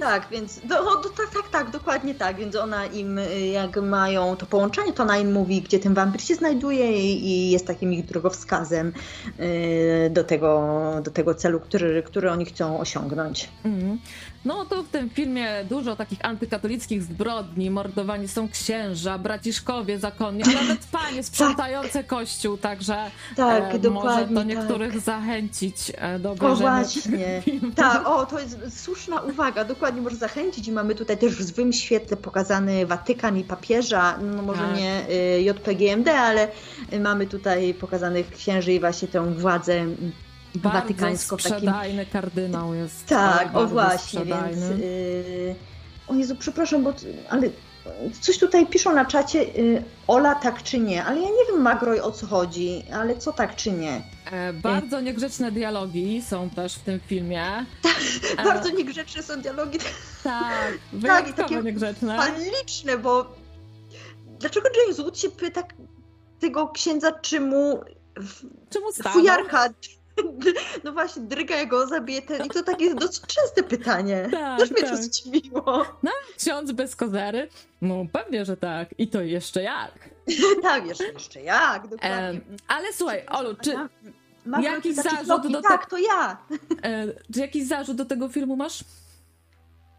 S2: Tak, więc do, do, tak, tak, tak, dokładnie tak. Więc ona im, jak mają to połączenie, to ona im mówi, gdzie ten wampir się znajduje i, i jest takim ich drogowskazem yy, do, tego, do tego celu, który, który oni chcą osiągnąć. Mm.
S1: No to w tym filmie dużo takich antykatolickich zbrodni, mordowani są księża, braciszkowie zakonni, a nawet (laughs) panie sprzątające tak. kościół, także tak, e, może to niektórych tak. zachęcić e, do obejrzenia.
S2: O właśnie, tak, o to (laughs) jest słuszna uwaga, dokładnie może zachęcić i mamy tutaj też w złym świetle pokazany Watykan i papieża, no może tak. nie y, JPGMD, ale mamy tutaj pokazanych księży i właśnie tę władzę
S1: watykańsko. sprzedajny takim... kardynał jest.
S2: Tak, o właśnie, więc... Yy... O Jezu, przepraszam, bo... Ale coś tutaj piszą na czacie, yy, Ola tak czy nie, ale ja nie wiem Magroj o co chodzi, ale co tak czy nie.
S1: E, bardzo niegrzeczne dialogi są też w tym filmie.
S2: Tak, e... bardzo niegrzeczne są dialogi.
S1: Tak, (laughs) tak takie niegrzeczne.
S2: Paniczne, bo dlaczego James Wood się pyta tego księdza, czy mu
S1: Czemu stanął?
S2: fujarka (laughs) No właśnie, dryga go zabije ten... I to takie dosyć częste pytanie. Tak, Też mnie tak. to zdziwiło.
S1: No, ksiądz bez kozery? No pewnie, że tak. I to jeszcze jak. (laughs)
S2: tak, jeszcze, jeszcze jak, dokładnie.
S1: ale słuchaj, Olu, czy... Mam jakiś zarzut do
S2: Tak, to ja. (laughs)
S1: E, czy jakiś zarzut do tego filmu masz?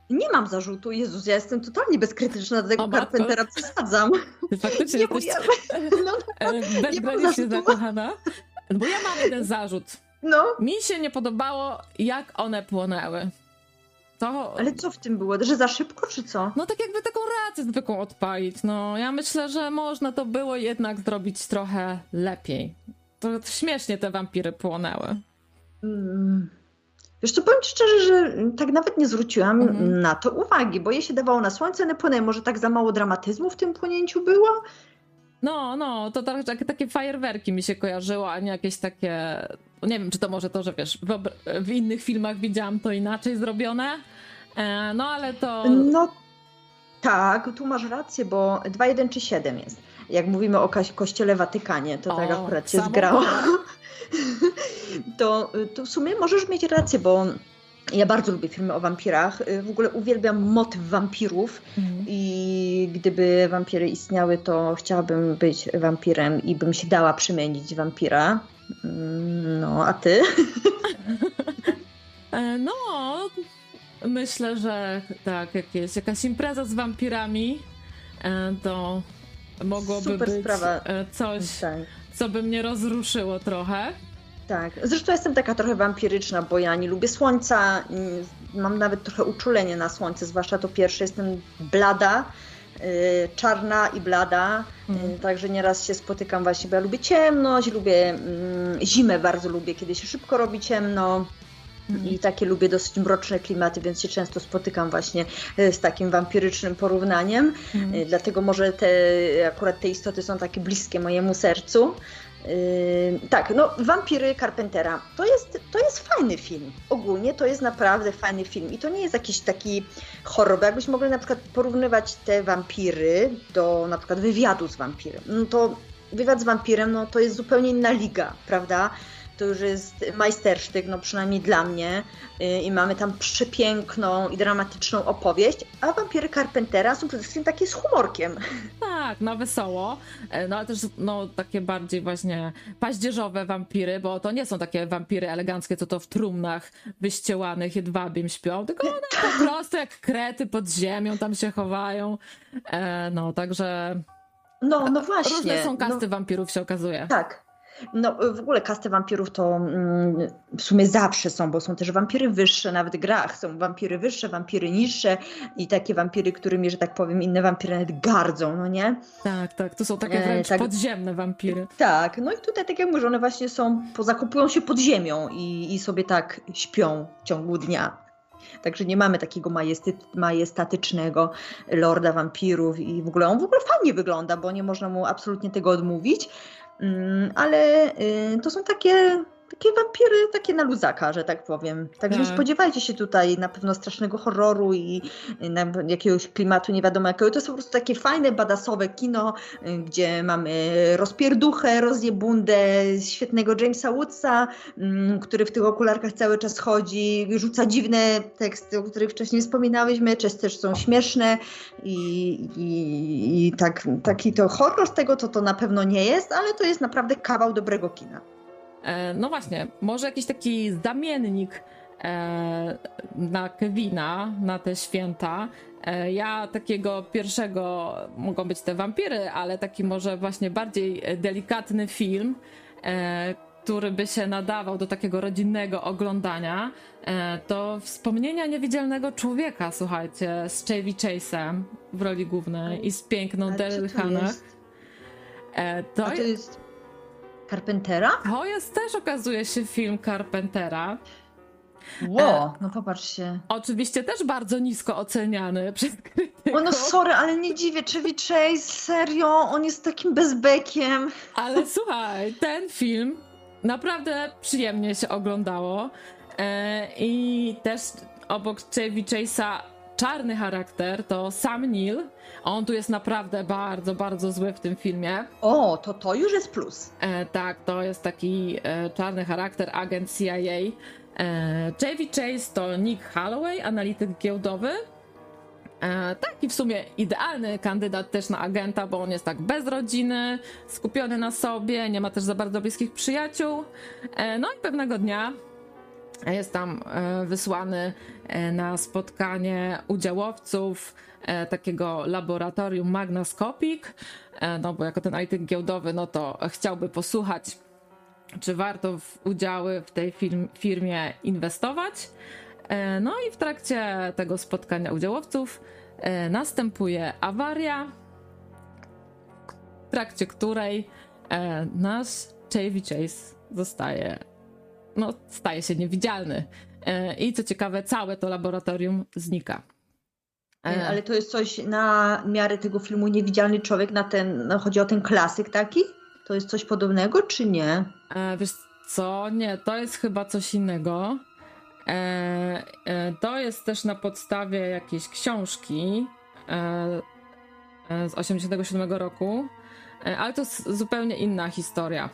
S2: Nie mam zarzutu. Jezus, ja jestem totalnie bezkrytyczna do tego o, Carpentera, przesadzam.
S1: Ty faktycznie nie, jesteś ja, no, no, no, się zakochana. Bo ja mam jeden zarzut. No. Mi się nie podobało, jak one płonęły.
S2: To... Ale co w tym było? Że za szybko, czy co?
S1: No tak jakby taką rację zwykłą odpalić. No ja myślę, że można to było jednak zrobić trochę lepiej. To śmiesznie te wampiry płonęły.
S2: Mm. Wiesz co, powiem ci szczerze, że tak nawet nie zwróciłam mhm. na to uwagi, bo je się dawało na słońce, one płynęły. Może tak za mało dramatyzmu w tym płynięciu było?
S1: No, no, to tak, takie, fajerwerki mi się kojarzyło, a nie jakieś takie. Nie wiem, czy to może to, że wiesz, w, innych filmach widziałam to inaczej zrobione. E, no ale to.
S2: No tak, tu masz rację, bo 2, czy 7 jest. Jak mówimy o kościele Watykanie, to tak o, tak akurat się zgrało. to, (laughs) to w sumie możesz mieć rację, bo ja bardzo lubię filmy o wampirach. Y, w ogóle uwielbiam motyw wampirów mm. i gdyby wampiry istniały, to chciałabym być wampirem i bym się dała przemienić wampira. Mm, no, a ty? (laughs)
S1: E, no, myślę, że tak, jak jest jakaś impreza z wampirami, e, to mogłoby Super być sprawa. E, coś, tak. co by mnie rozruszyło trochę.
S2: Tak, zresztą jestem taka trochę wampiryczna, bo ja nie lubię słońca, mam nawet trochę uczulenie na słońce, zwłaszcza to pierwsze, jestem blada, y, czarna i blada, mm. także nieraz się spotykam właśnie, bo ja lubię ciemność, lubię mm, zimę, bardzo lubię, kiedy się szybko robi ciemno. Mm. I takie lubię dosyć mroczne klimaty, więc się często spotykam właśnie y, z takim wampirycznym porównaniem. Mm. Dlatego może te, akurat te istoty są takie bliskie mojemu sercu. Tak, no Wampiry Carpentera to jest, to jest fajny film. Ogólnie to jest naprawdę fajny film i to nie jest jakiś taki horror, jakbyśmy mogli na przykład porównywać te wampiry do na przykład wywiadu z wampirem, no to wywiad z wampirem no to jest zupełnie inna liga, prawda? To już jest majstersztyk, no przynajmniej dla mnie. Y, I mamy tam przepiękną i dramatyczną opowieść, a wampiry Carpentera są przede wszystkim takie z humorkiem. (laughs)
S1: Tak, no wesoło, e, no ale też no, takie bardziej właśnie paździerzowe wampiry, bo to nie są takie wampiry eleganckie, co to w trumnach wyściełanych jedwabiem śpią, tylko one (laughs) po prostu jak krety pod ziemią tam się chowają. E, no, także...
S2: No, no właśnie.
S1: Różne są kasty no, wampirów się okazuje.
S2: Tak, no w ogóle kasty wampirów to mm, w sumie zawsze są, bo są też wampiry wyższe, nawet w grach są wampiry wyższe, wampiry niższe i takie wampiry, którymi, że tak powiem, inne wampiry nawet gardzą, no nie?
S1: Tak, tak, to są takie e, wręcz e, tak, podziemne wampiry.
S2: Tak, no i tutaj tak jak mówię, one właśnie są, zakopują się pod ziemią i, i sobie tak śpią w ciągu dnia. Także nie mamy takiego majestatycznego lorda wampirów i w ogóle on w ogóle fajnie wygląda, bo nie można mu absolutnie tego odmówić. Mm, ale y, to są takie takie wampiry, takie na luzaka, że tak powiem. Także tak. spodziewajcie się tutaj na pewno strasznego horroru i jakiegoś klimatu nie wiadomo jakiego. To jest po prostu takie fajne, badasowe kino, y, gdzie mamy rozpierduchę, rozjebundę świetnego Jamesa Woodsa, mm, który w tych okularkach cały czas chodzi, rzuca dziwne teksty, o których wcześniej wspominałyśmy, często też są śmieszne i, i, i tak, taki to horror z tego to to na pewno nie jest, ale to jest naprawdę kawał dobrego kina.
S1: E, no właśnie, może jakiś taki zamiennik e, na Kevina, na te święta. E, ja takiego pierwszego, mogą być te wampiry, ale taki może właśnie bardziej delikatny film, który by się nadawał do takiego rodzinnego oglądania, to Wspomnienia Niewidzialnego Człowieka, słuchajcie, z Chevy Chase'em w roli głównej i z piękną Daryl Hannah.
S2: To, to jest Carpentera?
S1: To jest też okazuje się film Carpentera.
S2: Ło, e, no popatrzcie.
S1: Oczywiście też bardzo nisko oceniany (laughs) przez krytyków.
S2: O no sorry, ale nie dziwię, Chevy Chase, serio, on jest takim bezbekiem.
S1: Ale (laughs) słuchaj, ten film naprawdę przyjemnie się oglądało e, i też obok Chevy Chase'a czarny charakter to Sam Neill. On tu jest naprawdę bardzo, bardzo zły w tym filmie.
S2: O, to to już jest plus.
S1: E, tak, to jest taki e, czarny charakter, agent CIA. E, Chevy Chase to Nick Holloway, analityk giełdowy. E, taki w sumie idealny kandydat też na agenta, bo on jest tak bez rodziny, skupiony na sobie, nie ma też za bardzo bliskich przyjaciół. E, no i pewnego dnia jest tam e, wysłany e, na spotkanie udziałowców takiego laboratorium Magnascopic, no bo jako ten analityk giełdowy, no to chciałby posłuchać, czy warto w udziały w tej firmie inwestować. No i w trakcie tego spotkania udziałowców następuje awaria, w trakcie której nasz Chevy Chase zostaje no, staje się niewidzialny. E, I co ciekawe, całe to laboratorium znika.
S2: E, ale to jest coś na miarę tego filmu Niewidzialny Człowiek, na ten, no, chodzi o ten klasyk taki? To jest coś podobnego, czy nie?
S1: E, wiesz co, nie, to jest chyba coś innego. E, e, to jest też na podstawie jakiejś książki e, z 87 roku, ale to jest zupełnie inna historia.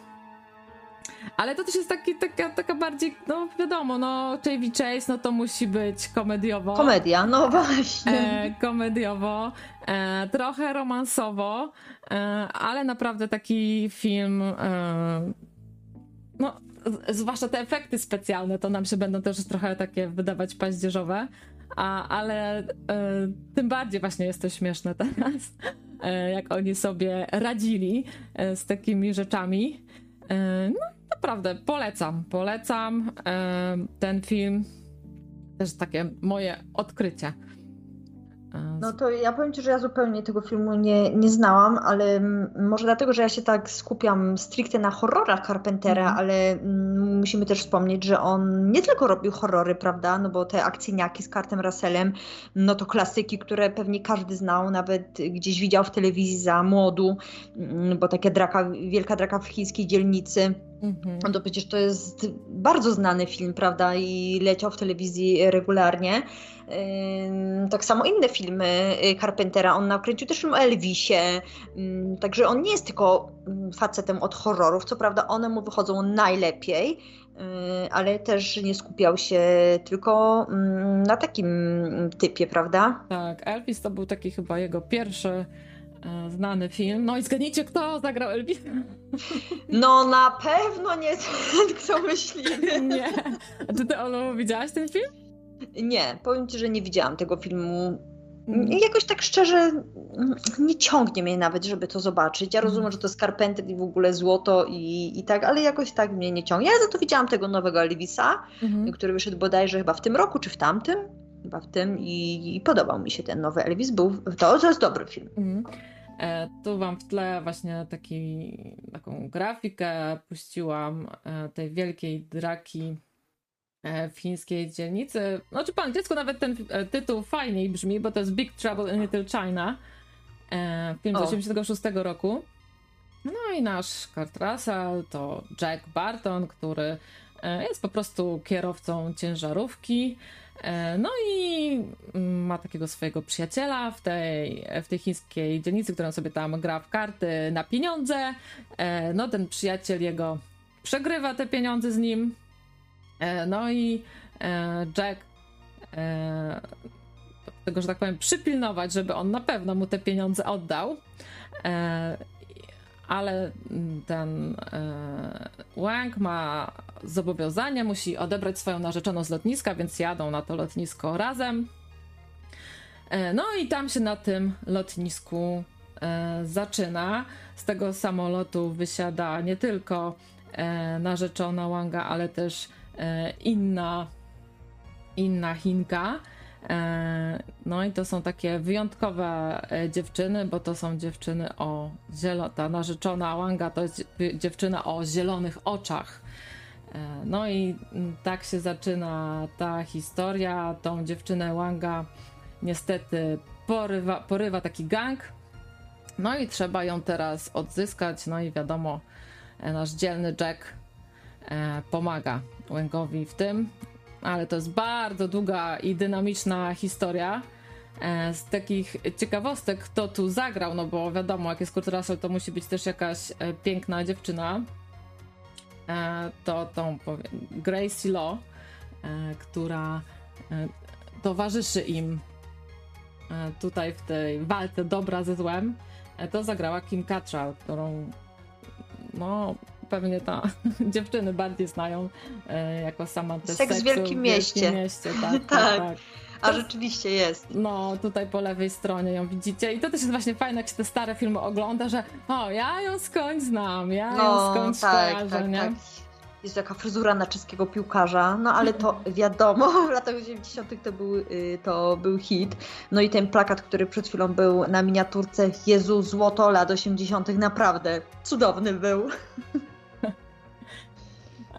S1: Ale to też jest taki, taka, taka bardziej, no wiadomo, no Chevy Chase, no to musi być komediowo.
S2: Komedia, no właśnie.
S1: E, komediowo, e, trochę romansowo, e, ale naprawdę taki film, e, no zwłaszcza te efekty specjalne, to nam się będą też trochę takie wydawać paździerzowe, a, ale e, tym bardziej właśnie jest to śmieszne teraz, e, jak oni sobie radzili z takimi rzeczami. No naprawdę polecam, polecam ten film. Też takie moje odkrycie.
S2: No to ja powiem Ci, że ja zupełnie tego filmu nie, nie znałam, ale może dlatego, że ja się tak skupiam stricte na horrorach Carpentera, mm. ale musimy też wspomnieć, że on nie tylko robił horrory, prawda, no bo te akcyjniaki z Kartem Russellem, no to klasyki, które pewnie każdy znał, nawet gdzieś widział w telewizji za młodu, bo takie draka, wielka draka w chińskiej dzielnicy, Mhm. No to przecież to jest bardzo znany film, prawda? I leciał w telewizji regularnie. Tak samo inne filmy y, Carpentera. On nakręcił też film o Elvisie. Także on nie jest tylko facetem od horrorów. Co prawda one mu wychodzą najlepiej, y, ale też nie skupiał się tylko na takim typie, prawda?
S1: Tak, Elvis to był taki chyba jego pierwszy E, znany film. No i zgadnijcie, kto zagrał Elvisa? (laughs)
S2: No na pewno nie ten, kto myślimy. (laughs)
S1: Nie. A ty Olu, widziałaś ten film?
S2: Nie, powiem ci, że nie widziałam tego filmu. Mm. Jakoś tak szczerze nie ciągnie mnie nawet, żeby to zobaczyć. Ja rozumiem, że to jest Carpenter i w ogóle złoto i, i tak, ale jakoś tak mnie nie ciągnie. Ja za to widziałam tego nowego Elvisa, mhm. który wyszedł bodajże chyba w tym roku czy w tamtym. Chyba w tym i, i podobał mi się ten nowy Elvis. Był, to, to jest dobry film. Mhm.
S1: E, tu wam w tle właśnie taki, taką grafikę puściłam e, tej wielkiej draki e, w chińskiej dzielnicy. Znaczy pan dziecko nawet ten tytuł fajniej brzmi, bo to jest Big Trouble in Little China. Film z 86 roku. No i nasz Kurt Russell to Jack Barton, który jest po prostu kierowcą ciężarówki. No i mm, ma takiego swojego przyjaciela w tej, w tej chińskiej dzielnicy, którą sobie tam gra w karty na pieniądze. No ten przyjaciel jego przegrywa te pieniądze z nim. No i Jack tego, że tak powiem, przypilnować, żeby on na pewno mu te pieniądze oddał. E, ale ten e, Wang ma zobowiązanie, musi odebrać swoją narzeczoną z lotniska, więc jadą na to lotnisko razem. E, no i tam się na tym lotnisku zaczyna. Z tego samolotu wysiada nie tylko narzeczona Wanga, ale też inna, inna Chinka. E, no i to są takie wyjątkowe e, dziewczyny, bo to są dziewczyny o zielonych. Ta narzeczona Wanga to jest dziewczyna o zielonych oczach. E, no i tak się zaczyna ta historia. Tą dziewczynę Wanga niestety porywa, porywa taki gang. No i trzeba ją teraz odzyskać. No i wiadomo, nasz dzielny Jack pomaga Wangowi w tym ale to jest bardzo długa i dynamiczna historia. E, z takich ciekawostek, kto tu zagrał, no bo wiadomo, jak jest Kurt Russell, to musi być też jakaś e, piękna dziewczyna. E, to tą Gracie Law, która towarzyszy im tutaj w tej walce dobra ze złem, to zagrała Kim Cattrall, którą no pewnie ta (laughs) dziewczyny bardziej znają e, jako sama
S2: te Seks w Wielkim Mieście. Wielkim mieście tak, (laughs) tak, tak. tak. A rzeczywiście jest.
S1: No, tutaj po lewej stronie ją widzicie. I to też jest właśnie fajne, jak się te stare filmy ogląda, że o, ja ją skądś znam, ja no, ją skądś tak, kojarzę, tak, nie? Tak.
S2: Jest taka fryzura na czeskiego piłkarza, no ale to (laughs) wiadomo, w latach 90. to był, y, to był hit. No i ten plakat, który przed chwilą był na miniaturce Jezu, złoto lat 80. naprawdę cudowny był.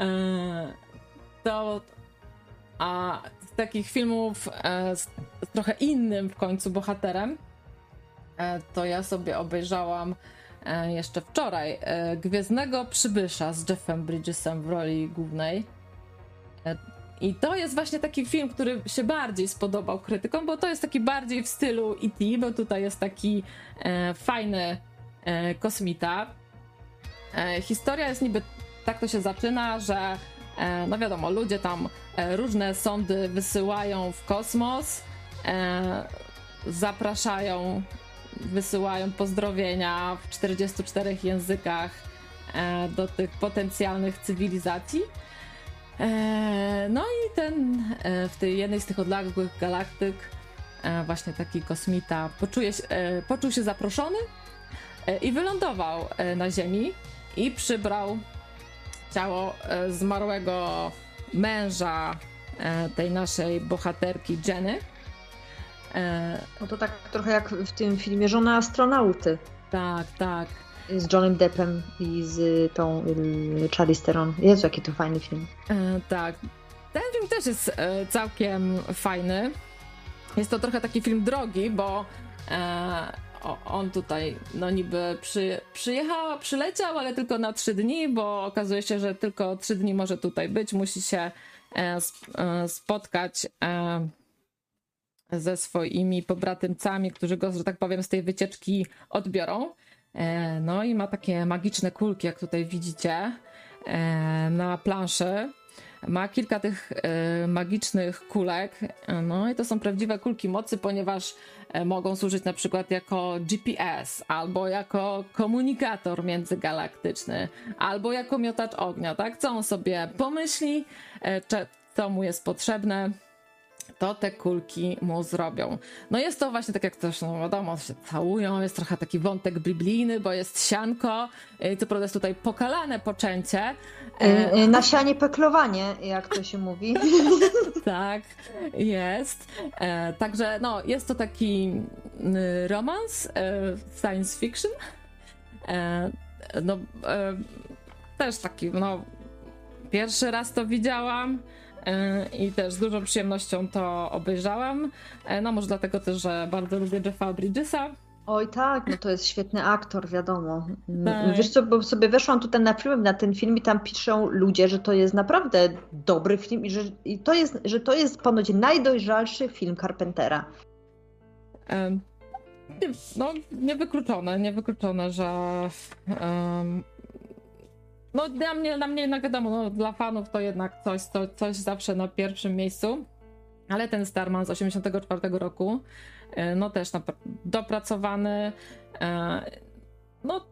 S1: E, to a z takich filmów e, z trochę innym w końcu bohaterem, e, to ja sobie obejrzałam jeszcze wczoraj Gwiezdnego Przybysza z Jeffem Bridgesem w roli głównej. I to jest właśnie taki film, który się bardziej spodobał krytykom, bo to jest taki bardziej w stylu E.T., bo tutaj jest taki fajny kosmita. historia jest niby tak to się zaczyna, że e, no wiadomo, ludzie tam e, różne sondy wysyłają w kosmos, e, zapraszają, wysyłają pozdrowienia w 44 językach do tych potencjalnych cywilizacji. No i ten w tej jednej z tych odległych galaktyk właśnie taki kosmita poczuje poczuł się zaproszony i wylądował na Ziemi i przybrał ciało e, zmarłego męża e, tej naszej bohaterki Jenny.
S2: E, no to tak trochę jak w tym filmie Żona astronauty.
S1: Tak, tak.
S2: Z Johnem Deppem i z tą Charlize Theron. Jezu, jaki to fajny film.
S1: tak. Ten film też jest całkiem fajny. Jest to trochę taki film drogi, bo on tutaj no niby przy, przyjechał, przyleciał, ale tylko na trzy dni, bo okazuje się, że tylko trzy dni może tutaj być, musi się e, e, spotkać e, ze swoimi pobratymcami, którzy go, że tak powiem, z tej wycieczki odbiorą. No i ma takie magiczne kulki, jak tutaj widzicie na planszy. Ma kilka tych magicznych kulek, no i to są prawdziwe kulki mocy, ponieważ E, mogą służyć na przykład jako GPS, albo jako komunikator międzygalaktyczny, albo jako miotacz ognia, tak? Co on sobie pomyśli, e, co mu jest potrzebne, to te kulki mu zrobią. No jest to właśnie tak jak też, no wiadomo, się całują, jest trochę taki wątek biblijny, bo jest sianko, e, co prawda jest tutaj pokalane poczęcie.
S2: Yy, na sianie peklowanie, jak to się mówi. (laughs)
S1: tak, jest. E, także no, jest to taki romans, science fiction. E, no, też taki, no, pierwszy raz to widziałam. E, i też z dużą przyjemnością to obejrzałam. E, no może dlatego też, że bardzo lubię Jeffa Bridgesa.
S2: Oj tak, no to jest świetny aktor, wiadomo. Tak. Wiesz co, bo sobie weszłam tutaj na film, na ten film i tam piszą ludzie, że to jest naprawdę dobry film i że, i to, jest, że to jest ponoć najdojrzalszy film Carpentera.
S1: Um, no, niewykluczone, niewykluczone, że um, no dla mnie, dla mnie jednak wiadomo, no, dla fanów to jednak coś, to, coś zawsze na pierwszym miejscu. Ale ten Starman z 84 roku, no też dopracowany, e, no,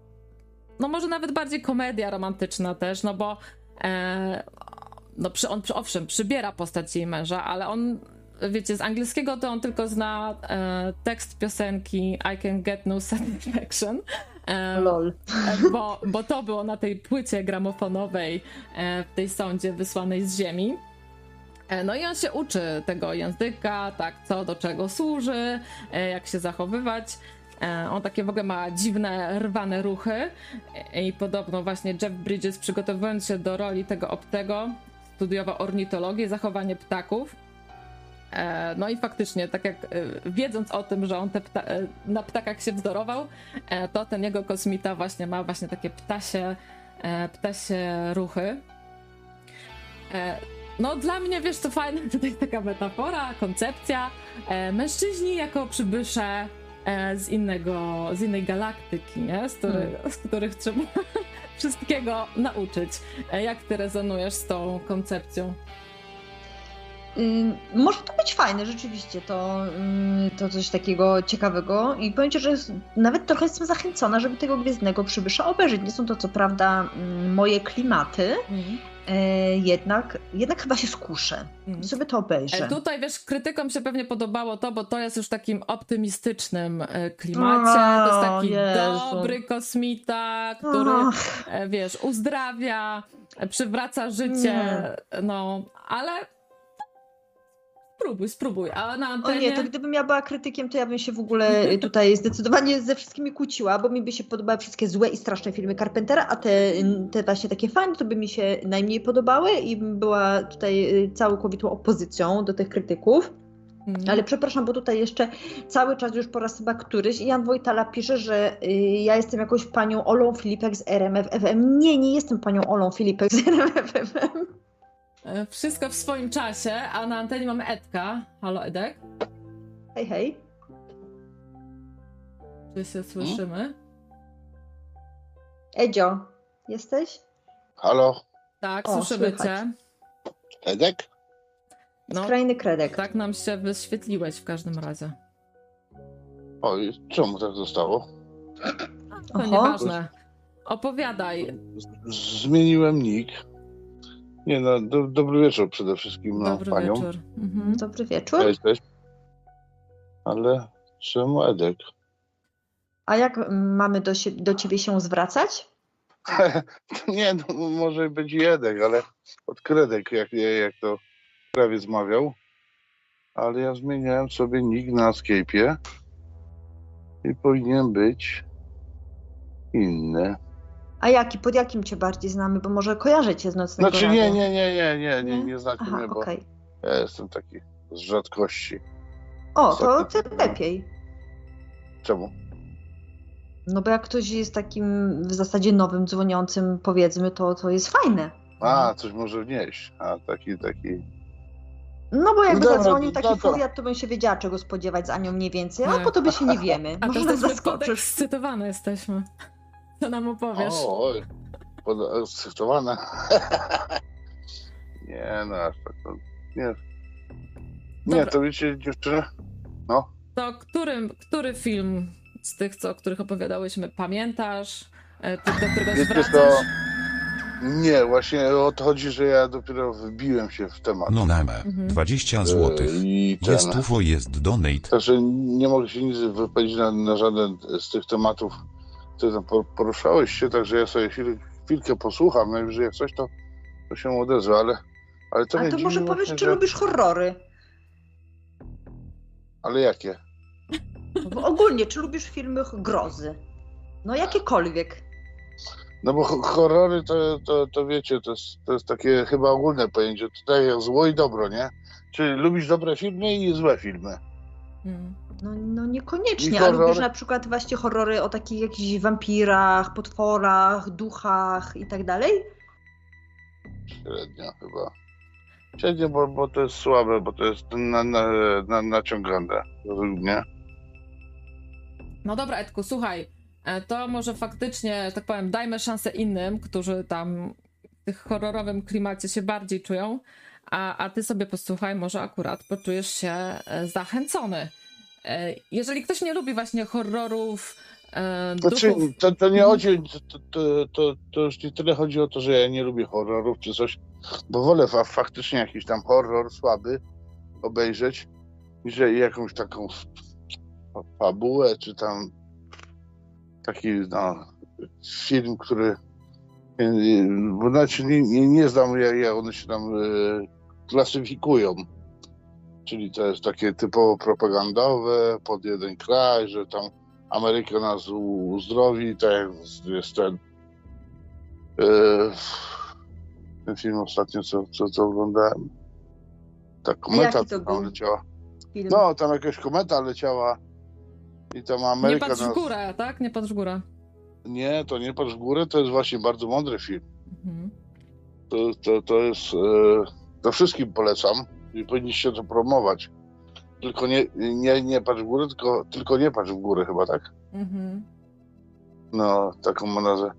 S1: no może nawet bardziej komedia romantyczna też, no bo e, no przy, on owszem przybiera postać jej męża, ale on wiecie, z angielskiego to on tylko zna tekst piosenki I can get no satisfaction.
S2: Lol.
S1: Bo, bo to było na tej płycie gramofonowej w tej sądzie wysłanej z ziemi. E, no i on się uczy tego języka, tak, co do czego służy, e, jak się zachowywać. E, on takie w ogóle ma dziwne, rwane ruchy i podobno właśnie Jeff Bridges przygotowując się do roli tego obcego studiował ornitologię, zachowanie ptaków. No i faktycznie, tak jak wiedząc o tym, że on pta na ptakach się wzorował, to ten jego kosmita właśnie ma właśnie takie ptasie, ptasie ruchy. No dla mnie, wiesz, to fajna (laughs) tutaj taka metafora, koncepcja. E, mężczyźni jako przybysze e, z innego, z innej galaktyki, nie? Z, który, hmm. z których trzeba (laughs) wszystkiego nauczyć. E, jak ty rezonujesz z tą koncepcją?
S2: może to być fajne, rzeczywiście, to, to coś takiego ciekawego i powiem Ci, że nawet trochę jestem zachęcona, żeby tego Gwiezdnego Przybysza obejrzeć. Nie są to co prawda moje klimaty, mm. E, jednak, jednak chyba się skuszę mm. i sobie to obejrzę.
S1: E, tutaj wiesz, krytykom się pewnie podobało to, bo to jest już takim optymistycznym e, klimacie. O, to jest taki Jezu. dobry kosmita, który wiesz, uzdrawia, przywraca życie. No, ale Spróbuj, spróbuj. A na antenie...
S2: O nie, to gdybym ja była krytykiem, to ja bym się w ogóle tutaj zdecydowanie ze wszystkimi kłóciła, bo mi by się podobały wszystkie złe i straszne filmy Carpentera, a te, te właśnie takie fajne, to by mi się najmniej podobały i bym była tutaj y, całkowitą opozycją do tych krytyków. Mm. Ale przepraszam, bo tutaj jeszcze cały czas już po raz chyba któryś Jan Wojtala pisze, że y, ja jestem jakąś panią Olą Filipek z RMF FM. Nie, nie jestem panią Olą Filipek z RMF FM.
S1: E, wszystko w swoim czasie, a na antenie mamy Edka. Halo Edek?
S2: Hej, hej.
S1: Czy się słyszymy?
S2: Edzio, jesteś?
S5: Halo?
S1: Tak, o, słyszymy słychać. cię.
S5: Edek?
S2: No, Skrajny kredek.
S1: Tak nam się wyświetliłeś w każdym razie.
S5: Oj, czemu tak zostało?
S1: To Oho. nieważne. Opowiadaj.
S5: Zmieniłem nick. Nie no, do, dobry wieczór przede wszystkim no,
S1: dobry
S5: panią.
S1: Wieczór. Mhm.
S2: Dobry wieczór. Cześć,
S5: cześć. Ale czemu Edek?
S2: A jak mamy do, się, do ciebie się zwracać? (laughs)
S5: nie, no, może być Edek, ale od Kredek, jak, jak to prawie zmawiał. Ale ja zmieniałem sobie nick na Escape'ie i powinien być inny.
S2: A jaki, pod jakim cię bardziej znamy? Bo może kojarzę cię z nocnego
S5: Znaczy nie, nie, nie, nie, nie, nie, nie znacie mnie, bo okay. ja jestem taki z rzadkości.
S2: O, to tym lepiej.
S5: Czemu?
S2: No bo jak ktoś jest takim w zasadzie nowym dzwoniącym, powiedzmy, to, to jest fajne.
S5: A, coś może wnieść. A, taki, taki...
S2: No bo jakby Dobra, zadzwonił taki no to... furiat, to bym się wiedziała, czego spodziewać za nią mniej więcej, a po to by się nie (laughs) wiemy.
S1: A Może nas zaskoczysz. Scytowane jesteśmy. Co nam opowiesz?
S5: O, oj, podekscytowana. (laughs) nie, no aż tak to, nie. Nie, to wiecie dziewczyny, no.
S1: To którym, który film z tych, co, o których opowiadałyśmy, pamiętasz? E, ty, do któregoś Wiecie, wracasz? To...
S5: Nie, właśnie o to chodzi, że ja dopiero wbiłem się w temat.
S3: No name, mhm. 20 zł. Jest UFO, jest donate.
S5: Także nie mogę się nic wypowiedzieć na, na żaden z tych tematów, ty tam poruszałeś się, także ja sobie chwil, chwilkę posłucham, najwyżej no jak coś, to, to się odezwę, ale, ale to
S2: A to może powiesz, czy że... lubisz horrory?
S5: Ale jakie?
S2: Bo ogólnie, czy lubisz filmy grozy? No jakiekolwiek.
S5: No bo horrory to, to, to wiecie, to jest, to jest takie chyba ogólne pojęcie. Tutaj jak zło i dobro, nie? Czyli lubisz dobre filmy i złe filmy.
S2: Hmm. No, no niekoniecznie, ale lubisz na przykład właśnie horrory o takich jakichś wampirach, potworach, duchach i tak dalej?
S5: Średnio chyba. Średnio, bo, bo to jest słabe, bo to jest na, na, na, naciągane mnie.
S1: No dobra, Edku, słuchaj, e, to może faktycznie, tak powiem, dajmy szansę innym, którzy tam w tych horrorowym klimacie się bardziej czują, a, a ty sobie posłuchaj, może akurat poczujesz się e, zachęcony. E, jeżeli ktoś nie lubi właśnie horrorów, e,
S5: znaczy, to, to nie chodzi, to, to, to, to już nie tyle chodzi o to, że ja nie lubię horrorów czy coś, bo wolę fa faktycznie jakiś tam horror słaby obejrzeć, niż jakąś taką fabułę, czy tam taki no, film, który bo znaczy nie, nie, nie znam jak, jak one się tam e, klasyfikują. Czyli to jest takie typowo propagandowe, pod jeden kraj, że tam Ameryka nas uzdrowi, tak jak jest ten e, ten film ostatnio, co, co, co oglądałem. Ta kometa tam był? leciała. Film? No, tam jakaś kometa leciała i tam Ameryka...
S1: Nie patrz w górę, tak? Nie patrz w górę.
S5: Nie, to nie patrz w górę, to jest właśnie bardzo mądry film. Mhm. To, to, to jest... E, to wszystkim polecam i powinniście to promować. Tylko nie, nie, nie patrz w górę, tylko, tylko nie patrz w górę chyba, tak? Mhm. No, taką ma nazwę.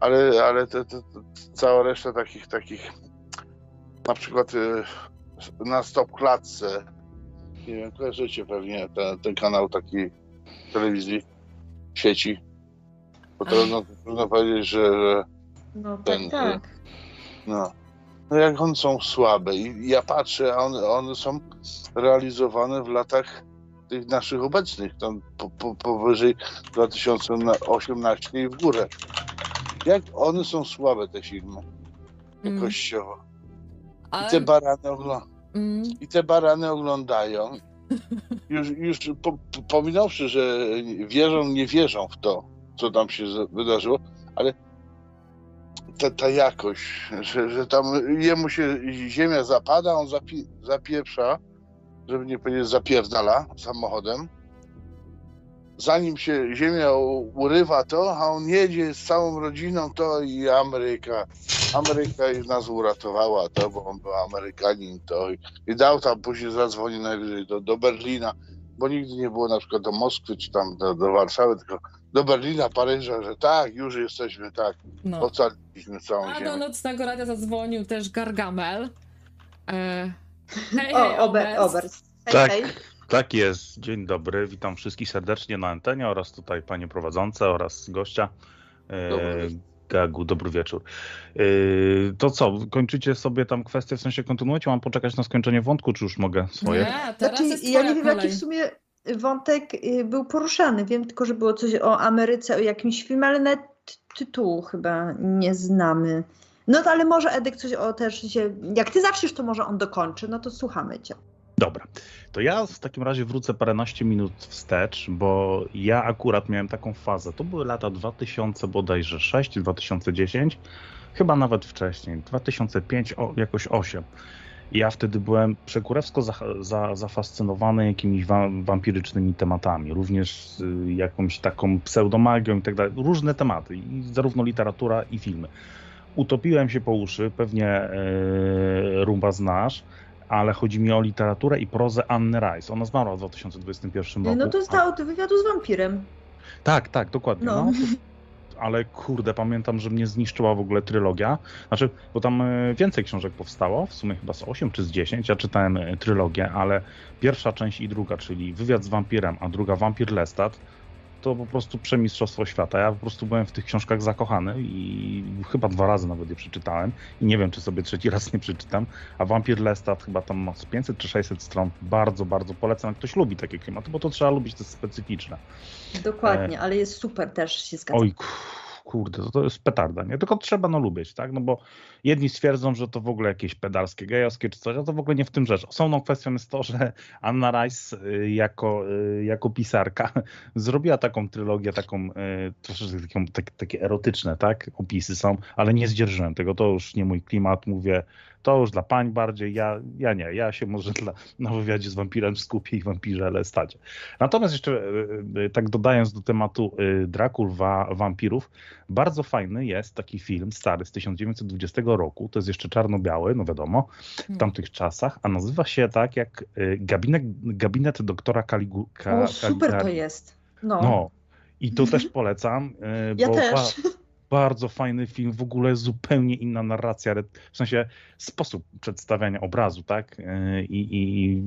S5: Ale, ale te, te, te, cała reszta takich, takich na przykład y, na stop klatce nie wiem, kojarzycie pewnie ten, ten kanał taki telewizji, sieci. Bo to no, trudno powiedzieć, że, że
S2: no, ten, tak, tak.
S5: No, no jak one są słabe i ja patrzę, a one, one są realizowane w latach tych naszych obecnych, tam po, po, powyżej 2018 i w górę. Jak one są słabe, te filmy mm. jakościowo. I te barany oglądają. Mm. I te barany oglądają. Już, już po, pominąwszy, że wierzą, nie wierzą w to, co tam się wydarzyło, ale ta, ta jakość, że, że tam jemu się ziemia zapada, on zapi, zapieprza, żeby nie powiedzieć zapierdala samochodem. Zanim się ziemia urywa to, a on jedzie z całą rodziną, to i Ameryka. Ameryka nas uratowała to, bo on był Amerykanin to i, i dał tam, później zadzwonił najwyżej do, do Berlina, bo nigdy nie było na przykład do Moskwy czy tam do, do Warszawy, tylko do Berlina, Paryża, że tak, już jesteśmy, tak, no. ocaliliśmy całą A ziemię.
S1: do Nocnego Radia zadzwonił też Gargamel.
S2: E... Hej, hej, o, Ober, Obers.
S6: Hej, tak, hej. tak jest. Dzień dobry, witam wszystkich serdecznie na antenie oraz tutaj panie prowadzące oraz gościa. E... Gagu, dobry wieczór. E... To co, kończycie sobie tam kwestię, w sensie kontynuujecie? Mam poczekać na skończenie wątku, czy już mogę swoje?
S2: Nie, teraz znaczy, jest ja nie wiem, jaki w sumie wątek y, był poruszany. Wiem tylko, że było coś o Ameryce, o jakimś filmie, ale nawet tytułu chyba nie znamy. No to ale może Edek coś o też się. Jak ty zaczniesz, to może on dokończy, no to słuchamy cię.
S6: Dobra, to ja w takim razie wrócę paręnaście minut wstecz, bo ja akurat miałem taką fazę. To były lata 2000 bodajże 6, 2010, chyba nawet wcześniej, 2005, o, jakoś 8. Ja wtedy byłem przekurewsko za, za, zafascynowany jakimiś wa, wampirycznymi tematami, również y, jakąś taką pseudomagią i tak dalej. Różne tematy, i zarówno literatura i filmy. Utopiłem się po uszy, pewnie y, Rumba znasz, ale chodzi mi o literaturę i prozę Anny Rice. Ona zmarła w 2021 roku.
S2: No to stało to wywiadu z wampirem.
S6: Tak, tak, dokładnie. No. no ale kurde, pamiętam, że mnie zniszczyła w ogóle trylogia. Znaczy, bo tam e, więcej książek powstało, w sumie chyba z 8 czy z 10. Ja czytałem e, trylogię, ale pierwsza część i druga, czyli Wywiad z wampirem, a druga Wampir Lestat, to po prostu przemistrzostwo świata. Ja po prostu byłem w tych książkach zakochany i chyba dwa razy nawet je przeczytałem i nie wiem, czy sobie trzeci raz nie przeczytam. A Vampir Lestat chyba tam ma 500 czy 600 stron. Bardzo, bardzo polecam, jak ktoś lubi takie klimaty, bo to trzeba lubić, to jest specyficzne.
S2: Dokładnie, e... ale jest super też, się zgadzam.
S6: Oj, kurde, to, to jest petarda, nie? Tylko trzeba no lubić, tak? No bo jedni stwierdzą, że to w ogóle jakieś pedalskie, gejowskie czy coś, a to w ogóle nie w tym rzecz. Osobną kwestią jest to, że Anna Rice y, jako, y, jako pisarka (laughs) zrobiła taką trylogię, taką y, troszeczkę tak, takie erotyczne, tak? Opisy są, ale nie zdzierżyłem tego, to już nie mój klimat, mówię, to już dla pań bardziej, ja, ja nie, ja się może dla, na wywiadzie z wampirem skupię i wampirze Lestadzie. Natomiast jeszcze tak dodając do tematu Drakul, wa, wampirów, bardzo fajny jest taki film stary z 1920 roku, to jest jeszcze czarno-biały, no wiadomo, w hmm. tamtych czasach, a nazywa się tak jak gabinet, gabinet doktora Kaligu,
S2: Ka, o, super to jest. No.
S6: no. I tu też polecam.
S2: Ja też (laughs)
S6: bardzo fajny film, w ogóle zupełnie inna narracja, w sensie sposób przedstawiania obrazu, tak? E, I, i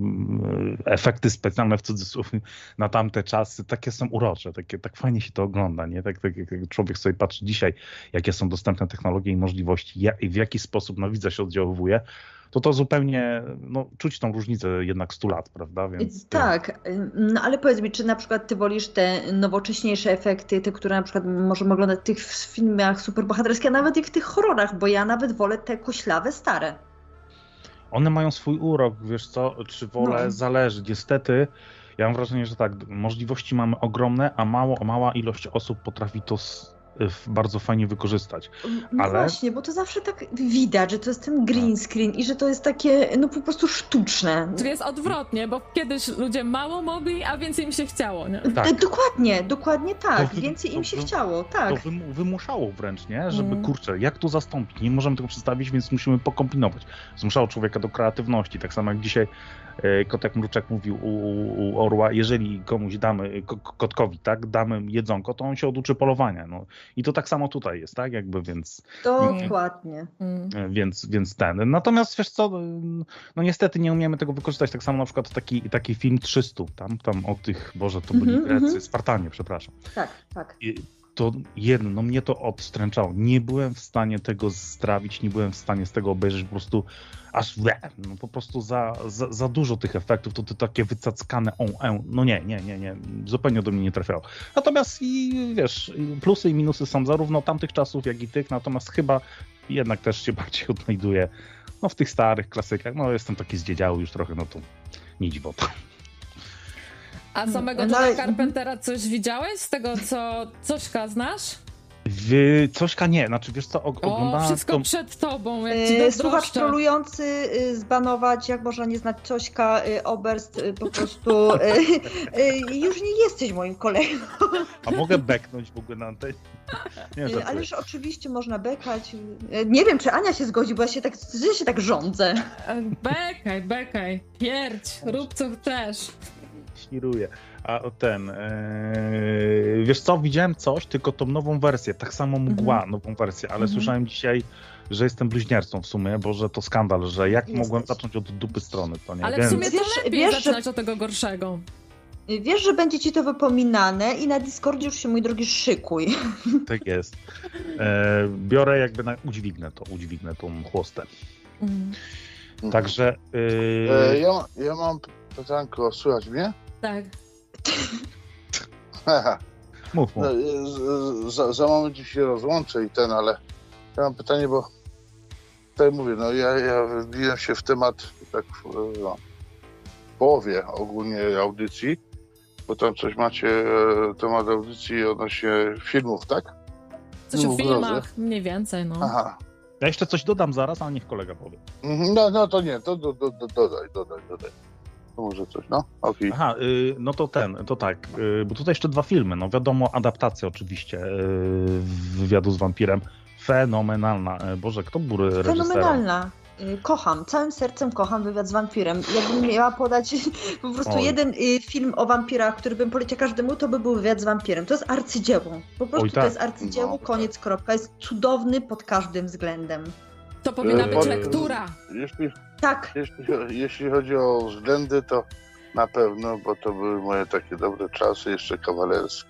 S6: e, efekty specjalne w cudzysłów na tamte czasy takie są urocze, takie, tak fajnie się to ogląda, nie? Tak, tak jak człowiek sobie patrzy dzisiaj, jakie są dostępne technologie i możliwości, jak, w jaki sposób na widza się oddziaływuje, to to zupełnie, no, czuć tą różnicę jednak 100 lat, prawda?
S2: Więc, tak, no ale powiedz mi, czy na przykład ty wolisz te nowocześniejsze efekty, te, które na przykład możemy oglądać w tych filmach superbohaterskich, a nawet i w tych horrorach, bo ja nawet wolę te koślawe stare.
S6: One mają swój urok, wiesz co, czy wolę, no. zależy. Niestety, ja mam wrażenie, że tak, możliwości mamy ogromne, a mało, mała ilość osób potrafi to bardzo fajnie wykorzystać.
S2: No Ale... właśnie, bo to zawsze tak widać, że to jest ten green tak. screen i że to jest takie no po prostu sztuczne.
S1: Czyli jest odwrotnie, bo kiedyś ludzie mało mogli, a więcej im się chciało, nie?
S2: Tak. Dokładnie, dokładnie tak. Wy... więcej im się to, chciało, tak.
S6: To wymuszało wręcz, nie? Żeby, mm. kurczę, jak to zastąpić? Nie możemy tego przedstawić, więc musimy pokombinować. Zmuszało człowieka do kreatywności, tak samo jak dzisiaj E, kotek Mruczek mówił u, u, Orła, jeżeli komuś damy, kotkowi, tak, damy jedzonko, to on się oduczy polowania. No. I to tak samo tutaj jest, tak, jakby, więc...
S2: Dokładnie.
S6: E, więc, więc ten. Natomiast wiesz co, no niestety nie umiemy tego wykorzystać, tak samo na przykład taki, taki film 300, tam, tam o tych, Boże, to byli mm -hmm, Grecy, Spartanie, przepraszam.
S2: Tak, tak.
S6: I, to jedno, no mnie to odstręczało. Nie byłem w stanie tego strawić, nie byłem w stanie z tego obejrzeć, po prostu aż we, no po prostu za, za, za, dużo tych efektów, to, to takie wycackane on, on, no nie, nie, nie, nie, zupełnie do mnie nie trafiało. Natomiast i wiesz, plusy i minusy są zarówno tamtych czasów, jak i tych, natomiast chyba jednak też się bardziej (laughs) odnajduję no, w tych starych klasykach, no jestem taki zdziedziały już trochę, no to nie dziwota.
S1: A samego no, Johna Carpentera coś widziałeś z tego, co Cośka znasz?
S6: W Cośka nie, znaczy wiesz co, oglądałem...
S1: O, wszystko
S6: to...
S1: przed tobą, jak ci yy,
S2: Słuchacz trolujący, y, zbanować, jak można nie znać Cośka, y, Oberst, y, po prostu już nie jesteś moim kolegą.
S6: A mogę beknąć w ogóle na antenie?
S2: Nie, Ależ oczywiście można bekać. Nie wiem, czy Ania się zgodzi, bo ja się tak, ja się tak rządzę.
S1: Bekaj, bekaj, pierdź, rób co chcesz
S6: świruje. A ten, ee, wiesz co, widziałem coś, tylko tą nową wersję, tak samo mgła, -hmm. nową wersję, ale -hmm. słyszałem dzisiaj, że jestem bluźniercą w sumie, bo że to skandal, że jak Jesteś. mogłem zacząć od dupy strony, to nie
S1: Ale w sumie to wiesz, lepiej wiesz, zaczynać że... od tego gorszego.
S2: Wiesz, że będzie ci to wypominane i na Discordzie już się, mój drogi, szykuj. (laughs)
S6: Tak jest. E, biorę jakby na... udźwignę to, udźwignę tą chłostę. Mm. Także...
S5: E, e, ja, ja mam pytanko, słychać mnie?
S1: Tak.
S6: mów, mów.
S5: No, za, za moment się rozłączę i ten, ale ja mam pytanie, bo tutaj mówię, no ja, ja wbiłem się w temat tak no, w połowie ogólnie audycji, bo tam coś macie, temat audycji odnośnie filmów, tak?
S1: Coś o filmach, mniej więcej, no. Aha.
S6: Ja jeszcze coś dodam zaraz, ale niech kolega powie.
S5: Mhm, no, no to nie, to do, do, do, dodaj, dodaj, dodaj. To może coś, no? Okay.
S6: Aha, y, no to ten, to tak, y, bo tutaj jeszcze dwa filmy, no wiadomo, adaptacja oczywiście y, wywiadu z wampirem, fenomenalna. Boże, kto był reżyserem?
S2: Fenomenalna. Kocham, całym sercem kocham wywiad z wampirem. Jakbym miała podać (laughs) po prostu Oj. jeden film o wampirach, który bym poleciał każdemu, to by był wywiad z wampirem. To jest arcydzieło. Po prostu Oj, tak. to jest arcydzieło, no, koniec, tak. kropka. Jest cudowny pod każdym względem.
S1: To powinna e, być lektura.
S5: Jeśli,
S2: tak.
S5: Jeśli, jeśli chodzi o względy, to na pewno, bo to były moje takie dobre czasy, jeszcze kawalerskie.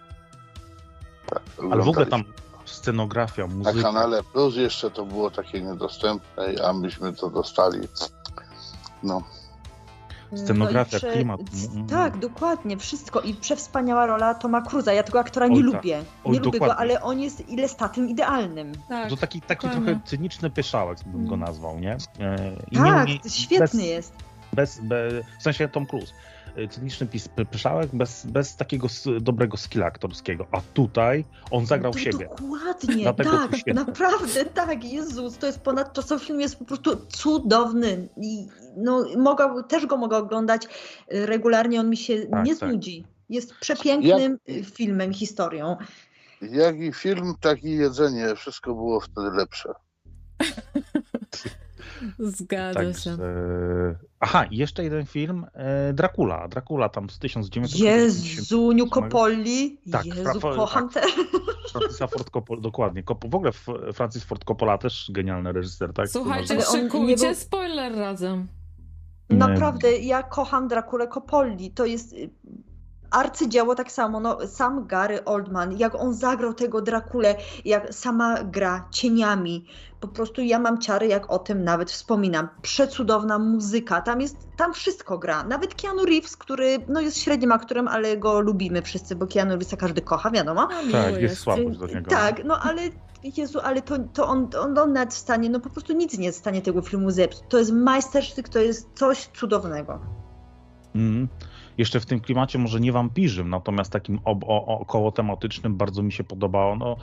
S6: Tak, Ale w ogóle tam scenografia, muzyka.
S5: Na kanale Plus jeszcze to było takie niedostępne, a myśmy to dostali. No.
S6: Scenografia, no klimat.
S2: Tak, dokładnie, wszystko. I przewspaniała rola Toma Cruza. Ja tego aktora nie Oj, lubię. Oj, nie lubię go, ale on jest ile statym idealnym.
S6: Tak, to taki, taki trochę cyniczny pyszałek bym go mm. nazwał, nie?
S2: E, I tak, nie, nie, świetny bez, jest.
S6: Bez, bez, w sensie Tom Cruise. cyniczny pyszałek bez, bez takiego dobrego skilla aktorskiego. A tutaj on zagrał
S2: to,
S6: siebie.
S2: Dokładnie, tak, naprawdę, tak. Jezus, to jest ponadczasowy film, jest po prostu cudowny. I, no, mogę, też go mogę oglądać y, regularnie, on mi się tak, nie tak. znudzi. Jest przepięknym Jak... filmem, historią.
S5: Jak i film, tak i jedzenie. Wszystko było wtedy lepsze. (laughs)
S1: Zgadza tak, się.
S6: E... Aha, jeszcze jeden film. E... Dracula. Dracula tam z 1900.
S2: Jezuniu Coppoli. Tak, Jezu, fra... kocham tak. (laughs)
S6: Francisa Ford Coppola, dokładnie. W ogóle Francis Ford Coppola też genialny reżyser, tak?
S1: Słuchajcie, szykujcie był... spoiler razem.
S2: Naprawdę, ja kocham Drakulę Coppoli. To jest arcydzieło tak samo, no sam Gary Oldman, jak on zagrał tego Drakulę, jak sama gra cieniami, po prostu ja mam ciary, jak o tym nawet wspominam. Przecudowna muzyka, tam jest, tam wszystko gra. Nawet Keanu Reeves, który no jest średnim aktorem, ale go lubimy wszyscy, bo Keanu Reevesa każdy kocha, wiadomo.
S6: No, tak, jest, jest słabość do niego.
S2: Tak, no ale Jezu, ale to, to on, on, on nawet w stanie, no po prostu nic nie jest w stanie tego filmu zepsuć. To jest majstersztyk, to jest coś cudownego.
S6: Mm. Jeszcze w tym klimacie może nie wampirzym, natomiast takim ob, o, około tematycznym bardzo mi się podobało no,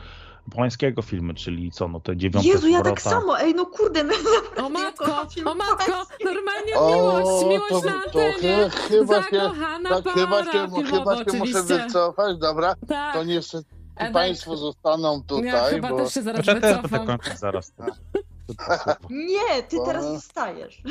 S6: Polańskiego filmy, czyli co, no te dziewiąte
S2: Jezu, ja tak samo, ej, no kurde. My
S1: o matko, o matko, normalnie miłość, miłość to, na antenie, to, chyba zakochana się, tak,
S5: chyba się, chyba się muszę wycofać, dobra, tak. to niestety Edek. Państwo zostaną tutaj. Ja
S1: chyba
S5: bo...
S1: też się zaraz Proszę wycofam.
S6: Też zaraz. (laughs)
S2: Nie, ty teraz zostajesz.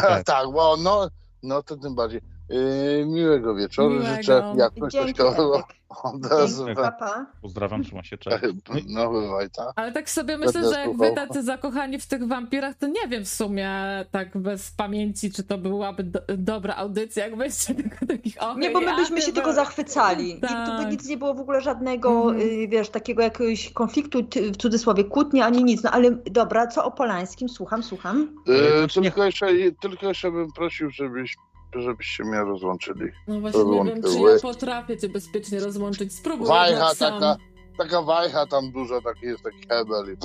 S5: tak. (laughs) tak, bo no, no to tym bardziej. Yy, miłego wieczoru miłego. życzę. Jak coś to (laughs)
S6: Pozdrawiam, trzyma się cześć.
S5: No bywaj, tak.
S1: Ale tak sobie myślę, że jak wy tacy zakochani w tych wampirach, to nie wiem w sumie tak bez pamięci, czy to byłaby do, dobra audycja, jakbyście tylko takich och,
S2: Nie, bo my byśmy się tylko zachwycali. Tak. I tu by nic nie było w ogóle żadnego, mm. wiesz, takiego jakiegoś konfliktu, w cudzysłowie kłótni, ani nic. No ale dobra, co o Polańskim? Słucham, słucham.
S5: Yy, tylko, jeszcze, tylko jeszcze bym prosił, żebyś żebyście mnie rozłączyli.
S1: No właśnie nie wiem, czy ja potrafię cię bezpiecznie rozłączyć. Spróbuj
S5: Wajcha taka, taka wajcha tam duża, taki jest taki hebel i...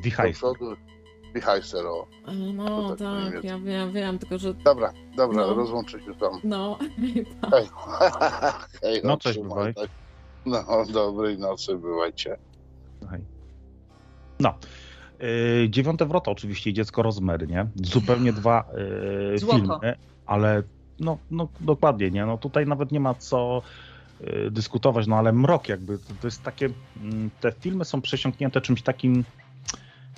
S6: Wichajster.
S5: Wichajster, o.
S1: No tak, tak ja wiem, wiem, tylko że...
S5: Dobra, dobra, no. rozłączę się tam.
S1: No, (laughs)
S5: hej. (laughs) hej
S6: no, cześć, bywaj. Tak.
S5: No, dobrej nocy, bywajcie.
S6: Hej. No. Yy, dziewiąte wrota oczywiście dziecko Rozmery, nie? Zupełnie dwa yy, filmy, ale no, no dokładnie, nie? No tutaj nawet nie ma co yy, dyskutować, no ale mrok jakby, to, to jest takie, mm, te filmy są przesiąknięte czymś takim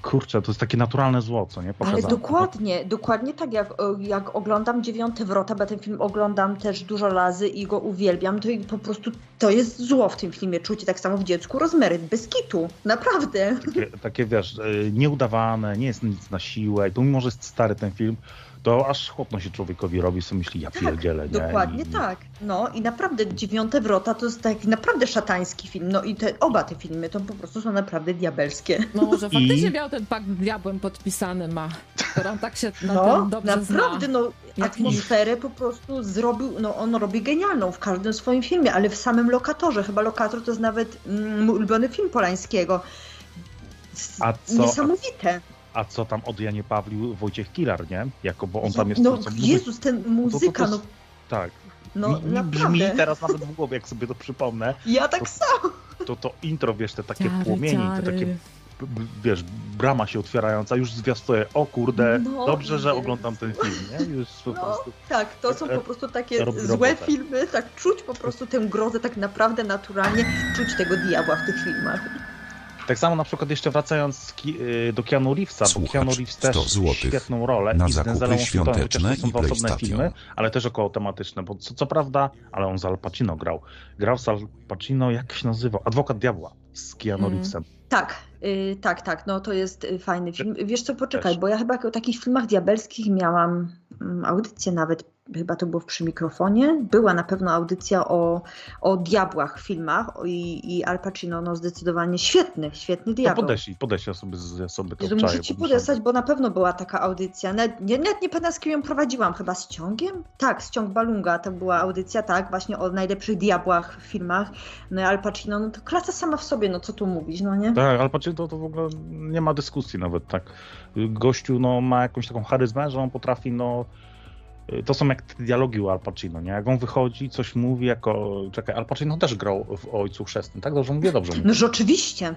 S6: Kurczę, to jest takie naturalne zło, co nie?
S2: Pokazane. Ale dokładnie, dokładnie tak jak, jak oglądam Dziewiąte Wrota, bo ten film oglądam też dużo razy i go uwielbiam, to po prostu to jest zło w tym filmie, czucie tak samo w dziecku rozmery, bez kitu, naprawdę.
S6: Takie, takie wiesz, e, nieudawane, nie jest nic na siłę i pomimo, że jest stary ten film, to aż chłopno się człowiekowi robi, sobie myśli, ja tak, pierdzielę, nie?
S2: Dokładnie I... tak. No i naprawdę Dziewiąte Wrota to jest taki naprawdę szatański film. No i te, oba te filmy to po prostu są naprawdę diabelskie.
S1: No może (laughs) faktycznie I... miał ten pakt z diabłem podpisany ma, którą tak się na (laughs) no, dobrze
S2: naprawdę,
S1: zna.
S2: no atmosferę po prostu zrobił, no on robi genialną w każdym swoim filmie, ale w samym Lokatorze, chyba Lokator to jest nawet mm, mój ulubiony film Polańskiego. A co, Niesamowite.
S6: A co tam od Janie Pawlił Wojciech Kilar, nie? Jako, bo on tam jest...
S2: No Jezus, ten muzyka, no...
S6: Tak. No, mi, mi brzmi teraz nawet w głowie, jak sobie to przypomnę.
S2: Ja tak to, samo.
S6: To, to intro, wiesz, te takie ciary, płomieni, ciary. te takie wiesz, brama się otwierająca już zwiastuje, o kurde, no, dobrze, że oglądam ten film, nie? Już
S2: po no, prostu... Tak, to są po prostu takie złe robotę. filmy, tak czuć po prostu tę grozę tak naprawdę naturalnie, czuć tego diabła w tych filmach.
S6: Tak samo na przykład jeszcze wracając y, do Keanu Reevesa, Słuchacz, bo Keanu Reeves też świetną rolę
S3: na i z Denzelem
S6: świąteczne to są dwa osobne filmy, ale też około tematyczne, bo co, co, prawda, ale on z Al Pacino grał. Grał z Al Pacino, jak się nazywał? Adwokat Diabła z Keanu mm. Reevesem.
S2: Tak, yy, tak, tak, no to jest y, fajny film. Wiesz co, poczekaj, też. bo ja chyba o takich filmach diabelskich miałam mm, audycję nawet chyba to było przy mikrofonie, była na pewno audycja o, o diabłach w filmach i, i Al Pacino no zdecydowanie świetny, świetny diabeł.
S6: No podeślij, podeślij osoby z osoby
S2: to Muszę ci podesłać, bo na pewno była taka audycja. Nawet nie, nawet nie pamiętam z kim ją prowadziłam, chyba z Ciągiem? Tak, z Ciąg Balunga to była audycja, tak, właśnie o najlepszych diabłach w filmach. No i Al Pacino, no to klasa sama w sobie, no co tu mówić, no nie?
S6: Tak, Al Pacino to, to w ogóle nie ma dyskusji nawet, tak. Gościu no ma jakąś taką charyzmę, że on potrafi no to są jak te dialogi u Al Pacino, nie? Jak on wychodzi, coś mówi jako... Czekaj, Al Pacino też grał w Ojcu Chrzestnym, tak? Dobrze mówię? Dobrze mówię.
S2: No rzeczywiście.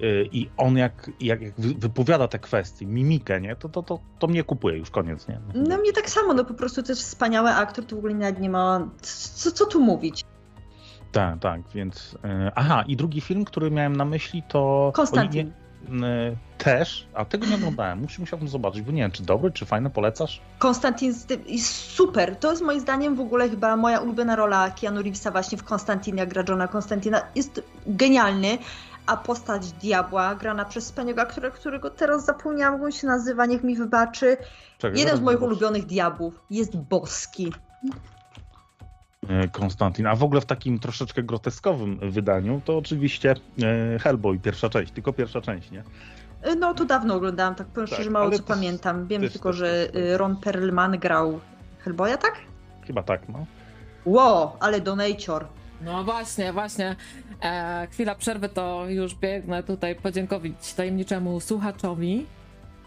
S6: Y, I on jak, jak, jak wypowiada te kwestie, mimikę, nie? To, to, to, to mnie kupuje już, koniec, nie?
S2: No mnie tak samo, no po prostu to jest wspaniały aktor, to w ogóle nawet nie ma... Co, co tu mówić?
S6: Tak, tak, więc... Y, aha, i drugi film, który miałem na myśli to...
S2: Konstantin.
S6: Y, też, a tego nie oglądałem. Musi, musiałbym zobaczyć, bo nie wiem, czy dobry, czy fajny, polecasz?
S2: Konstantin jest super. To jest moim zdaniem w ogóle chyba moja ulubiona rola Keanu Reevesa właśnie w Konstantinie, jak gra Johna Konstantina. Jest genialny, a postać diabła grana przez wspaniałego aktora, którego teraz zapomniałam, jak on się nazywa, niech mi wybaczy. Czekaj, Jeden z moich ulubionych diabłów jest boski.
S6: E, Konstantin. A w ogóle w takim troszeczkę groteskowym wydaniu to oczywiście e, Hellboy, pierwsza część, tylko pierwsza część, nie?
S2: E, no to dawno oglądałam, tak powiem tak, szczerze, mało co pamiętam. Wiem tylko, że Ron Perlman grał Hellboya, tak?
S6: Chyba tak, no.
S2: Wow, ale donator.
S1: No właśnie, właśnie. E, chwila przerwy, to już biegnę tutaj podziękować tajemniczemu słuchaczowi.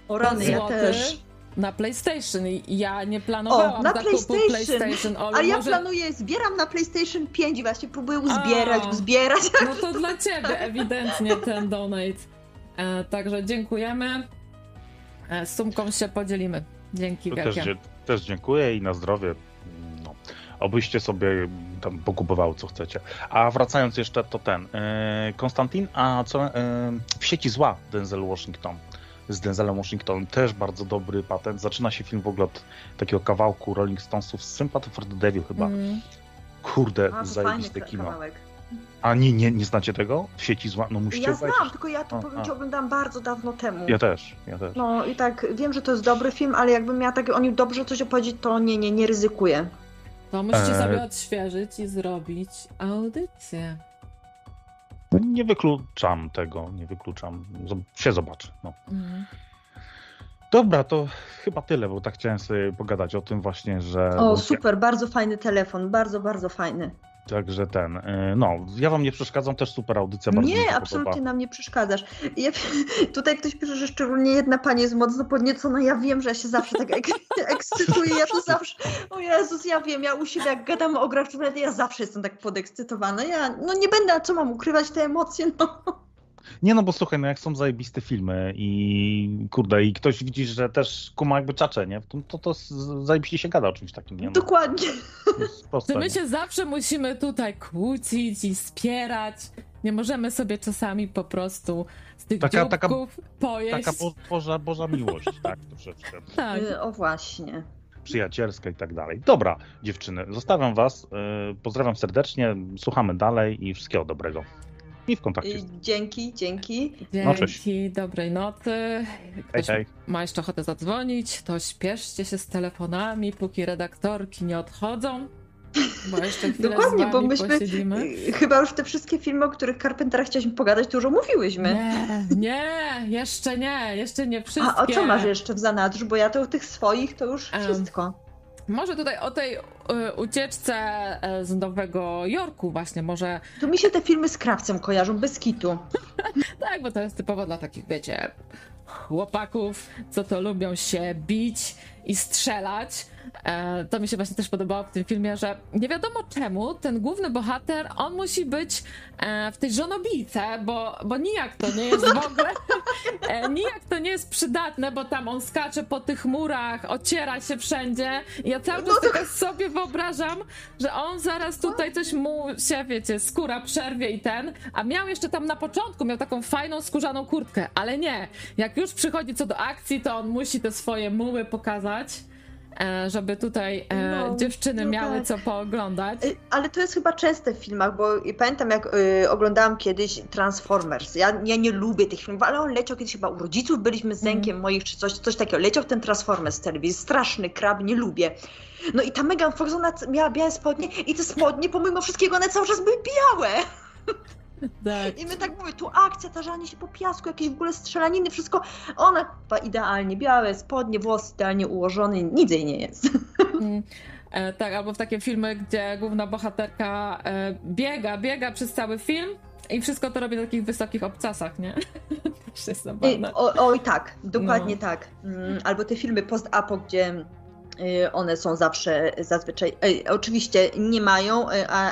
S2: O rany, ja też
S1: na PlayStation i ja nie planowałam o, na PlayStation. PlayStation
S2: A ja może... planuję, zbieram na PlayStation 5 i właśnie próbuję uzbierać, A, uzbierać.
S1: No to dla ciebie ewidentnie ten donate. E, także dziękujemy. E, z sumką się podzielimy. Dzięki wielkie.
S6: Też, też dziękuję i na zdrowie. No, obyście sobie tam pokupowały co chcecie. A wracając jeszcze to ten. E, Konstantin, a co e, w sieci zła Denzel Washington? Z Denzelem Washingtonem. Też bardzo dobry patent. Zaczyna się film w ogóle od takiego kawałku Rolling Stonesów Sympathy for the Devil chyba. Mm. Kurde, A, zajebiste kino. Kawałek. A nie, nie, nie znacie tego? W sieci zła? No musicie
S2: Ja znam, tylko ja to powiem ci, oglądałam bardzo dawno temu.
S6: Ja też, ja też.
S2: No i tak, wiem, że to jest dobry film, ale jakbym miała tak o nim dobrze coś opowiedzieć, to nie, nie, nie ryzykuję.
S1: To musicie e... sobie odświeżyć i zrobić audycję.
S6: No, nie wykluczam tego, nie wykluczam. Się zobaczy. No. Mhm. Dobra, to chyba tyle, bo tak chciałem sobie pogadać o tym właśnie, że.
S2: O, super, bardzo fajny telefon, bardzo, bardzo fajny.
S6: Także ten, y, no, ja wam nie przeszkadzam, też super audycja. Bardzo
S2: nie, absolutnie podoba. nam nie przeszkadzasz. Ja, (laughs) tutaj ktoś pisze, że szczególnie jedna pani jest mocno podniecona. Ja wiem, że ja się zawsze tak ek (laughs) ekscytuję. Ja to zawsze, o Jezus, ja wiem, ja u siebie jak gadamy o grach, ja zawsze jestem tak podekscytowana. Ja, no nie będę, a co mam ukrywać te emocje, no.
S6: Nie no, bo słuchaj, no jak są zajebiste filmy i kurde, i ktoś widzi, że też kuma jakby czacze, nie? To, to, to zajebiście się gada o czymś takim, nie? No,
S2: Dokładnie.
S1: Proste, my się zawsze musimy tutaj kłócić i spierać. Nie możemy sobie czasami po prostu z tych taka, taka, pojeść.
S6: Taka bo, boża, boża miłość, tak, troszeczkę. (laughs)
S2: Tak. Y, o właśnie
S6: przyjacielska i tak dalej. Dobra, dziewczyny, zostawiam was. Y, pozdrawiam serdecznie, słuchamy dalej i wszystkiego dobrego i w kontakcie.
S2: Dzięki, dzięki.
S1: Dzięki, no, dobrej nocy. Ktoś hej, hej. ma jeszcze ochotę zadzwonić, to śpieszcie się z telefonami, póki redaktorki nie odchodzą. Bo jeszcze Dokładnie, bo myśmy posiedzimy.
S2: chyba już te wszystkie filmy, o których Carpentera chcieliśmy pogadać, dużo mówiłyśmy.
S1: Nie, nie, jeszcze nie, jeszcze nie wszystkie.
S2: A o co masz jeszcze w zanadrzu? Bo ja to tych swoich to już wszystko.
S1: Może tutaj o tej y, ucieczce e, z Nowego Jorku właśnie, może...
S2: Tu mi się te filmy z krawcem kojarzą, bez kitu. (laughs)
S1: tak, bo to jest typowo dla takich, wiecie, chłopaków, co to lubią się bić i strzelać. E, to mi się właśnie też podobało w tym filmie, że nie wiadomo czemu ten główny bohater, on musi być e, w tej żonobijce, bo, bo nijak to nie jest w ogóle, (laughs) e, nijak to nie jest przydatne, bo tam on skacze po tych murach, ociera się wszędzie. Ja cały czas no sobie wyobrażam, że on zaraz tutaj coś mu się, wiecie, skóra przerwie i ten, a miał jeszcze tam na początku, miał taką fajną skórzaną kurtkę, ale nie. Jak już przychodzi co do akcji, to on musi te swoje muły pokazać. E, żeby tutaj e, no, dziewczyny no miały tak. co pooglądać. Y,
S2: ale to jest chyba częste w filmach, bo pamiętam jak y, oglądałam kiedyś Transformers. Ja, ja nie lubię tych filmów, ale on leciał kiedyś chyba u rodziców, byliśmy z Zenkiem mm. moich czy coś, coś takiego. Leciał ten Transformers z telewizji, straszny krab, nie lubię. No i ta Megan Fox, ona miała białe spodnie i te spodnie pomimo wszystkiego one cały czas były białe. (laughs) (laughs) Tak. I my tak mówimy, tu akcja, tarzanie się po piasku, jakieś w ogóle strzelaniny, wszystko. Ona chyba idealnie, białe spodnie, włosy idealnie ułożone, nic jej nie jest. (laughs) Mm.
S1: E, tak, albo w takie filmy, gdzie główna bohaterka e, biega, biega przez cały film i wszystko to robi na takich wysokich obcasach, nie? (laughs)
S2: jest zabawne. oj tak, dokładnie no. tak. Mm, albo te filmy post-apo, gdzie one są zawsze zazwyczaj. Oczywiście nie mają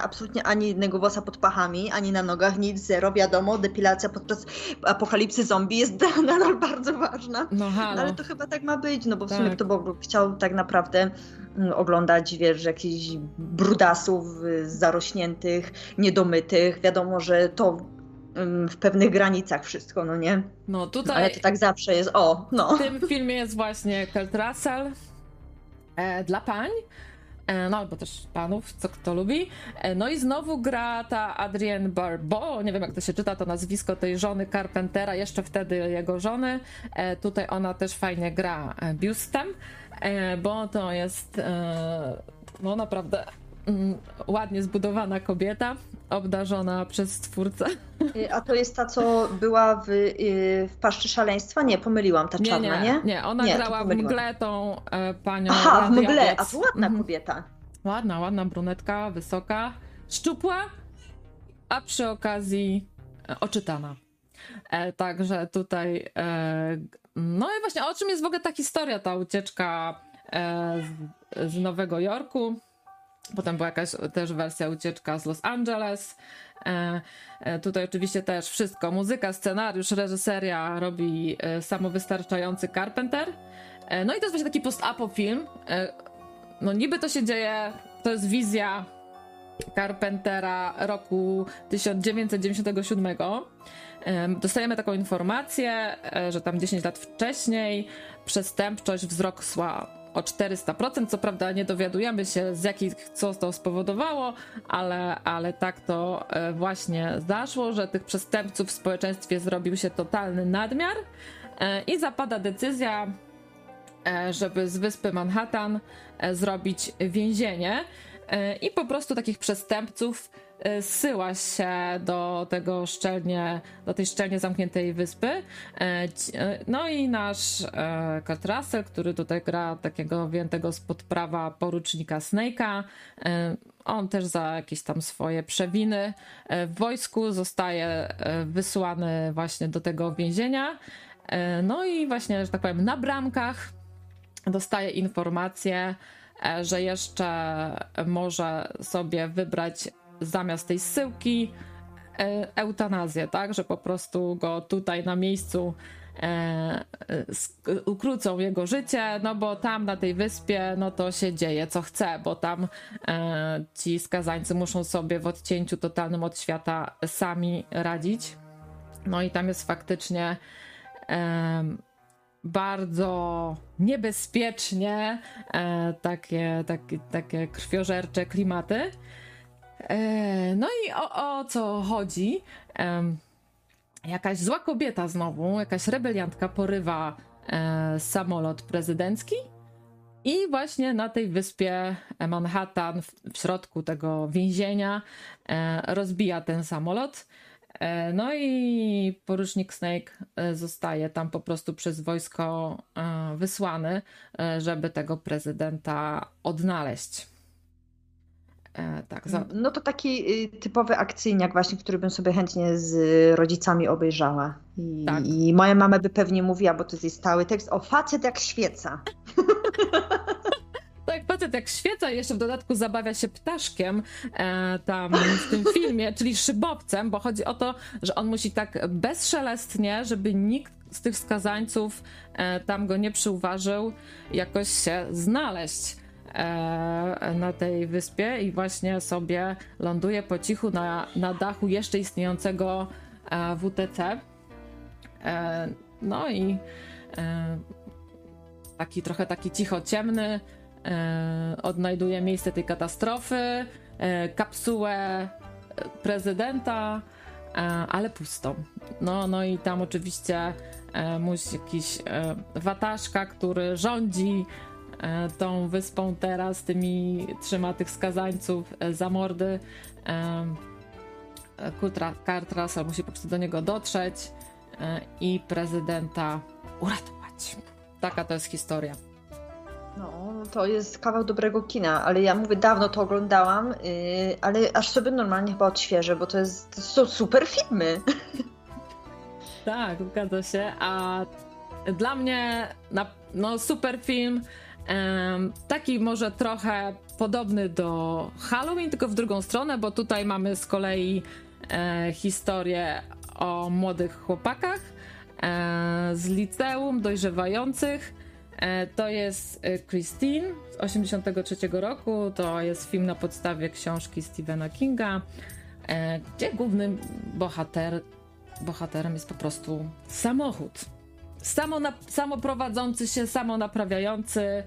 S2: absolutnie ani jednego włosa pod pachami, ani na nogach, nic, zero. Wiadomo, depilacja podczas apokalipsy zombie jest (laughs) nadal bardzo ważna. No, halo. ale to chyba tak ma być, no bo w tak. sumie kto by chciał tak naprawdę mm, oglądać, wiesz, jakichś brudasów zarośniętych, niedomytych. Wiadomo, że to w pewnych granicach wszystko, no nie? No tutaj... Ale to tak zawsze jest, o, no.
S1: W tym filmie jest właśnie Kurt Russell dla pań, e, no albo też panów, co kto lubi. E, no i znowu gra ta Adrienne Barbeau, nie wiem jak to się czyta, to nazwisko tej żony Carpentera, jeszcze wtedy jego żony. E, tutaj ona też fajnie gra e, biustem, e, bo to jest no naprawdę mm, ładnie zbudowana kobieta obdarzona przez stwórcę.
S2: Y, a to jest ta, co była w, y, w Paszczy Szaleństwa? Nie, pomyliłam, ta nie, czarna, nie?
S1: Nie, nie ona nie, grała w mgle tą e, panią
S2: Aha, w mgle, a to ładna mhm. kobieta.
S1: Ładna, ładna brunetka, wysoka, szczupła, a przy okazji e, oczytana. E, także tutaj, e, no i właśnie o czym jest w ogóle ta historia, ta ucieczka e, z, z Nowego Jorku? Potem była jakaś też wersja ucieczka z Los Angeles. E, e, tutaj oczywiście też wszystko. Muzyka, scenariusz, reżyseria robi e, samowystarczający Carpenter. No i to jest właśnie taki post-apo film. No niby to się dzieje, to jest wizja Carpentera roku 1997. E, dostajemy taką informację, że tam 10 lat wcześniej przestępczość wzrosła o 400%. Co prawda nie dowiadujemy się z jakich, co to spowodowało, ale, ale tak to e, właśnie zaszło, że tych przestępców w społeczeństwie zrobił się totalny nadmiar e, i zapada decyzja, e, żeby z wyspy Manhattan zrobić więzienie i po prostu takich przestępców zsyła się do tego szczelnie, do tej szczelnie zamkniętej wyspy. E, e, no i nasz Kurt Russell, który tutaj gra takiego więtego spod prawa porucznika Snake'a, on też za jakieś tam swoje przewiny w wojsku zostaje wysłany właśnie do tego więzienia. No i właśnie, że tak powiem, na bramkach dostaje informację, że jeszcze może sobie wybrać zamiast tej syłki e, eutanazję, tak? Że po prostu go tutaj na miejscu e, ukrócą jego życie, no bo tam na tej wyspie, no to się dzieje co chce, bo tam e, ci skazańcy muszą sobie w odcięciu totalnym od świata sami radzić. No i tam jest faktycznie e, bardzo niebezpiecznie e, takie, takie, takie krwiożercze klimaty. E, no i o, o co chodzi? Jakaś zła kobieta znowu, jakaś rebeliantka porywa e, samolot prezydencki i właśnie na tej wyspie Manhattan, w, środku tego więzienia, e, rozbija ten samolot. No i porucznik Snake zostaje tam po prostu przez wojsko wysłany, żeby tego prezydenta odnaleźć.
S2: E, tak, za... No to taki y, typowy akcyjniak właśnie, który bym sobie chętnie z rodzicami obejrzała. I, tak. I moja mama by pewnie mówiła, bo to jest jej stały tekst, o facet jak świeca. (laughs)
S1: tak, facet jak świeca jeszcze w dodatku zabawia się ptaszkiem e, tam w tym (laughs) filmie, czyli szybowcem, bo chodzi o to, że on musi tak bezszelestnie, żeby nikt z tych skazańców e, tam go nie przyuważył, jakoś się znaleźć. E, na tej wyspie i właśnie sobie ląduje po cichu na, na dachu jeszcze istniejącego e, WTC. E, no i taki trochę taki cicho ciemny odnajduje miejsce tej katastrofy, kapsułę prezydenta, ale pustą. No, no i tam oczywiście musi jakiś wataszka, który rządzi tą wyspą teraz, tymi trzyma tych skazańców e, za mordy. E, Kurt Russell musi po prostu do niego dotrzeć i prezydenta uratować. Taka to jest historia.
S2: No, to jest kawał dobrego kina, ale ja mówię, dawno to oglądałam, yy, ale aż sobie normalnie chyba odświeżę, bo to, jest, to są super filmy.
S1: Tak, zgadza się, a dla mnie na, no, super film Taki może trochę podobny do Halloween, tylko w drugą stronę, bo tutaj mamy z kolei e, historię o młodych chłopakach e, z liceum, dojrzewających. E, to jest Christine z 83 roku. To jest film na podstawie książki Stephena Kinga, gdzie głównym bohater, bohaterem jest po prostu samochód samo, na, samo prowadzący się, samo naprawiający.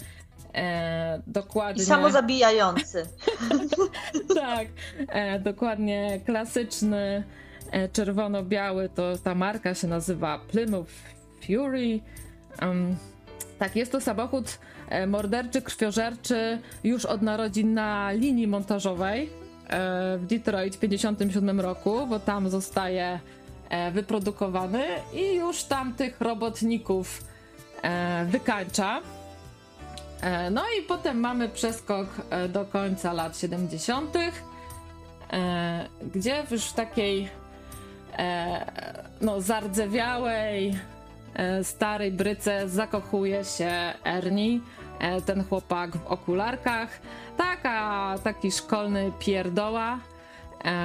S1: E, dokładnie.
S2: I samozabijający. (laughs)
S1: tak, e, dokładnie klasyczny e, czerwono-biały, to ta marka się nazywa Plymouth Fury. Um, tak, jest to samochód e, morderczy, krwiożerczy już od narodzin na linii montażowej e, w Detroit w 1957 roku, bo tam zostaje wyprodukowany i już tam tych robotników e, wykańcza. E, no i potem mamy przeskok do końca lat 70., gdzie już w takiej no, zardzewiałej, starej bryce zakochuje się Ernie, ten chłopak w okularkach. Taka, taki szkolny pierdoła, E,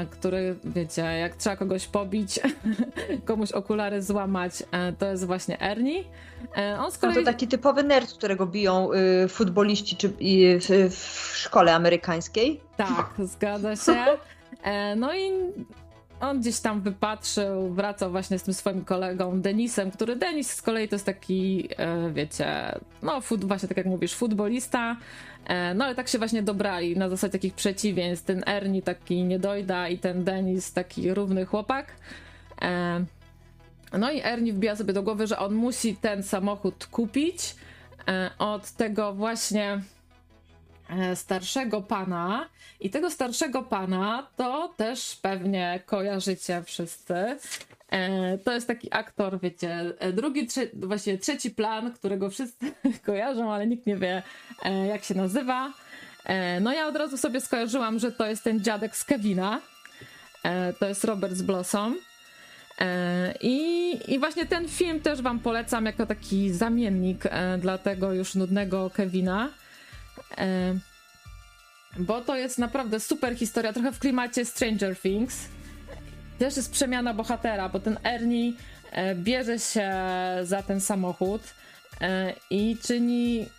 S1: który, wiecie, jak trzeba kogoś pobić, (laughs) komuś okulary złamać, e, to jest właśnie Ernie.
S2: E, on z kolei... No to taki typowy nerd, którego biją y, futboliści czy, y, w, w szkole amerykańskiej.
S1: Tak, zgadza się. No i on gdzieś tam wypatrzył, wracał właśnie z tym swoim kolegą Denisem, który Denis z kolei to jest taki, wiecie, no fut, właśnie tak jak mówisz, futbolista, E, no ale tak się właśnie dobrali na zasadzie takich przeciwieństw. Ten Ernie taki niedojda i ten Denis taki równy chłopak. E, no i Ernie wbija sobie do głowy, że on musi ten samochód kupić e, od tego właśnie starszego pana. I tego starszego pana to też pewnie kojarzycie wszyscy. E, to jest taki aktor, wiecie, e, drugi, trze właściwie trzeci plan, którego wszyscy (laughs) kojarzą, ale nikt nie wie, e, jak się nazywa. No ja od razu sobie skojarzyłam, że to jest ten dziadek z Kevina. To jest Robert z Blossom. I, I właśnie ten film też wam polecam jako taki zamiennik dla tego już nudnego Kevina. Bo to jest naprawdę super historia, trochę w klimacie Stranger Things też jest przemiana bohatera, bo ten Ernie e, bierze się za ten samochód e, i czyni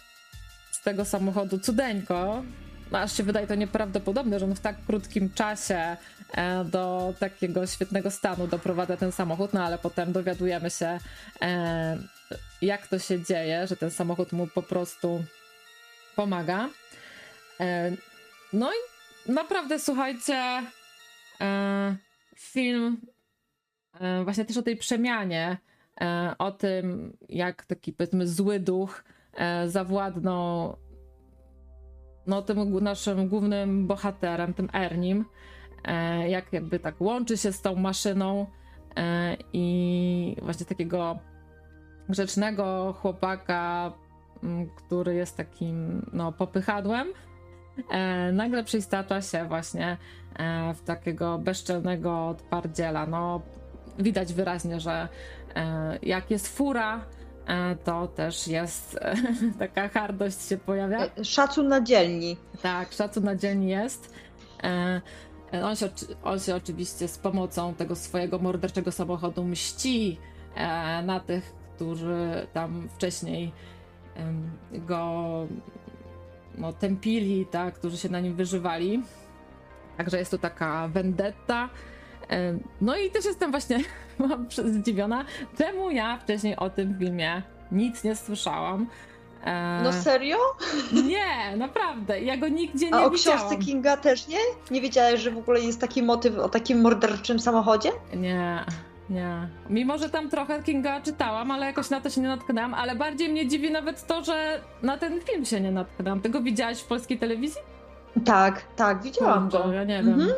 S1: z tego samochodu cudeńko. No, aż się wydaje to nieprawdopodobne, że on w tak krótkim czasie e, do takiego świetnego stanu doprowadza ten samochód, no ale potem dowiadujemy się, jak to się dzieje, że ten samochód mu po prostu pomaga. No i naprawdę słuchajcie film e, właśnie też o tej przemianie, e, o tym, jak taki powiedzmy zły duch e, zawładnął no, tym naszym głównym bohaterem, tym Ernim, jak jakby tak łączy się z tą maszyną i właśnie takiego grzecznego chłopaka, który jest takim no, popychadłem, nagle przystacza się właśnie w takiego bezczelnego twardziela. No, widać wyraźnie, że e, jak jest fura, e, to też jest (laughs) taka hardość się pojawia.
S2: Szacun na dzielni.
S1: Tak, szacun na dzielni jest. On się, on się oczywiście z pomocą tego swojego morderczego samochodu mści na tych, którzy tam wcześniej go no, tępili, tak, którzy się na nim wyżywali. Także jest to taka vendetta. No i też jestem właśnie (laughs) zdziwiona, czemu ja wcześniej o tym filmie nic nie słyszałam.
S2: E, no serio?
S1: Nie, naprawdę. Ja go nigdzie nie
S2: A
S1: o
S2: widziałam. książce Kinga też nie? Nie wiedziałeś, że w ogóle jest taki motyw o takim morderczym samochodzie?
S1: Nie, nie. Mimo, że tam trochę Kinga czytałam, ale jakoś na to się nie natknęłam, ale bardziej mnie dziwi nawet to, że na ten film się nie natknęłam. Ty go widziałaś w polskiej telewizji?
S2: Tak, tak, widziałam go.
S1: Ja nie wiem. Mhm.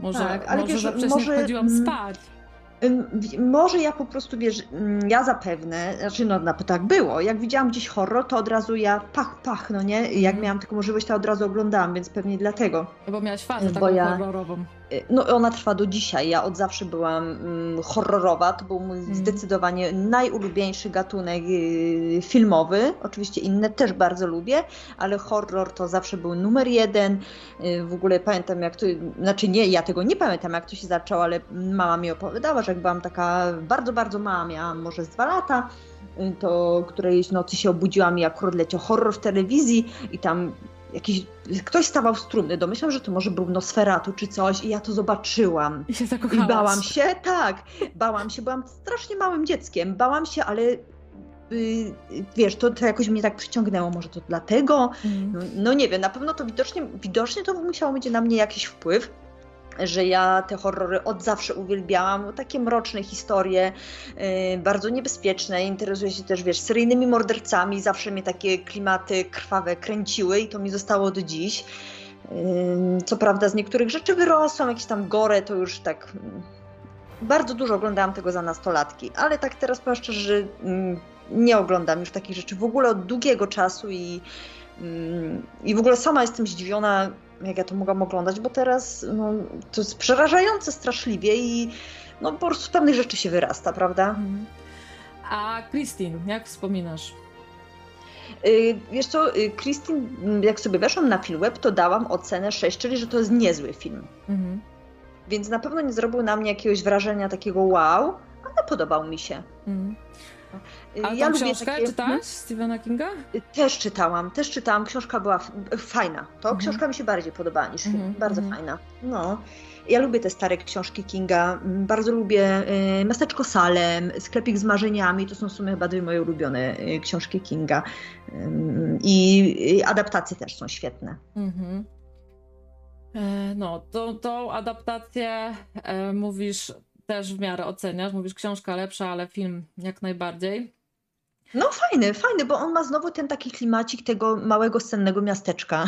S1: Może, tak, ale może wiesz, za może, chodziłam spać.
S2: Może ja po prostu, wiesz, ja zapewne, znaczy no, no tak było, jak widziałam gdzieś horror, to od razu ja pach, pach, no nie, jak mm. miałam taką możliwość, to od razu oglądałam, więc pewnie dlatego.
S1: Bo miałaś fazę taką ja... horrorową.
S2: No ona trwa do dzisiaj. Ja od zawsze byłam mm, horrorowa. To był mój mm. zdecydowanie najulubieńszy gatunek y, filmowy. Oczywiście inne też bardzo lubię, ale horror to zawsze był numer jeden. Y, w ogóle pamiętam jak to, znaczy nie, ja tego nie pamiętam jak to się zaczęło, ale mama mi opowiadała, że jak byłam taka bardzo, bardzo mała, miałam może z dwa lata, y, to którejś nocy się obudziłam i akurat leciał horror w telewizji i tam jakiś, ktoś stawał z trumny, domyślam, że to może był Nosferatu czy coś i ja to zobaczyłam.
S1: I się zakochałaś.
S2: I bałam się, tak, bałam się, byłam strasznie małym dzieckiem, bałam się, ale yy, wiesz, to, to jakoś mnie tak przyciągnęło, może to dlatego, mm. no, no, nie wiem, na pewno to widocznie, widocznie to musiało mieć na mnie jakiś wpływ, że ja te horrory od zawsze uwielbiałam, takie mroczne historie, yy, bardzo niebezpieczne, interesuję się też, wiesz, seryjnymi mordercami, zawsze mnie takie klimaty krwawe kręciły i to mi zostało do dziś. Yy, co prawda z niektórych rzeczy wyrosłam, jakieś tam gore, to już tak... Yy, bardzo dużo oglądałam tego za nastolatki, ale tak teraz powiem szczerze, że mm, nie oglądam już takich rzeczy w ogóle od długiego czasu i, mm, i w ogóle sama jestem zdziwiona, jak ja to mogłam oglądać, bo teraz no, to jest przerażające straszliwie i no, po prostu pewnych rzeczy się wyrasta, prawda?
S1: A Christine, jak wspominasz?
S2: Yy, wiesz co, y, Christine, jak sobie weszłam na Filmweb, to dałam ocenę 6, czyli że to jest niezły film. Mhm. Więc na pewno nie zrobił na mnie jakiegoś wrażenia takiego wow, ale podobał mi się. Mhm.
S1: A ja lubię książkę takie... czytałaś hmm? Stephena Kinga?
S2: Też czytałam, też czytałam. Książka była fajna. To mhm. książka mi się bardziej podobała niż film. Mhm. Bardzo mhm. fajna. No. Ja lubię te stare książki Kinga. Mm, bardzo lubię y, Miasteczko Salem, Sklepik z marzeniami. To są w sumie chyba dwie moje ulubione y, książki Kinga. I adaptacje też są świetne. Mhm.
S1: E, no, to, tą adaptację e, mówisz też w miarę oceniasz. Mówisz, książka lepsza, ale film jak najbardziej.
S2: No fajny, fajny, bo on ma znowu ten taki klimacik tego małego, sennego miasteczka.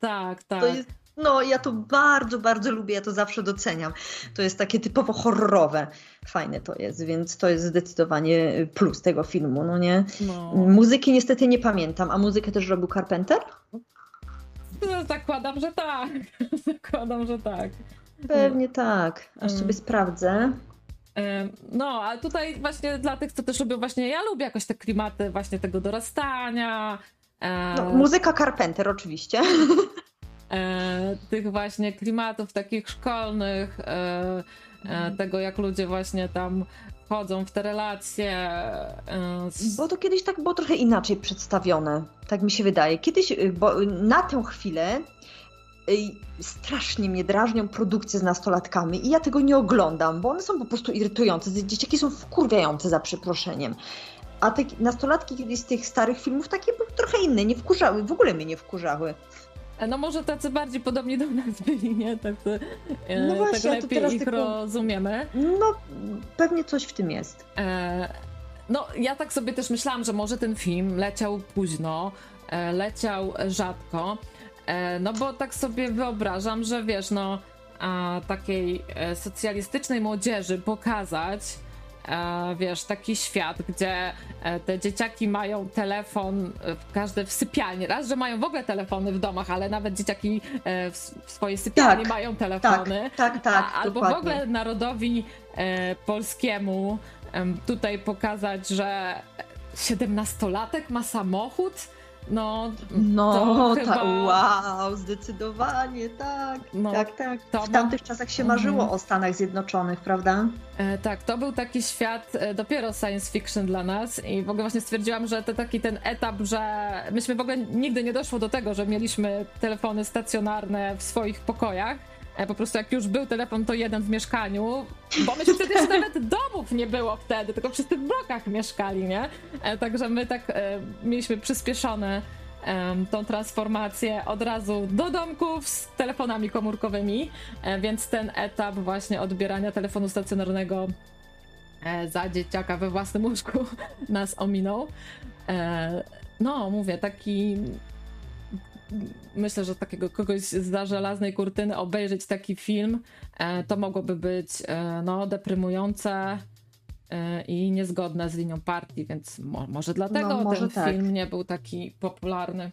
S1: Tak, tak. Jest,
S2: no ja to bardzo, bardzo lubię, ja to zawsze doceniam. To jest takie typowo horrorowe. Fajne to jest, więc to jest zdecydowanie plus tego filmu, no nie? No. Muzyki niestety nie pamiętam, a muzykę też robił Carpenter?
S1: No, zakładam, że tak. (laughs) zakładam, że tak.
S2: Pewnie tak, aż sobie sprawdzę.
S1: No, a tutaj właśnie dla tych, co też lubią właśnie, ja lubię jakoś te klimaty właśnie tego dorastania.
S2: No, muzyka Carpenter oczywiście. (laughs)
S1: E, tych właśnie klimatów takich szkolnych, e, e, tego jak ludzie właśnie tam wchodzą w te relacje.
S2: Z... Bo to kiedyś tak było trochę inaczej przedstawione, tak mi się wydaje. Kiedyś, bo na tę chwilę strasznie mnie drażnią produkcje z nastolatkami i ja tego nie oglądam, bo one są po prostu irytujące. Dzieciaki są wkurwiające za przeproszeniem. A te nastolatki kiedyś z tych starych filmów takie były trochę inne, nie wkurzały, w ogóle mnie nie wkurzały.
S1: E, no może tacy bardziej podobni do nas byli, nie? Tak to, e, no właśnie, tak lepiej ich tylko... rozumiemy.
S2: No pewnie coś w tym jest.
S1: E, no ja tak sobie też myślałam, że może ten film leciał późno, e, leciał rzadko, no bo tak sobie wyobrażam, że wiesz, no a, takiej e, socjalistycznej młodzieży pokazać, e, wiesz, taki świat, gdzie te dzieciaki mają telefon, każde w sypialni. Raz, że mają w ogóle telefony w domach, ale nawet dzieciaki w swojej sypialni tak, mają telefony.
S2: Tak, tak, tak.
S1: Albo w ogóle narodowi polskiemu tutaj pokazać, że siedemnastolatek ma samochód no,
S2: no chyba... ta, wow, zdecydowanie, tak, no, tak, tak. W tamtych czasach się marzyło mhm. o Stanach Zjednoczonych, prawda?
S1: E, tak, to był taki świat e, dopiero science fiction dla nas i w ogóle właśnie stwierdziłam, że to taki ten etap, że myśmy w ogóle nigdy nie doszło do tego, że mieliśmy telefony stacjonarne w swoich pokojach, po prostu jak już był telefon, to jeden w mieszkaniu, bo myśmy wtedy jeszcze nawet domów nie było wtedy, tylko wszyscy w blokach mieszkali, nie? E, także my tak e, mieliśmy przyspieszone tą transformację od razu do domków z telefonami komórkowymi, więc ten etap właśnie odbierania telefonu stacjonarnego za dzieciaka we własnym łóżku (laughs) nas ominął. No, mówię, taki myślę, że takiego kogoś za żelaznej kurtyny obejrzeć taki film, e, to mogłoby być e, no, deprymujące e, i niezgodne z linią partii, więc może dlatego no, może ten tak. film nie był taki popularny.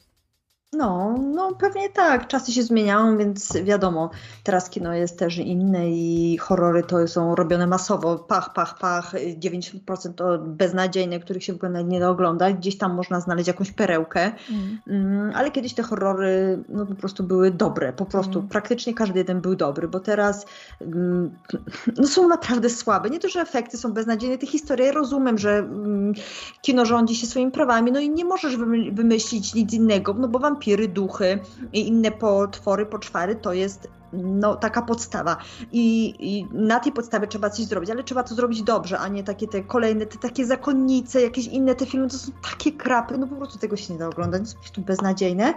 S2: No, no pewnie tak. Czasy się zmieniają, więc wiadomo, teraz kino jest też inne i horrory to są robione masowo. Pach, pach, pach. 90% to beznadziejne, których się w ogóle nie da oglądać. Gdzieś tam można znaleźć jakąś perełkę. Mm. mm ale kiedyś te horrory no, po prostu były dobre. Po prostu mm. praktycznie każdy jeden był dobry, bo teraz mm, (laughs) no, są naprawdę słabe. Nie to, że efekty są beznadziejne, te historie rozumiem, że mm, kino rządzi się swoimi prawami, no i nie możesz wymyślić nic innego, no bo wam wampiry, duchy i inne potwory, poczwary to jest no, taka podstawa. I, I, na tej podstawie trzeba coś zrobić, ale trzeba to zrobić dobrze, a nie takie te kolejne, te takie zakonnice, jakieś inne te filmy, to są takie krapy, no po prostu tego się nie da oglądać, jest prostu beznadziejne.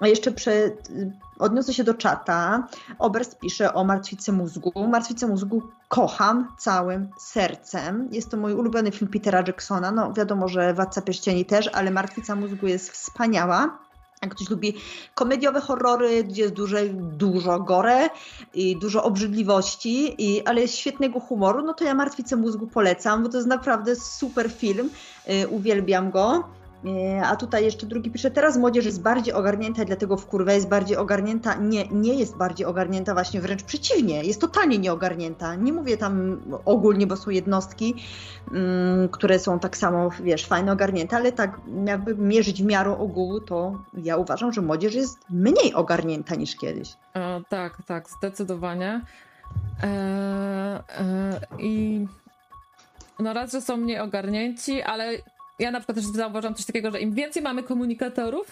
S2: A jeszcze przed, odniosę się do czata. Oberst pisze o martwicy mózgu. Martwicę mózgu kocham całym sercem. Jest to mój ulubiony film Petera Jacksona. No wiadomo, że Władca Pierścieni też, ale Martwica mózgu jest wspaniała. Jak ktoś lubi komediowe horrory, gdzie jest dużo, dużo gore i dużo obrzydliwości, i, ale świetnego humoru, no to ja Martwicę Mózgu polecam, bo to jest naprawdę super film. Y, uwielbiam go. E, a tutaj jeszcze drugi pisze, teraz młodzież jest bardziej ogarnięta, dlatego w kurwę jest bardziej ogarnięta. Nie, nie jest bardziej ogarnięta, właśnie wręcz przeciwnie, jest totalnie nieogarnięta. Nie mówię tam ogólnie, bo są jednostki, um, które są tak samo, wiesz, fajnie ogarnięte, ale tak jakby mierzyć w miarę ogółu, to ja uważam, że młodzież jest mniej ogarnięta niż kiedyś.
S1: E, tak, tak, zdecydowanie. E, e, I no raz, że są mniej ogarnięci, ale ja na przykład też zauważam coś takiego, że im więcej mamy komunikatorów,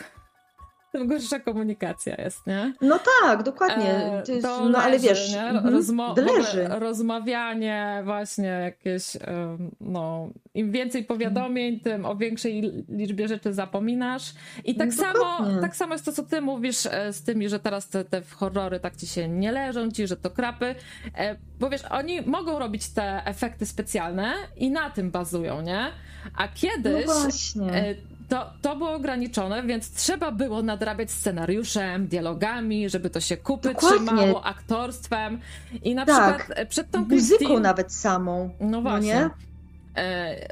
S1: tym gorsza komunikacja jest, nie?
S2: No tak, dokładnie. Jest, no leży, ale wiesz, nie? Mhm. Rozmo leży.
S1: rozmawianie, właśnie jakieś, no, im więcej powiadomień, tym o większej liczbie rzeczy zapominasz. I tak, no, samo, tak samo jest to, co ty mówisz e, z tymi, że teraz te, te horrory tak ci się nie leżą, ci, że to krapy. E, bo wiesz, oni mogą robić te efekty specjalne i na tym bazują, nie? A kiedyś no e, to, to było ograniczone, więc trzeba było nadrabiać scenariuszem, dialogami, żeby to się kupy Dokładnie. trzymało, aktorstwem. I na tak. przykład e, przed tą
S2: Muzyką Christine, nawet samą.
S1: No właśnie. No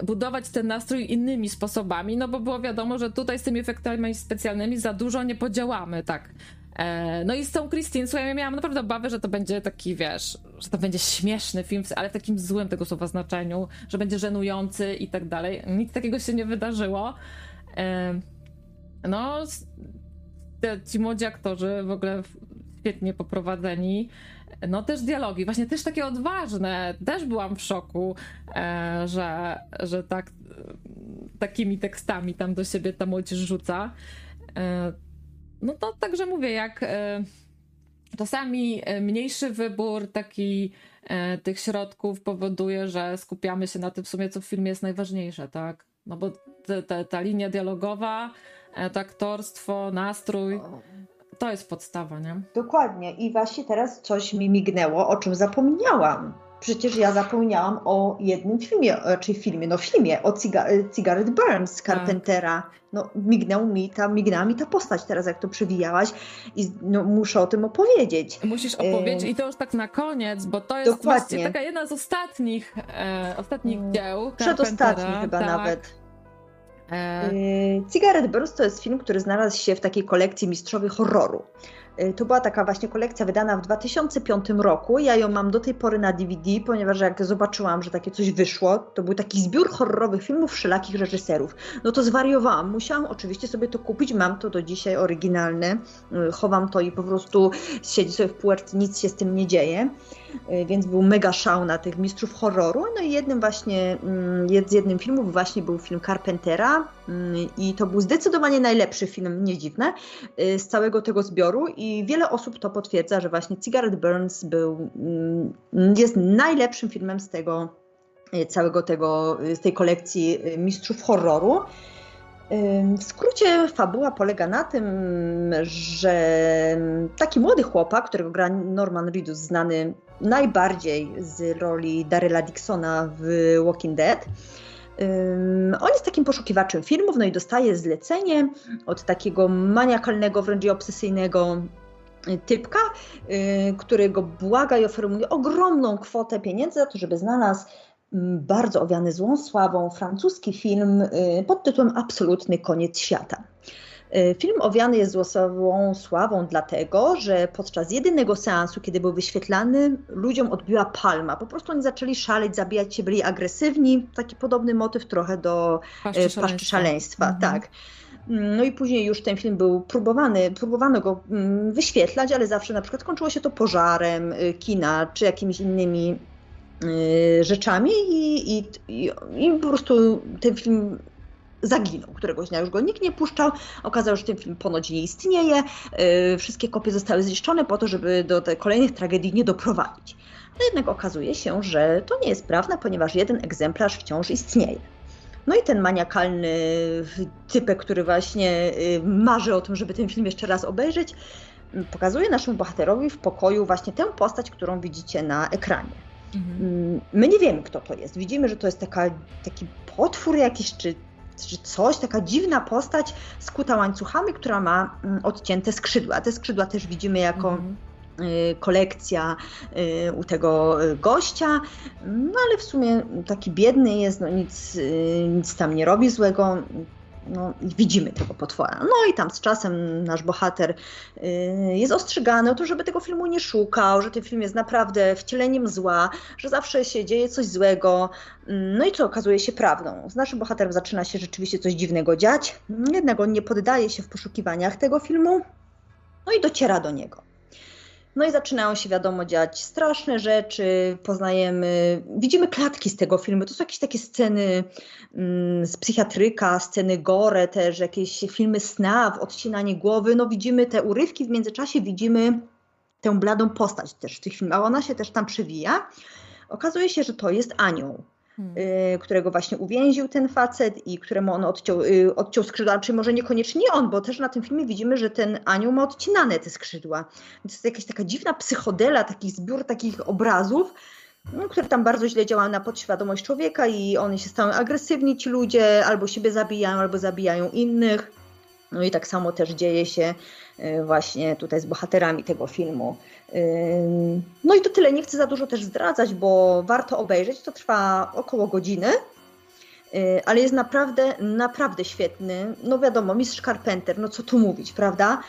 S1: budować ten nastrój innymi sposobami, no bo było wiadomo, że tutaj z tymi efektami specjalnymi za dużo nie podziałamy, tak. E, no i z tą Christine, słuchaj, ja miałam naprawdę obawy, że to będzie taki, wiesz, że to będzie śmieszny film, ale w takim złym tego słowa znaczeniu, że będzie żenujący i tak dalej. Nic takiego się nie wydarzyło. E, no, ci młodzi aktorzy w ogóle świetnie poprowadzeni. No też dialogi, właśnie też takie odważne. Też byłam w szoku, e, że, że tak takimi tekstami tam do siebie ta młodzież rzuca. No to także mówię, jak e, czasami e, mniejszy wybór taki e, tych środków powoduje, że skupiamy się na tym w sumie, co w filmie jest najważniejsze, tak? No bo te, te, ta linia dialogowa, to aktorstwo, nastrój, to jest podstawa, nie?
S2: Dokładnie. I właśnie teraz coś mi mignęło, o czym zapomniałam przecież ja zapomniałam o jednym filmie, czy filmie, no filmie o Cigarette Burns Carpentera. Tak. No mignął mi ta, mignęła mi ta postać teraz, jak to przewijałaś i no, muszę o tym opowiedzieć.
S1: Musisz opowiedzieć i to już tak na koniec, bo to jest Dokładnie. taka jedna z ostatnich, e, ostatnich mm. dzieł
S2: Przedostatni chyba tak. nawet. E... Cigarette Burns to jest film, który znalazł się w takiej kolekcji Mistrzowie Horroru. Y, to była taka właśnie kolekcja wydana w 2005 roku. Ja ją mam do tej pory na DVD, ponieważ jak zobaczyłam, że takie coś wyszło, to był taki zbiór horrorowych filmów wszelakich reżyserów. No to zwariowałam. Musiałam oczywiście sobie to kupić. Mam to do dzisiaj oryginalne. Y, chowam to i po prostu siedzi sobie w półeczce, nic się z tym nie dzieje. Y, więc był mega szał na tych mistrzów horroru. No i jednym właśnie, mm, z jednym filmów właśnie był film Carpentera mm, i to był zdecydowanie najlepszy film, nie dziwne, y, z całego tego zbioru i wiele osób to potwierdza, że właśnie Cigarette Burns był, mm, jest najlepszym filmem z tego y, całego tego, z tej kolekcji mistrzów horroru. W skrócie fabuła polega na tym, że taki młody chłopak, którego gra Norman Reedus, znany najbardziej z roli Daryla Dixona w Walking Dead, on jest takim poszukiwaczem filmów, no i dostaje zlecenie od takiego maniakalnego, wręcz obsesyjnego typka, y, którego błaga i oferuje ogromną kwotę pieniędzy za to, żeby znalazł bardzo owiany złą sławą francuski film y, pod tytułem Absolutny koniec świata. Y, film owiany jest złosową sławą dlatego, że podczas jedynego seansu, kiedy był wyświetlany, ludziom odbiła palma. Po prostu oni zaczęli szaleć, zabijać się, byli agresywni. Taki podobny motyw trochę do paszczy szaleństwa. Paszczy szaleństwa mhm. tak. No i później już ten film był próbowany, próbowano go mm, wyświetlać, ale zawsze na przykład kończyło się to pożarem y, kina czy jakimiś innymi rzeczami i, i, i, i po prostu ten film zaginął. Któregoś dnia już go nikt nie puszczał. Okazało się, że ten film ponoć nie istnieje. Y, wszystkie kopie zostały zniszczone po to, żeby do tych kolejnych tragedii nie doprowadzić. No jednak okazuje się, że to nie jest prawda, ponieważ jeden egzemplarz wciąż istnieje. No i ten maniakalny typek, który właśnie y, marzy o tym, żeby ten film jeszcze raz obejrzeć, pokazuje naszemu bohaterowi w pokoju właśnie tę postać, którą widzicie na ekranie. Mhm. Mm, my nie wiemy, kto to jest. Widzimy, że to jest taka, taki potwór jakiś, czy, czy coś, taka dziwna postać skuta łańcuchami, która ma mm, odcięte skrzydła. Te skrzydła też widzimy jako. Mhm Y, kolekcja y, u tego gościa, no ale w sumie taki biedny jest, no nic, y, nic tam nie robi złego. No, widzimy tego potwora. No i tam z czasem nasz bohater jest ostrzegany o to, żeby tego filmu nie szukał, że ten film jest naprawdę wcieleniem zła, że zawsze się dzieje coś złego. No i co okazuje się prawdą. Z naszym bohaterem zaczyna się rzeczywiście coś dziwnego dziać, jednak on nie poddaje się w poszukiwaniach tego filmu, no i dociera do niego. No i zaczynają się, wiadomo, dziać straszne rzeczy, poznajemy, widzimy klatki z tego filmu. To są jakieś takie sceny mm, z psychiatryka, sceny gore też, jakieś filmy sna, odcinanie głowy. No widzimy te urywki, w międzyczasie widzimy tę bladą postać też w tych filmach, ona się też tam przewija. Okazuje się, że to jest anioł. Hmm. Y, którego właśnie uwięził ten facet i któremu on odciął, y, odciął skrzydła, czy może niekoniecznie on, bo też na tym filmie widzimy, że ten anioł ma odcinane te skrzydła. To jest jakaś taka dziwna psychodela, taki zbiór takich obrazów, no, które tam bardzo źle działają na podświadomość człowieka i oni się stają agresywni, ci ludzie, albo siebie zabijają, albo zabijają innych. No i tak samo też dzieje się y, właśnie tutaj z bohaterami tego filmu. No i to tyle. Nie chcę za dużo też zdradzać, bo warto obejrzeć. To trwa około godziny, y, ale jest naprawdę, naprawdę świetny. No wiadomo, mistrz Carpenter, no co tu mówić, prawda?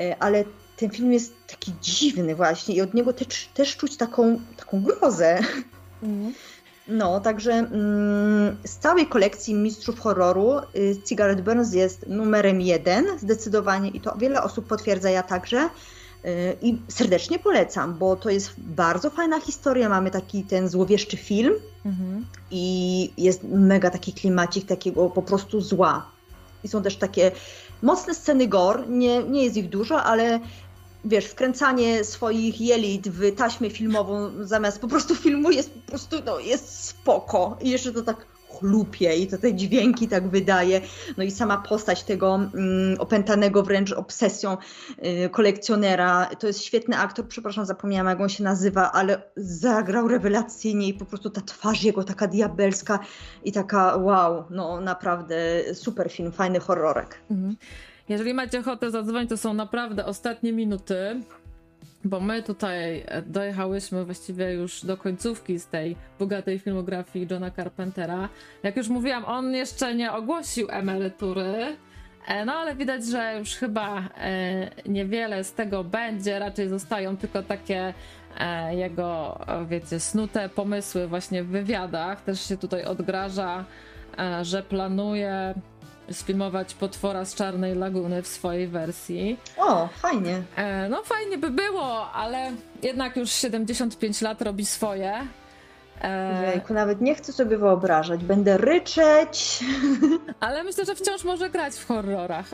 S2: Y, ale ten film jest taki dziwny właśnie i od niego też, też czuć taką, taką grozę. Mhm. No, także mm, z całej kolekcji mistrzów horroru y, Cigarette Burns jest numerem jeden zdecydowanie i to wiele osób potwierdza, ja także. Y, I serdecznie polecam, bo to jest bardzo fajna historia. Mamy taki ten złowieszczy film mhm. i jest mega taki klimacik takiego po prostu zła. I są też takie mocne sceny gore, nie, nie jest ich dużo, ale wiesz, wkręcanie swoich jelit w taśmę filmową zamiast po prostu filmu jest po prostu, no, jest spoko. I jeszcze to tak chlupie i to te dźwięki tak wydaje. No i sama postać tego mm, opętanego wręcz obsesją y, kolekcjonera. To jest świetny aktor, przepraszam, zapomniałam jak on się nazywa, ale zagrał rewelacyjnie i po prostu ta twarz jego taka diabelska i taka wow, no naprawdę super film, fajny horrorek. Mhm.
S1: Jeżeli macie ochotę zadzwonić, to są naprawdę ostatnie minuty bo my tutaj e, dojechałyśmy właściwie już do końcówki z tej bogatej filmografii Johna Carpentera. Jak już mówiłam, on jeszcze nie ogłosił emerytury, e, no ale widać, że już chyba e, niewiele z tego będzie, raczej zostają tylko takie jego, wiecie, snute pomysły właśnie w wywiadach. Też się tutaj odgraża, że planuje sfilmować potwora z Czarnej Laguny w swojej wersji.
S2: O, fajnie.
S1: E, no fajnie by było, ale jednak już 75 lat robi swoje.
S2: E... Jejku, nawet nie chcę sobie wyobrażać. Będę ryczeć. (laughs)
S1: Ale myślę, że wciąż może grać w horrorach.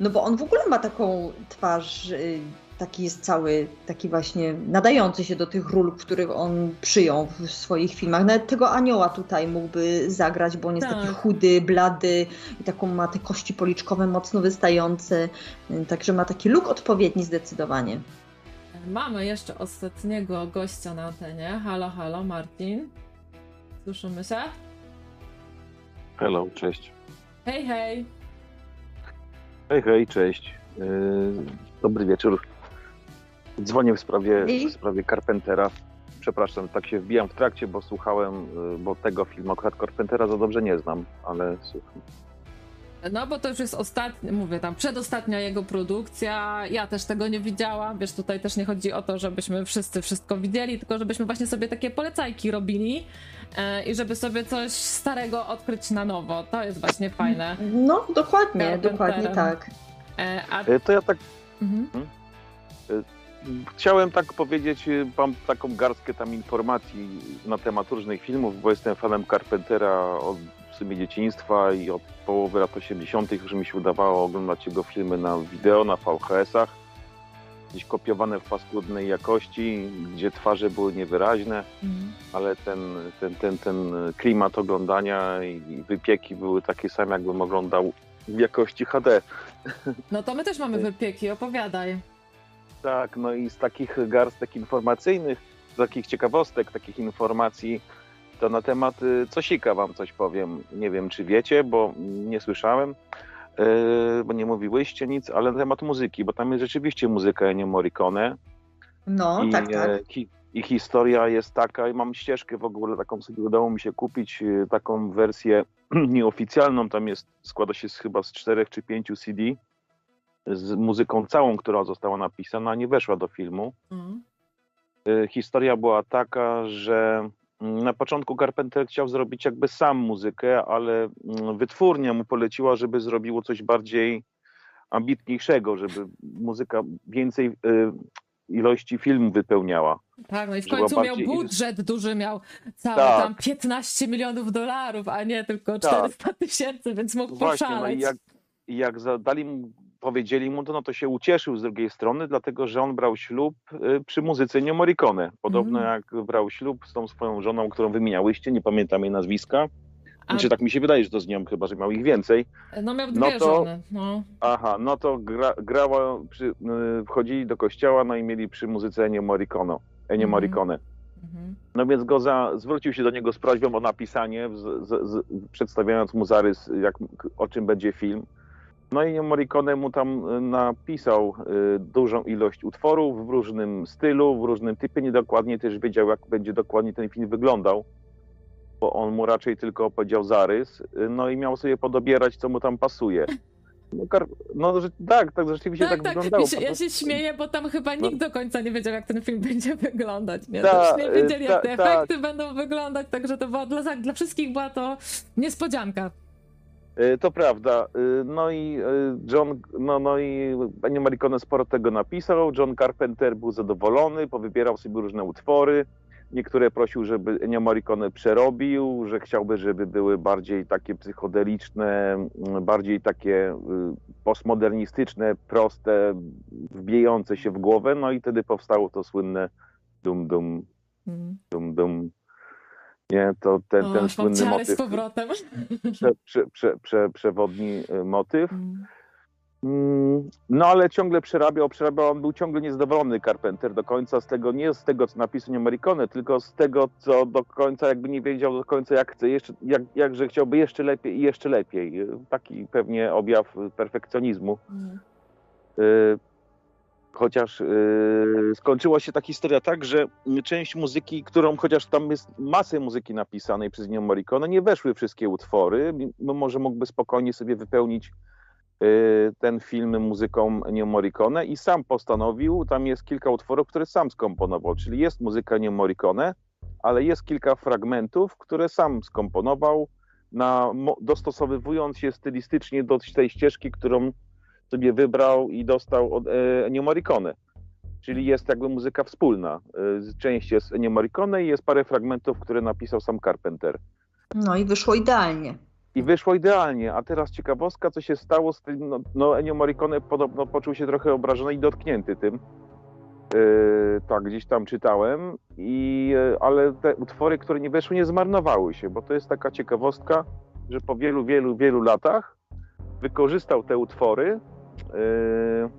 S2: No bo on w ogóle ma taką twarz y, taki jest cały, taki właśnie nadający się do tych ról, których on przyjął w swoich filmach. Nawet tego anioła tutaj mógłby zagrać, bo on jest tak. taki chudy, blady i taką ma te kości policzkowe mocno wystające, także ma taki look odpowiedni zdecydowanie.
S1: Mamy jeszcze ostatniego gościa na antenie. Halo, halo, Martin. Słyszymy się?
S7: Hello, cześć.
S1: Hej, hej.
S7: Hej, hej, cześć. Yy, dobry wieczór. Dzwonię w sprawie, w sprawie Carpentera. Przepraszam, tak się wbijam w trakcie, bo słuchałem, y, bo tego filmu akurat Carpentera za dobrze nie znam, ale słucham.
S1: No bo to już jest ostatnia, mówię tam, przedostatnia jego produkcja. Ja też tego nie widziałam. Wiesz, tutaj też nie chodzi o to, żebyśmy wszyscy wszystko widzieli, tylko żebyśmy właśnie sobie takie polecajki robili e, i żeby sobie coś starego odkryć na nowo. To jest właśnie fajne.
S2: No, dokładnie, dokładnie tak.
S7: E, a... E, to ja tak. Mhm. Chciałem tak powiedzieć, y, mam taką garstkę tam informacji na temat różnych filmów, bo jestem fanem Carpentera od w sumie dzieciństwa i od połowy lat 80. już mi się udawało oglądać jego filmy na wideo, na VHS-ach, gdzieś kopiowane w paskudnej jakości, gdzie twarze były niewyraźne, mm. ale ten, ten, ten, ten klimat oglądania i wypieki były takie same, jakbym oglądał w jakości HD.
S1: No to my też mamy wypieki, opowiadaj.
S7: Tak, no i z takich garstek informacyjnych, z takich ciekawostek, takich informacji, to na temat y, Cosika wam coś powiem. Nie wiem, czy wiecie, bo nie słyszałem, y, bo nie mówiłyście nic, ale na temat muzyki, bo tam jest rzeczywiście muzyka Ennio Morricone.
S2: No,
S7: I,
S2: tak, tak. E,
S7: I historia jest taka, i mam ścieżkę w ogóle, taką sobie udało mi się kupić, y, taką wersję (clears throat) nieoficjalną, tam jest, składa się z, chyba z czterech czy pięciu CD, z muzyką całą, która została napisana, nie weszła do filmu. Mm. Historia była taka, że mm, na początku Carpenter chciał zrobić jakby sam muzykę, ale mm, wytwórnia mu poleciła, żeby zrobiło coś bardziej ambitniejszego, żeby muzyka więcej y, ilości filmu wypełniała.
S1: Tak, no i w końcu miał budżet duży, miał cały tak. tam 15 milionów dolarów, a nie tylko 400 tak. tysięcy, więc mógł Właśnie, poszaleć. No
S7: i jak, jak zadali mu powiedzieli mu to, no to się ucieszył z drugiej strony, dlatego że on brał ślub y, przy muzyce nie Morricone. Podobno mm. jak brał ślub z tą swoją żoną, którą wymieniałyście, nie pamiętam jej nazwiska. A... Znaczy tak mi się wydaje, że to z nią, chyba że miał ich więcej.
S1: No miał dwie no to, żony. No.
S7: Aha, no to gra, grała, przy, y, wchodzili do kościoła, no i mieli przy muzyce Ennio Morricone. Ennio mm. Morricone. Mhm. No więc go za, zwrócił się do niego z prośbą o napisanie, z, z, z, przedstawiając mu zarys, jak, o czym będzie film. No i Morricone mu tam y, napisał y, dużą ilość utworów w różnym stylu, w różnym typie. Niedokładnie też wiedział, jak będzie dokładnie ten film wyglądał, bo on mu raczej tylko opowiedział zarys. Y, no i miał sobie podobierać, co mu tam pasuje. No, no że, tak, tak, rzeczywiście tak, tak, tak. wyglądało.
S1: Się, ja się śmieję, bo tam chyba no. nikt do końca nie wiedział, jak ten film (laughs) będzie wyglądać. Nie? Ta, nie wiedzieli, ta, jak te ta, efekty będą wyglądać, także to była dla, dla wszystkich była to niespodzianka.
S7: E, to prawda. E, no i e, John, no, no i Ennio Morricone sporo tego napisał. John Carpenter był zadowolony, powybierał sobie różne utwory. Niektóre prosił, żeby Ennio Morricone przerobił, że chciałby, żeby były bardziej takie psychodeliczne, bardziej takie postmodernistyczne, proste, wbijające się w głowę. No i wtedy powstało to słynne dum dum, mhm. dum dum, nie, to ten, o, ten słynny motyw. z
S1: powrotem.
S7: Prze, prze, prze, prze, przewodni y, motyw. Mm. mm. No ale ciągle przerabiał, przerabiał, on był ciągle niezadowolony Carpenter do końca z tego, nie z tego, co napisał Amerikony, tylko z tego, co do końca jakby nie wiedział do końca jak chce, jeszcze, jak, jakże chciałby jeszcze lepiej i jeszcze lepiej. Taki pewnie objaw perfekcjonizmu. Mm. Y Chociaż yy, skończyła się ta historia tak, że część muzyki, którą chociaż tam jest masę muzyki napisanej przez nią Morricone, nie weszły wszystkie utwory. Może mógłby spokojnie sobie wypełnić yy, ten film muzyką Ennio Morricone i sam postanowił, tam jest kilka utworów, które sam skomponował, czyli jest muzyka Ennio Morricone, ale jest kilka fragmentów, które sam skomponował, na, dostosowywując się stylistycznie do tej ścieżki, którą sobie wybrał i dostał od e, Ennio Morricone. Czyli jest jakby muzyka wspólna. E, część jest Ennio Morricone i jest parę fragmentów, które napisał sam Carpenter.
S2: No i wyszło idealnie.
S7: I wyszło idealnie, a teraz ciekawostka, co się stało z tym, no, no Ennio Morricone podobno poczuł się trochę obrażony i dotknięty tym. Yy, tak, gdzieś tam czytałem, i, ale te utwory, które nie weszły, nie zmarnowały się, bo to jest taka ciekawostka, że po wielu, wielu, wielu latach wykorzystał te utwory yy,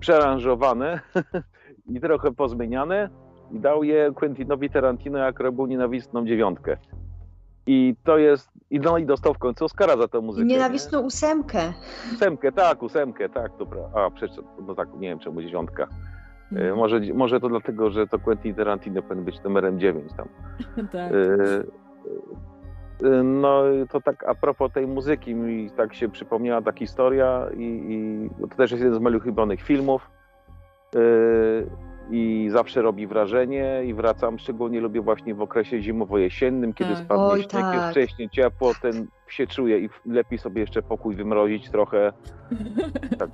S7: przeranżowane (laughs) i trochę pozmieniane i dał je Quentinowi Tarantino, jak robił nienawistną dziewiątkę. I to jest, i no i dostał w końcu Oscara za tę muzykę.
S2: Nienawistną nie? ósemkę.
S7: Ósemkę, tak, ósemkę, tak, dobra. A, przecież, no tak, nie wiem czemu dziewiątka. Hmm. Może, może to dlatego, że to Quentin Tarantino powinien być numerem 9 tam. (laughs) tak. Yy, No to tak a propos tej muzyki, mi tak się przypomniała ta historia i, i to też jest jeden z moich ulubionych filmów. Yy, i zawsze robi wrażenie i wracam, szczególnie lubię właśnie w okresie zimowo-jesiennym, kiedy tak. spadnie Oj, śnieg, tak. jest wcześniej ciepło, ten się czuje i lepiej sobie jeszcze pokój wymrozić trochę, (laughs) tak,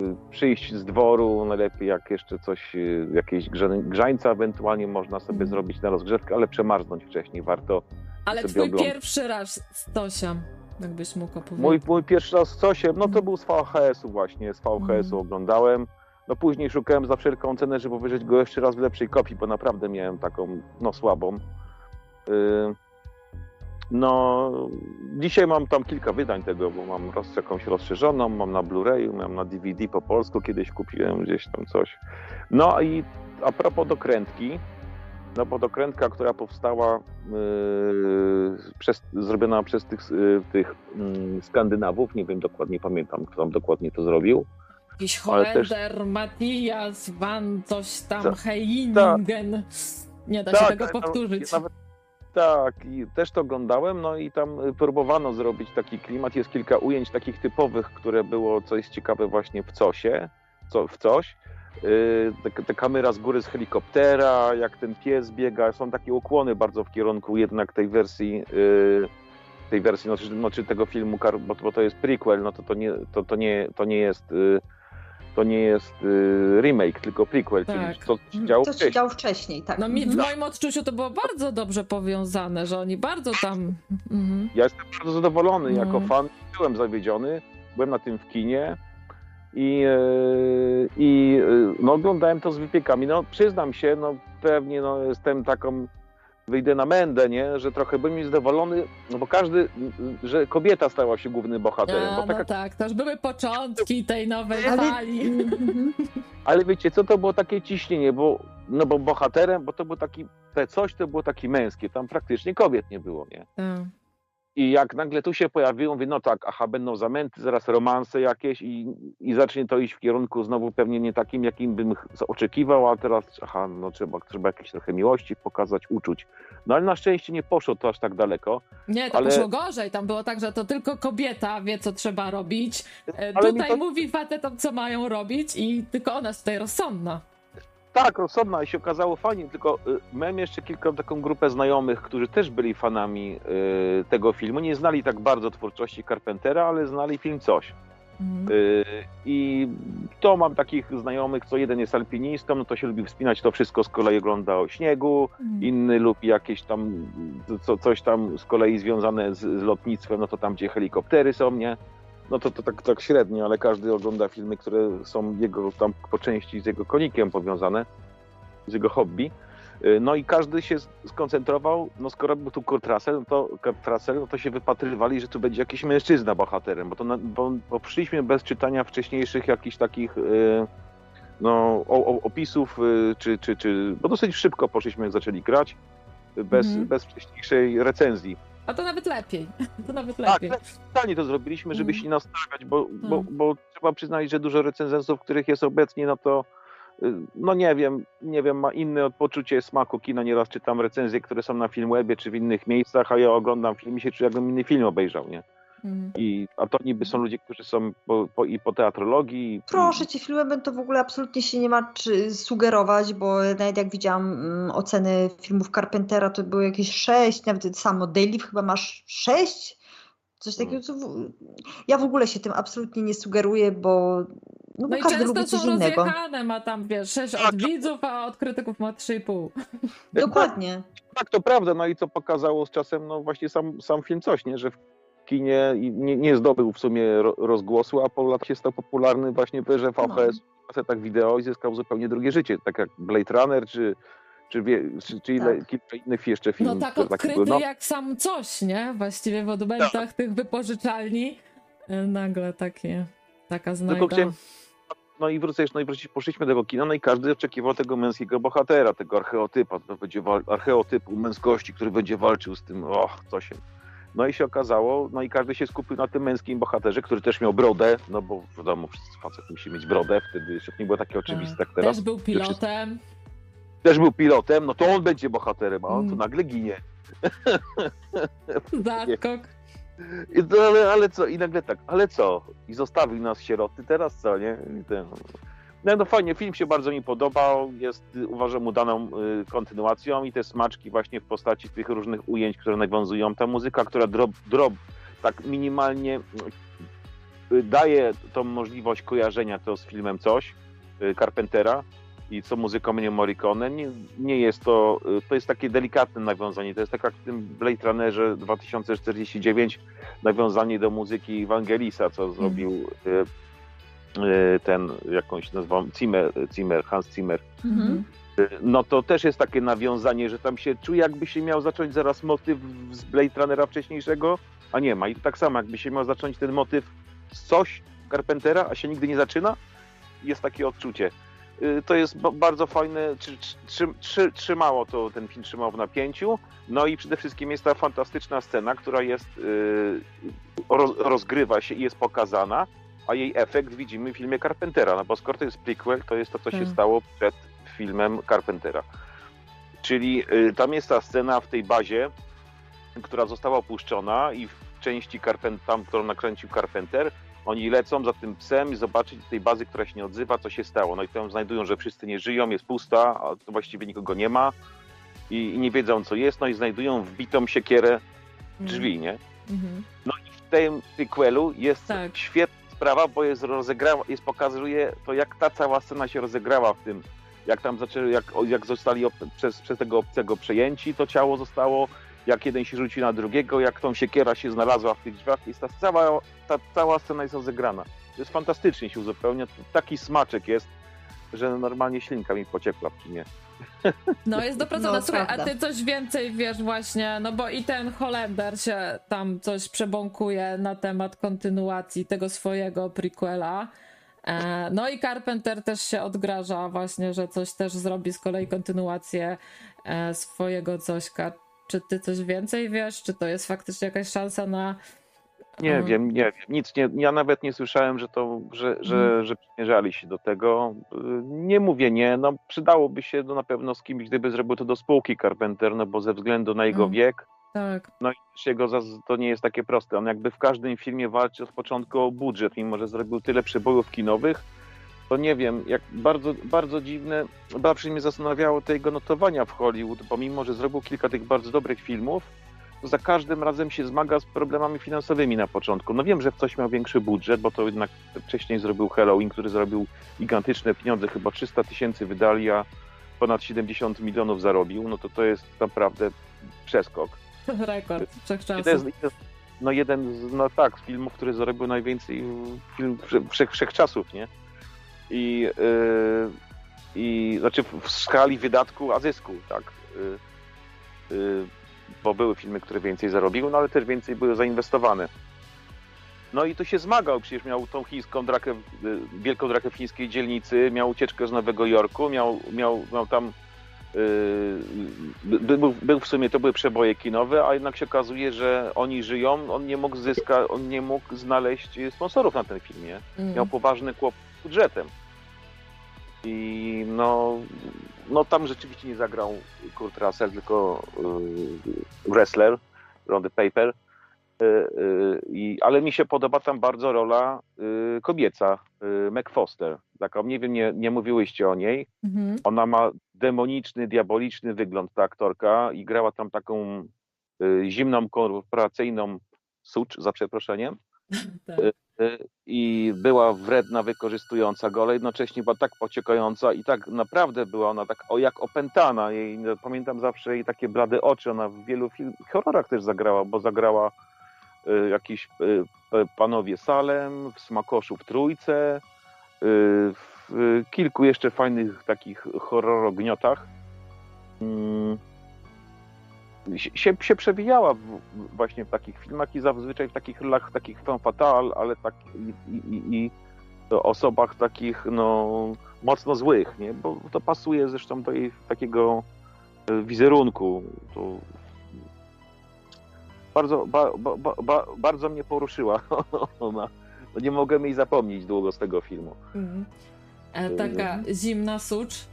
S7: yy, przyjść z dworu, najlepiej jak jeszcze coś, yy, jakieś grzańca ewentualnie można sobie mm. zrobić na rozgrzewkę, ale przemarznąć wcześniej warto
S1: ale twój oglądać. pierwszy raz z Tosiem, jakbyś mógł opowiedzieć.
S7: Mój, mój pierwszy raz z Tosiem, no to był z VHS-u właśnie, z VHS-u mm. oglądałem. No później szukałem za wszelką cenę, żeby obejrzeć go jeszcze raz w lepszej kopii, bo naprawdę miałem taką, no słabą. Yy, no, dzisiaj mam tam kilka wydań tego, bo mam roz, jakąś rozszerzoną, mam na Blu-rayu, mam na DVD po polsku, kiedyś kupiłem gdzieś tam coś. No i a propos dokrętki, no bo dokrętka, która powstała, yy, przez, zrobiona przez tych, yy, tych yy, Skandynawów, nie wiem dokładnie, pamiętam, kto tam dokładnie to zrobił.
S1: Jakiś Holender, też... Matthias, Van, coś tam, Ta, Heiningen. Nie da się tak, tego powtórzyć. Nawet,
S7: tak, i też to oglądałem, no i tam próbowano zrobić taki klimat. Jest kilka ujęć takich typowych, które było coś ciekawe właśnie w cosie, co, w coś. Y, te, te kamera z góry z helikoptera, jak ten pies biega, są takie ukłony bardzo w kierunku jednak tej wersji y, tej wersji, no, no, czy tego filmu, bo, bo to jest prequel, no to to nie, to, to nie, to nie jest y, to nie jest remake, tylko prequel, tak. czyli to się działo
S2: to wcześniej. działo wcześniej, tak.
S1: No mi, w mhm. moim odczuciu to było bardzo dobrze powiązane, że oni bardzo tam...
S7: Mhm. Ja jestem bardzo zadowolony, mhm. jako fan byłem zawiedziony, byłem na tym w kinie, i, e, i e, no, oglądałem to z wypiekami. No przyznam się, no pewnie no, jestem taką, wyjdę na mędę, nie? że trochę byłem niezadowolony, no bo każdy, że kobieta stała się głównym bohaterem. A,
S1: bo taka... no tak, to już były początki tej nowej ale... fali. (laughs)
S7: Ale wiecie, co to było takie ciśnienie, bo, no bo bohaterem, bo to był taki, te coś to było taki męskie, tam praktycznie kobiet nie było, nie? Hmm. I jak nagle tu się pojawiło, mówię, no tak, aha, będą zamęty, zaraz romanse jakieś i, i zacznie to iść w kierunku znowu pewnie nie takim, jakim bym oczekiwał, a teraz, aha, no trzeba, trzeba jakieś trochę miłości pokazać, uczuć. No ale na szczęście nie poszło to aż tak daleko.
S1: Nie, to ale... poszło gorzej, tam było tak, że to tylko kobieta wie, co trzeba robić. Ale tutaj to... mówi facetom, co mają robić i tylko ona jest tutaj rozsądna.
S7: Tak, rozsądna i się okazało fajnie, tylko y, miałem jeszcze kilka taką grupę znajomych, którzy też byli fanami y, tego filmu. Nie znali tak bardzo twórczości Carpentera, ale znali film coś. Y, I to mam takich znajomych, co jeden jest alpinistą, no to się lubi wspinać, to wszystko z kolei ogląda o śniegu, mhm. inny lubi jakieś tam, co, coś tam z kolei związane z, z lotnictwem, no to tam, gdzie helikoptery są, nie? No to, to tak, tak średnio, ale każdy ogląda filmy, które są jego tam po części z jego konikiem powiązane, z jego hobby. Y, no i każdy się skoncentrował, no skoro był tu Kurt Russell, no to, Kurt Russell, no to się wypatrywali, że tu będzie jakiś mężczyzna bohaterem, bo, to, bo, bo przyszliśmy bez czytania wcześniejszych jakichś takich y, no, opisów, y, czy, czy, czy, bo dosyć szybko poszliśmy jak zaczęli grać, bez, mm. bez wcześniejszej recenzji.
S1: A to nawet lepiej. (laughs) To nawet tak, lepiej. Tak,
S7: specjalnie to zrobiliśmy, żeby mm. się nastawiać, bo, bo, mm. bo trzeba przyznać, że dużo recenzentów, których jest obecnie, no to y, no nie wiem, nie wiem, ma inne odpoczucie smaku kina. Nieraz czytam recenzje, które są na Filmwebie czy w innych miejscach, a ja oglądam film i się czuję, jakbym inny film obejrzał, nie? Mhm. I, a to niby są ludzie, którzy są po, po, i po teatrologii.
S2: Proszę cię, filmem to w ogóle absolutnie się nie ma czy sugerować, bo nawet jak widziałam mm, oceny filmów Carpentera, to były jakieś sześć, nawet samo Daily chyba masz sześć. Coś takiego, co w... ja w ogóle się tym absolutnie nie sugeruję, bo no, no i każdy lubi coś
S1: są
S2: innego.
S1: rozjechane, ma tam wiesz, sześć od tak. widzów, a od krytyków ma trzy i pół.
S2: Dokładnie.
S7: Tak, to prawda, no i co pokazało z czasem, no właśnie sam, sam film coś, nie, że w kinie i nie, nie zdobył w sumie rozgłosu, a po latach się stał popularny właśnie w erze VHS, no. kasetach wideo i zyskał zupełnie drugie życie, tak jak Blade Runner czy czy, wie, czy, czy ile, tak. kilka innych jeszcze filmów.
S1: No tak odkryty no. jak sam coś, nie? Właściwie w odbędach tak. tych wypożyczalni e, nagle takie, taka znajda. Chciałem,
S7: no i wrócę no i wrócić, poszliśmy do tego kina, no i każdy oczekiwał tego męskiego bohatera, tego archeotypa, to będzie archeotypu męskości, który będzie walczył z tym, och, co się no i się okazało, no i każdy się skupił na tym męskim bohaterze, który też miał brodę, no bo wiadomo, wszyscy facet musi mieć brodę, wtedy jeszcze nie było takie oczywiste jak teraz.
S1: Też był pilotem.
S7: Też był pilotem, no to on będzie bohaterem, a on mm. to nagle ginie. (laughs)
S1: Zaskok.
S7: ale, ale co? I nagle tak, ale co? I zostawił nas sieroty, teraz co, nie? I ten... No, no fajnie, film się bardzo mi podobał, jest uważam udaną y, kontynuacją i te smaczki właśnie w postaci tych różnych ujęć, które nawiązują, ta muzyka, która drop, drop tak minimalnie y, daje tą możliwość kojarzenia to z filmem coś, y, Carpentera i co muzyką mnie Morricone, nie, nie jest to, to jest takie delikatne nawiązanie, to jest tak jak w tym Blade Runnerze 2049 nawiązanie do muzyki Evangelisa, co zrobił Y, ten jakąś nazwą Zimmer, Zimmer Hans Zimmer. Mhm. Y, no to też jest takie nawiązanie, że tam się czuje, jakby się miał zacząć zaraz motyw z Blade Runnera wcześniejszego, a nie ma. I tak samo, jakby się miał zacząć ten motyw z coś Carpentera, a się nigdy nie zaczyna, jest takie odczucie. Y, to jest bardzo fajne, trzymało to, ten film trzymał w napięciu. No i przede wszystkim jest ta fantastyczna scena, która jest, rozgrywa się i jest pokazana a jej efekt widzimy w filmie Carpentera, no bo skoro to jest prequel, to jest to, co się hmm. stało przed filmem Carpentera. Czyli y, tam jest ta scena w tej bazie, która została opuszczona i w części Carpent, tam, którą nakręcił Carpenter, oni lecą za tym psem i zobaczyć tej bazy, która się nie odzywa, co się stało. No i tam znajdują, że wszyscy nie żyją, jest pusta, a właściwie nikogo nie ma i, i nie wiedzą, co jest, no i znajdują wbitą siekierę drzwi, nie? Mhm. No i w tym prequelu jest tak. świetna sprawa, bo jest rozegrała, jest pokazuje to, jak ta cała scena się rozegrała w tym, jak tam zaczęli, jak, jak zostali przez, przez tego obcego przejęci, to ciało zostało, jak jeden się rzuci na drugiego, jak tą siekiera się znalazła w tych drzwiach, jest ta cała, ta cała scena jest rozegrana. To jest fantastycznie się uzupełnia, taki smaczek jest, że normalnie ślinka mi pociekła przy nie. (laughs)
S1: No jest dopracowana. No, Słuchaj, a ty coś więcej wiesz właśnie, no bo i ten Holender się tam coś przebąkuje na temat kontynuacji tego swojego prequela. E, no i Carpenter też się odgraża właśnie, że coś też zrobi z kolei kontynuację e, swojego cośka. Czy ty coś więcej wiesz? Czy to jest faktycznie jakaś szansa na
S7: nie mhm. wiem, nie wiem, nic nie, ja nawet nie słyszałem, że to, że, że, mhm. że przymierzali się do tego. Nie mówię nie, no przydałoby się no, na pewno z kimś, gdyby zrobił to do spółki Carpenter, no bo ze względu na jego mhm. wiek,
S1: tak.
S7: no i też jego to nie jest takie proste. On jakby w każdym filmie walczy od początku o budżet, mimo że zrobił tyle przebojów kinowych, to nie wiem, jak bardzo, bardzo dziwne, zawsze mnie zastanawiało te jego notowania w Hollywood, pomimo, że zrobił kilka tych bardzo dobrych filmów, za każdym razem się zmaga z problemami finansowymi na początku. No wiem, że coś miał większy budżet, bo to jednak wcześniej zrobił Halloween, który zrobił gigantyczne pieniądze, chyba 300 tysięcy wydali, a ponad 70 milionów zarobił, no to to jest naprawdę przeskok. (laughs)
S1: Rekord wszechczasów.
S7: no jeden z, no tak, z filmów, który zarobił najwięcej film wszech, wszechczasów, nie? I, yy, i znaczy w skali wydatku, a zysku, tak. Yy, yy, bo były filmy, które więcej zarobiły, no ale też więcej były zainwestowane. No i to się zmagał, przecież miał tą chińską drakę, y, wielką drakę w chińskiej dzielnicy, miał ucieczkę z Nowego Jorku, miał, miał, miał tam Yy, był, był, w sumie, to były przeboje kinowe, a jednak się okazuje, że oni żyją, on nie mógł zyskać, on nie mógł znaleźć sponsorów na ten film, nie? Mm. Miał poważny kłopot z budżetem. I no, no tam rzeczywiście nie zagrał Kurt Russell, tylko yy, wrestler, Rondy Paper. Yy, yy, ale mi się podoba tam bardzo rola yy, kobieca, yy, Meg Foster. Taka, nie wiem, nie, nie mówiłyście o niej. Mhm. Ona ma demoniczny, diaboliczny wygląd, ta aktorka, i grała tam taką yy, zimną, korporacyjną sucz, za przeproszeniem. (laughs) tak. Y, i była wredna, wykorzystująca go, ale jednocześnie była tak pociekająca i tak naprawdę była ona tak o, jak opętana. Jej, no, pamiętam zawsze jej takie blade oczy. Ona w wielu film, horrorach też zagrała, bo zagrała y, jakiś y, Panowie Salem, w Smakoszu w Trójce, y, w kilku jeszcze fajnych takich horrorogniotach. Mm się, się przewijała w, właśnie w takich filmach i zazwyczaj w takich rolach takich fan fatal, ale tak i, i, i osobach takich no mocno złych, nie? Bo to pasuje zresztą do jej takiego e, wizerunku. To bardzo, ba, ba, ba, bardzo mnie poruszyła (laughs) ona. Nie mogę jej zapomnieć długo z tego filmu. Mhm.
S1: E, taka zimna sucz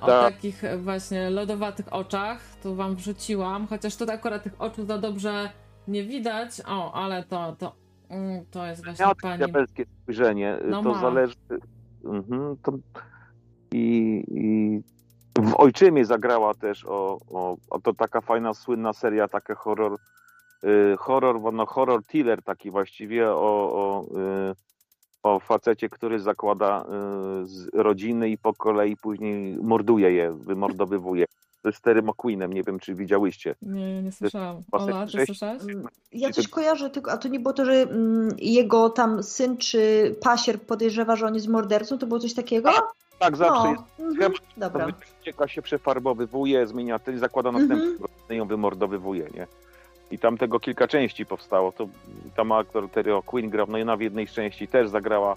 S1: o tak. takich właśnie lodowatych oczach. Tu wam wrzuciłam, chociaż tutaj akurat tych oczu za dobrze nie widać. O, ale to, to, mm, to jest właśnie Miała pani...
S7: diabelskie spojrzenie. No to ma. zależy... Mhm, to... I, I w Ojczymie zagrała też o, o, o to taka fajna, słynna seria, taka horror, y, horror, no horror thriller taki właściwie o, o, y, o facecie, który zakłada y, rodziny i po kolei później morduje je, wymordowywuje. To jest Terry McQueenem, nie wiem czy widziałyście.
S1: Nie, nie słyszałam. Ola, ty słyszałeś?
S2: Ja coś kojarzę, tylko, a to nie było to, że mm, jego tam syn czy pasier podejrzewa, że on jest mordercą? To było coś takiego?
S7: Tak, zawsze no. jest. Mhm. Dobra. Ucieka się przefarbowywuje, zmienia ten, zakłada następny, mhm. ją wymordowywuje, nie? I tam tego kilka części powstało. To tam aktor Terry Queen grał, no i na w jednej części też zagrała.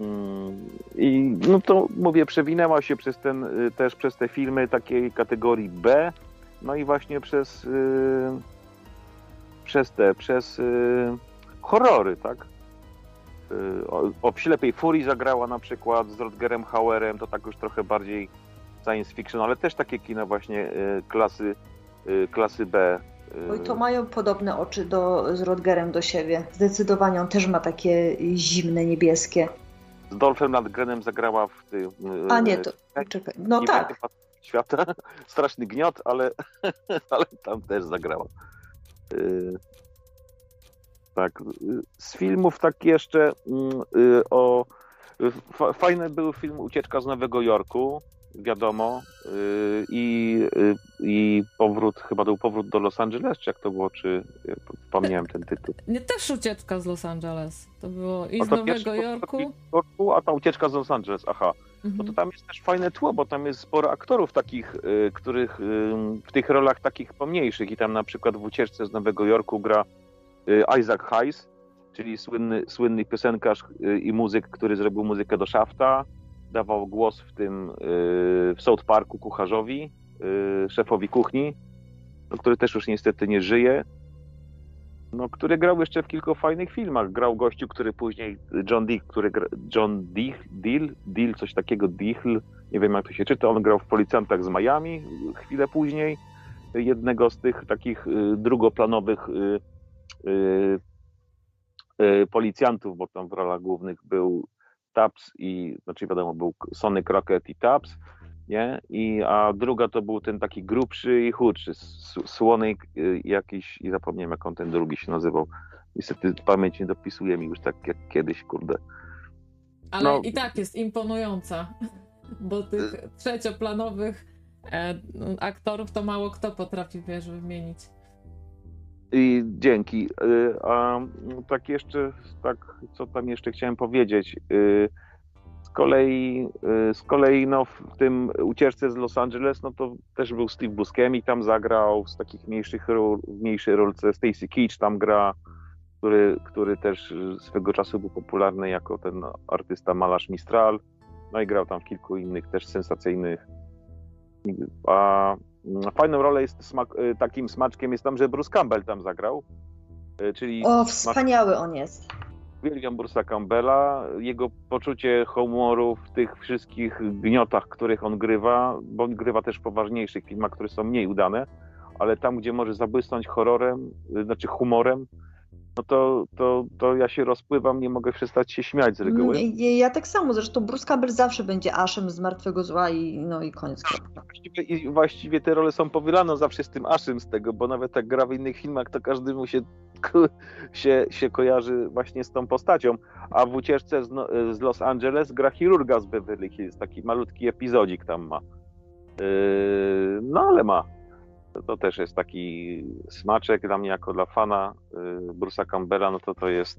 S7: Mm, I no to mówię, przewinęła się przez ten, y, też przez te filmy takiej kategorii B, no i właśnie przez, yy, przez te, przez yy, horrory, tak? Y, o, o Ślepej Furii zagrała na przykład z Rodgerem Hauerem, to tak już trochę bardziej science fiction, ale też takie kino właśnie y, klasy, y, klasy B.
S2: Oj, to mają podobne oczy do, z Rodgerem do siebie. Zdecydowanie on też ma takie zimne, niebieskie.
S7: Z Dolphem Landgrenem zagrała w tym.
S2: A nie, to czekaj. No nie tak.
S7: Świata. (laughs) Straszny gniot, ale, (laughs) ale tam też zagrała. Tak. Z filmów tak jeszcze mm, o. Fajny był film Ucieczka z Nowego Jorku, wiadomo. Y, I, y, I powrót, chyba był powrót do Los Angeles, czy jak to było, czy pamiętam ten tytuł.
S1: Nie, też ucieczka z Los Angeles. To było i z Nowego Jorku.
S7: A ta ucieczka z Los Angeles, aha. Mhm. No to tam jest też fajne tło, bo tam jest sporo aktorów takich, których w tych rolach takich pomniejszych i tam na przykład w ucieczce z Nowego Jorku gra Y, Isaac Hayes, czyli słynny, słynny piosenkarz y, i muzyk, który zrobił muzykę do Shafta, dawał głos w tym y, w South Parku kucharzowi, szefowi kuchni, no, który też już niestety nie żyje, no, który grał jeszcze w kilku fajnych filmach. Grał gościu, który później, John Dick, który gra, John Dick, Deal, Deal, coś takiego, Dill, nie wiem jak to się czyta, on grał w Policjantach z Miami chwilę później, jednego z tych takich drugoplanowych Y, y, policjantów, bo tam w rolach głównych był Taps i, znaczy wiadomo, był Sony Crockett i Taps, nie? I, a druga to był ten taki grubszy i chudszy, słony y, jakiś, i zapomniałem jak on ten drugi się nazywał. Niestety pamięć nie dopisuje mi już tak jak kiedyś, kurde.
S1: Ale no. i tak jest imponująca, (laughs) bo tych trzecioplanowych e, aktorów to mało kto potrafi, wiesz, wymienić.
S7: I dzięki. Y, a tak jeszcze, tak, co tam jeszcze chciałem powiedzieć. Y, z kolei, y, z kolei no, w tym ucieczce z Los Angeles, no to też był Steve Buscemi, tam zagrał z takich mniejszych ról, mniejszej rolce Stacy Keach tam gra, który, który też swego czasu był popularny jako ten artysta malarz Mistral. No i grał tam w kilku innych też sensacyjnych. A fajną rolę jest smak, y, takim smaczkiem jest tam, że Bruce Campbell tam zagrał.
S2: Y, czyli o, wspaniały on jest.
S7: Uwielbiam Bruce'a Campbella, jego poczucie humoru w tych wszystkich gniotach, których on grywa, bo on grywa też w poważniejszych filmach, które są mniej udane, ale tam, gdzie może zabłysnąć horrorem, y, znaczy humorem, no to, to, to ja się rozpływam, nie mogę przestać się śmiać z reguły.
S2: Ja tak samo, zresztą Bruce Campbell zawsze będzie Aszem z Martwego Zła i no i koniec.
S7: Właściwie, I właściwie te role są powielane zawsze z tym Aszem z tego, bo nawet jak gra w innych filmach, to każdy mu się, się, się kojarzy właśnie z tą postacią. A w ucieczce z, no, z Los Angeles gra chirurga z Beverly Hills, taki malutki epizodzik tam ma. Yy, no ale ma. To też jest taki smaczek dla mnie jako dla fana y, Bruce'a Campbella, no to to jest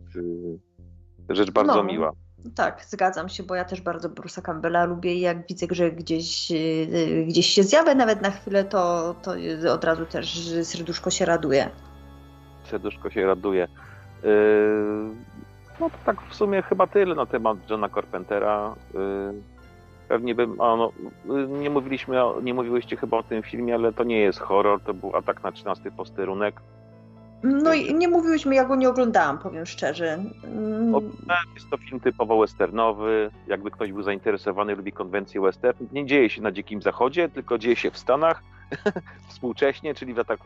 S7: y, rzecz bardzo no, miła.
S2: Tak, zgadzam się, bo ja też bardzo Bruce'a Campbella lubię i jak widzę, że gdzieś, y, gdzieś się zjawię nawet na chwilę, to, to od razu też serduszko się raduje.
S7: Serduszko się raduje. No to tak w sumie chyba tyle na temat Johna Carpentera. Pewnie bym, a no, nie mówiliśmy, nie mówiłyście chyba o tym filmie, ale to nie jest horror, to był atak na 13 posterunek.
S2: No i nie mówiłeś mi, ja go nie oglądałam, powiem szczerze.
S7: Mm. Jest to film typowo westernowy. Jakby ktoś był zainteresowany, lubi konwencję western. Nie dzieje się na Dzikim Zachodzie, tylko dzieje się w Stanach (laughs) współcześnie, czyli w latach,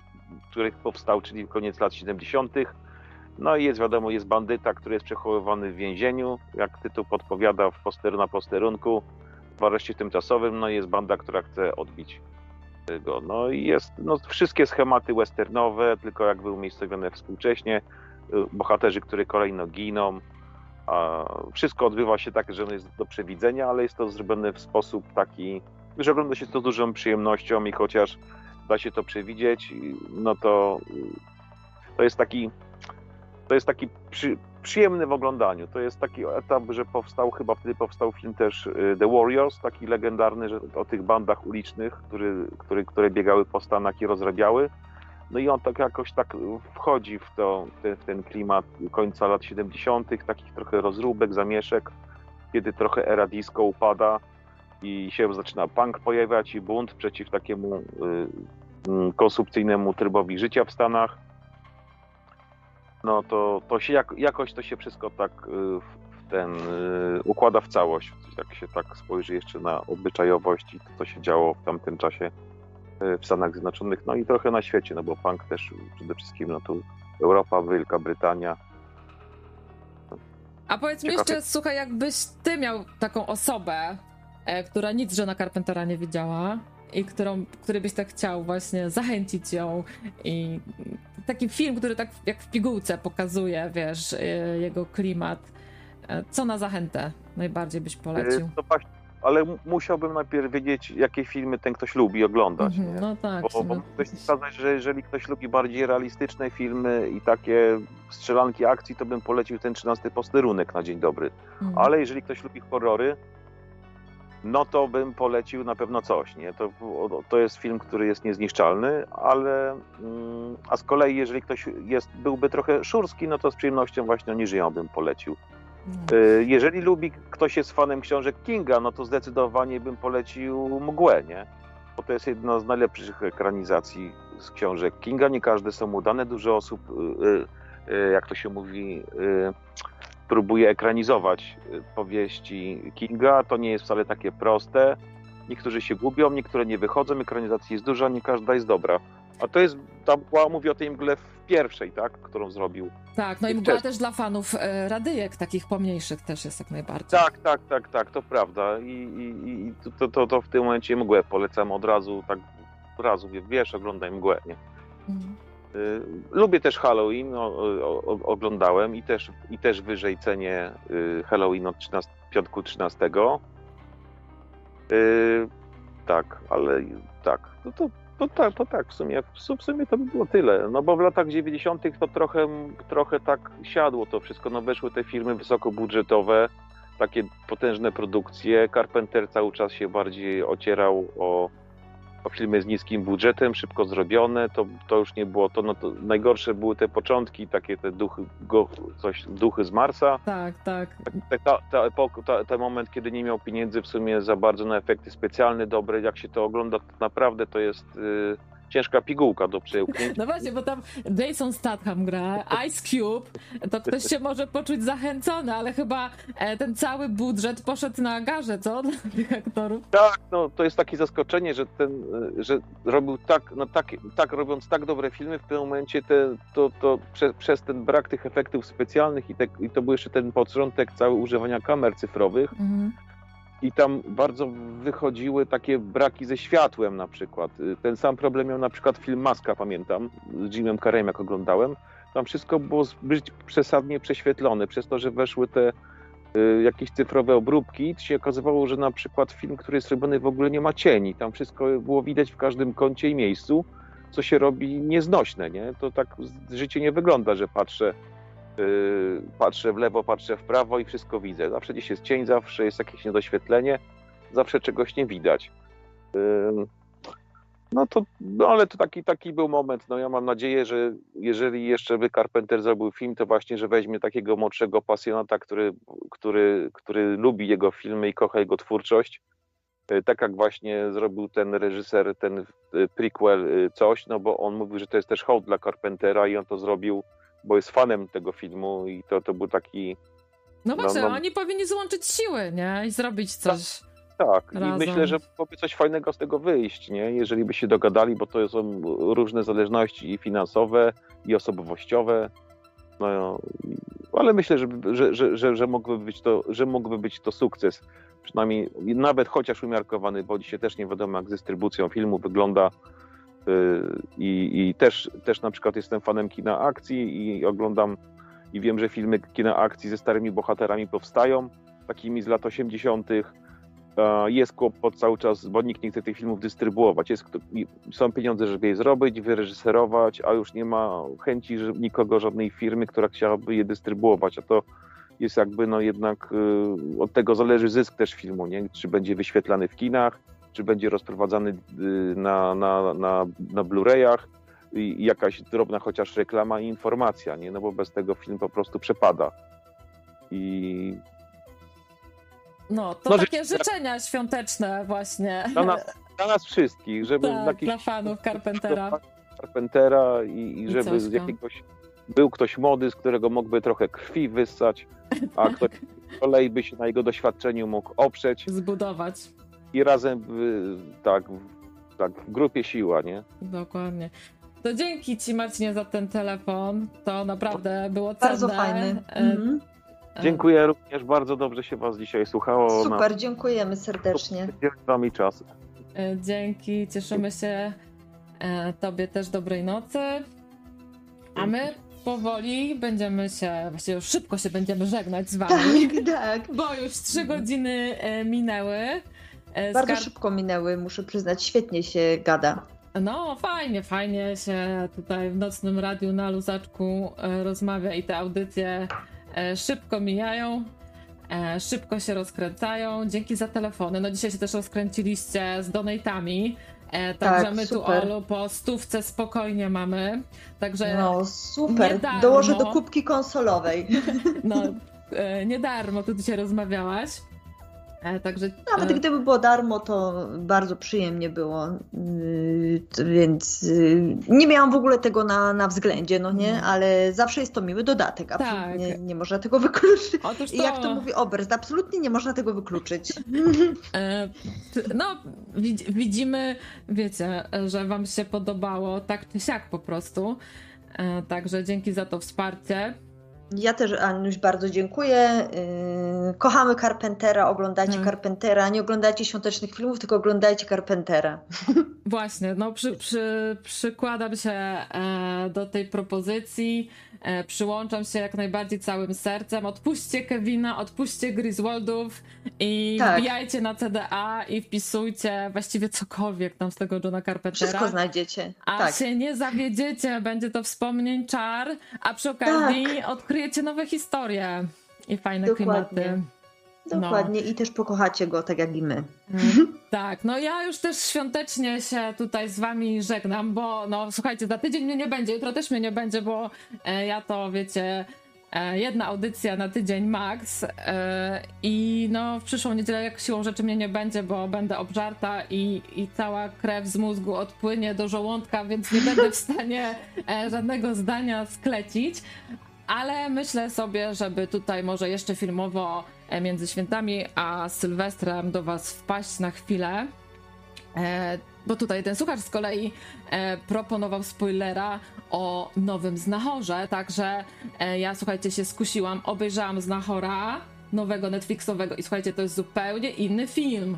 S7: w których powstał, czyli koniec lat 70. No i jest wiadomo, jest bandyta, który jest przechowywany w więzieniu, jak tytuł podpowiada, w posteru na posterunku, w areszcie tymczasowym. No jest banda, która chce odbić go. No i jest no, wszystkie schematy westernowe, tylko jakby umiejscowione współcześnie. Bohaterzy, które kolejno giną. A wszystko odbywa się tak, że jest do przewidzenia, ale jest to zrobione w sposób taki, że ogląda się to z dużą przyjemnością i chociaż da się to przewidzieć, no to to jest taki to jest taki przy, przyjemny w oglądaniu. To jest taki etap, że powstał, chyba wtedy powstał film też y, The Warriors, taki legendarny, że o tych bandach ulicznych, który, który, które biegały po Stanach i rozrabiały. No i on tak jakoś tak wchodzi w, to, w ten klimat końca lat 70., takich trochę rozróbek, zamieszek, kiedy trochę era disco upada i się zaczyna punk pojawiać i bunt przeciw takiemu y, y, konsumpcyjnemu trybowi życia w Stanach no to, to się jak, jakoś to się wszystko tak y, w ten y, układa w całość. Jak się tak spojrzy jeszcze na obyczajowość i to, co się działo w tamtym czasie y, w Stanach Zjednoczonych, no i trochę na świecie, no bo punk też przede wszystkim, no tu Europa, Wielka Brytania.
S1: A powiedz mi jeszcze, słuchaj, jakbyś ty miał taką osobę, e, która nic Johna Carpentera nie widziała, i którą, który byś tak chciał właśnie zachęcić ją i taki film, który tak jak w pigułce pokazuje, wiesz, y, jego klimat. E, co na zachętę najbardziej byś polecił?
S7: No właśnie, ale musiałbym najpierw wiedzieć, jakie filmy ten ktoś lubi oglądać. Mm -hmm,
S1: no tak.
S7: Bo, bo ktoś wskazać, że jeżeli ktoś lubi bardziej realistyczne filmy i takie strzelanki akcji, to bym polecił ten 13 posterunek na dzień dobry. Mm. Ale jeżeli ktoś lubi horrory, no to bym polecił na pewno coś. Nie? To, to jest film, który jest niezniszczalny, ale mm, a z kolei jeżeli ktoś jest, byłby trochę szurski, no to z przyjemnością właśnie oni żyją bym polecił. Mm. Jeżeli lubi, ktoś jest fanem książek Kinga, no to zdecydowanie bym polecił Mgłę, nie? Bo to jest jedna z najlepszych ekranizacji z książek Kinga. Nie każde są udane. Dużo osób, y, y, jak to się mówi, próbuje ekranizować y, powieści Kinga. To nie jest wcale takie proste. Niektórzy się gubią, niektóre nie wychodzą, ekranizacji jest duża, nie każda jest dobra. A to jest, ta mgła mówi o tej mgle w pierwszej, tak, którą zrobił.
S1: Tak, no i mgła też dla fanów e, radyjek, takich pomniejszych też jest jak najbardziej.
S7: Tak, tak, tak, tak, to prawda. I, i, i to, to, to w tym momencie mgłę polecam od razu, tak od razu, wiesz, oglądaj mgłę, nie? Mhm. Y, lubię też Halloween, o, o, oglądałem i też, i też wyżej cenię y, Halloween od 13, piątku 13. Yy, tak, ale tak, no to, to, tak, to tak, w sumie, w sumie to by było tyle. No bo w latach 90. to trochę, trochę tak siadło to wszystko. No weszły te firmy wysokobudżetowe, takie potężne produkcje. Carpenter cały czas się bardziej ocierał o filmy z niskim budżetem, szybko zrobione, to, to już nie było to, no to najgorsze były te początki, takie te duchy, go, coś, duchy z Marsa.
S1: Tak, tak.
S7: Ta, ta, ta epok, ta, ten moment, kiedy nie miał pieniędzy w sumie za bardzo na efekty specjalne, dobre, jak się to ogląda, to naprawdę to jest... Yy, ciężka pigułka do przełknięcia.
S1: No właśnie, bo tam Jason Statham gra, Ice Cube, to ktoś się może poczuć zachęcony, ale chyba e, ten cały budżet poszedł na garze, co? Dla tych aktorów.
S7: Tak, no to jest takie zaskoczenie, że ten, e, że robił tak, no tak, tak robiąc tak dobre filmy, w tym momencie te, to, to prze, przez ten brak tych efektów specjalnych i, te, i to był jeszcze ten początek cały używania kamer cyfrowych, mhm i tam bardzo wychodziły takie braki ze światłem na przykład. Ten sam problem miał na przykład film Maska, pamiętam, z Jimem Carreyem jak oglądałem. Tam wszystko było zbyt przesadnie prześwietlone, przez to, że weszły te y, jakieś cyfrowe obróbki, to się okazywało, że na przykład film, który jest robiony w ogóle nie ma cieni. Tam wszystko było widać w każdym kącie i miejscu, co się robi nieznośne, nie? To tak życie nie wygląda, że patrzę patrzę w lewo, patrzę w prawo i wszystko widzę. Zawsze gdzieś jest cień, zawsze jest jakieś niedoświetlenie, zawsze czegoś nie widać. Yy, no to, no ale to taki, taki był moment. No ja mam nadzieję, że jeżeli jeszcze by Carpenter zrobił film, to właśnie, że weźmie takiego młodszego pasjonata, który, który, który lubi jego filmy i kocha jego twórczość tak jak właśnie zrobił ten reżyser, ten prequel coś, no bo on mówił, że to jest też hołd dla Carpentera i on to zrobił, bo jest fanem tego filmu i to, to był taki...
S1: No, no właśnie, no, no... oni powinni złączyć siły, nie? I zrobić coś...
S7: Tak, razem. i myślę, że mogłoby coś fajnego z tego wyjść, nie? Jeżeli by się dogadali, bo to są różne zależności i finansowe, i osobowościowe. No, ale myślę, że, że, że, że, że, mógłby być to, że mógłby być to sukces. Przynajmniej nawet chociaż umiarkowany, bo dzisiaj też nie wiadomo, jak z dystrybucją filmu wygląda. Y, I, i też, też na przykład jestem fanem kina akcji i oglądam i wiem, że filmy kina akcji ze starymi bohaterami powstają, takimi z lat 80 jest kłopot cały czas, bo nikt nie chce tych filmów dystrybuować. Jest, są pieniądze, żeby je zrobić, wyreżyserować, a już nie ma chęci że nikogo, żadnej firmy, która chciałaby je dystrybuować, a to jest jakby no jednak y, od tego zależy zysk też filmu, nie? czy będzie wyświetlany w kinach, czy będzie rozprowadzany y, na, na, na, na Blu-rayach i jakaś drobna chociaż reklama i informacja, nie? no bo bez tego film po prostu przepada. I
S1: no, to no, takie że... życzenia świąteczne właśnie.
S7: Dla nas, dla nas wszystkich, żeby
S1: tak, jakiś... dla fanów Carpentera.
S7: Carpentera i, i żeby z jakiegoś był ktoś młody, z którego mógłby trochę krwi wyssać, a (laughs) ktoś z kolei by się na jego doświadczeniu mógł oprzeć.
S1: Zbudować.
S7: I razem tak, tak w grupie siła, nie?
S1: Dokładnie. To dzięki Ci Marcinie za ten telefon. To naprawdę było cenne.
S2: Bardzo fajny. E, mhm.
S7: Dziękuję również, bardzo dobrze się Was dzisiaj słuchało.
S2: Super, na... dziękujemy serdecznie.
S7: Dziękuję Wami czas.
S1: E, dzięki, cieszymy się e, Tobie też dobrej nocy. A my powoli będziemy się, właściwie już szybko się będziemy żegnać z Wami.
S2: Tak, tak.
S1: Bo już trzy godziny e, minęły.
S2: Bardzo szybko minęły, muszę przyznać, świetnie się gada.
S1: No, fajnie, fajnie się tutaj w nocnym radiu na luzaczku rozmawia i te audycje E, szybko mijają, e, szybko się rozkręcają. Dzięki za telefony. No dzisiaj się też rozkręciliście z donatami. E, także tak, my super. tu Olu po stówce spokojnie mamy. Także
S2: no super. Dołożę do kubki konsolowej. (laughs)
S1: No, nie darmo tu dzisiaj rozmawiałaś.
S2: E, także, Nawet e, gdyby było darmo, to bardzo przyjemnie było, y, więc y, nie miałam w ogóle tego na, na względzie, no nie, mm. ale zawsze jest to miły dodatek, absolutnie tak. nie można tego wykluczyć. Otóż to... I jak to mówi Oberst, absolutnie nie można tego wykluczyć. (laughs) E,
S1: no, widzimy, wiecie, że wam się podobało tak czy siak po prostu, także dzięki za to wsparcie.
S2: Ja też, Anuś, bardzo dziękuję. Yy, kochamy Carpentera, oglądajcie hmm. Carpentera. Nie oglądajcie świątecznych filmów, tylko oglądajcie Carpentera. (laughs)
S1: Właśnie, no przy, przy, przykładam się e, do tej propozycji. E, przyłączam się jak najbardziej całym sercem. Odpuśćcie Kevina, odpuśćcie Griswoldów i tak. wbijajcie na CDA i wpisujcie właściwie cokolwiek tam z tego Johna Carpentera.
S2: Wszystko znajdziecie.
S1: A tak. się nie zawiedziecie, będzie to wspomnień czar, a przy okazji tak. odkryjecie nowe historie i fajne Dokładnie. klimaty.
S2: Dokładnie no. i też pokochacie go tak jak i my. Mhm. (laughs)
S1: Tak, no ja już też świątecznie się tutaj z wami żegnam, bo no słuchajcie, za tydzień mnie nie będzie, jutro też mnie nie będzie, bo e, ja to wiecie, e, jedna audycja na tydzień max e, i no w przyszłą niedzielę jak siłą rzeczy mnie nie będzie, bo będę obżarta i, i cała krew z mózgu odpłynie do żołądka, więc nie będę w stanie żadnego zdania sklecić, ale myślę sobie, żeby tutaj może jeszcze filmowo e, między świętami a Sylwestrem do Was wpaść na chwilę. E, bo tutaj ten słuchacz z kolei e, proponował spoilera o nowym Znachorze, także ja słuchajcie się skusiłam, obejrzałam Znachora nowego Netflixowego i słuchajcie, to jest zupełnie inny film.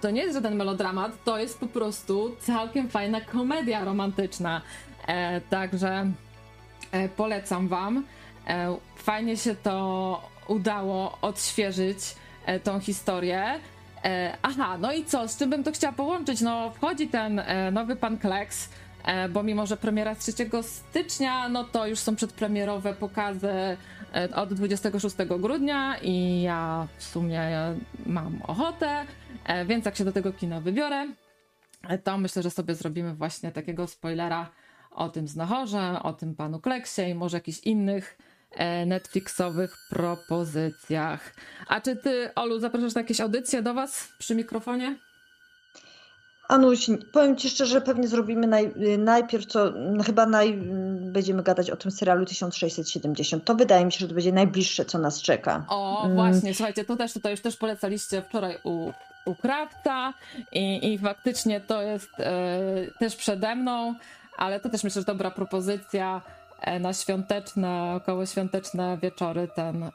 S1: to nie jest żaden melodramat, to jest po prostu całkiem fajna komedia romantyczna. także polecam wam. E, fajnie się to udało odświeżyć e, tą historię. E, aha, no i co, z czym bym to chciała połączyć? No, wchodzi ten nowy pan Kleks, bo mimo, że premiera 3 stycznia, no to już są przedpremierowe pokazy od 26 grudnia i ja w sumie mam ochotę, więc jak się do tego kina wybiorę, to myślę, że sobie zrobimy właśnie takiego spoilera o tym Znachorze, o tym panu Kleksie i może jakichś innych Netflixowych propozycjach. A czy ty, Olu, zapraszasz na jakieś audycje do was przy mikrofonie?
S2: Anuś, powiem Ci szczerze, pewnie zrobimy naj, najpierw co, chyba naj, będziemy gadać o tym serialu 1670. To wydaje mi się, że to będzie najbliższe, co nas czeka.
S1: O, mm. właśnie, słuchajcie, to też tutaj już też polecaliście wczoraj u, u Krawca i, i faktycznie to jest e, też przede mną, ale to też myślę, że dobra propozycja E, na świąteczne, około świąteczne wieczory ten, e,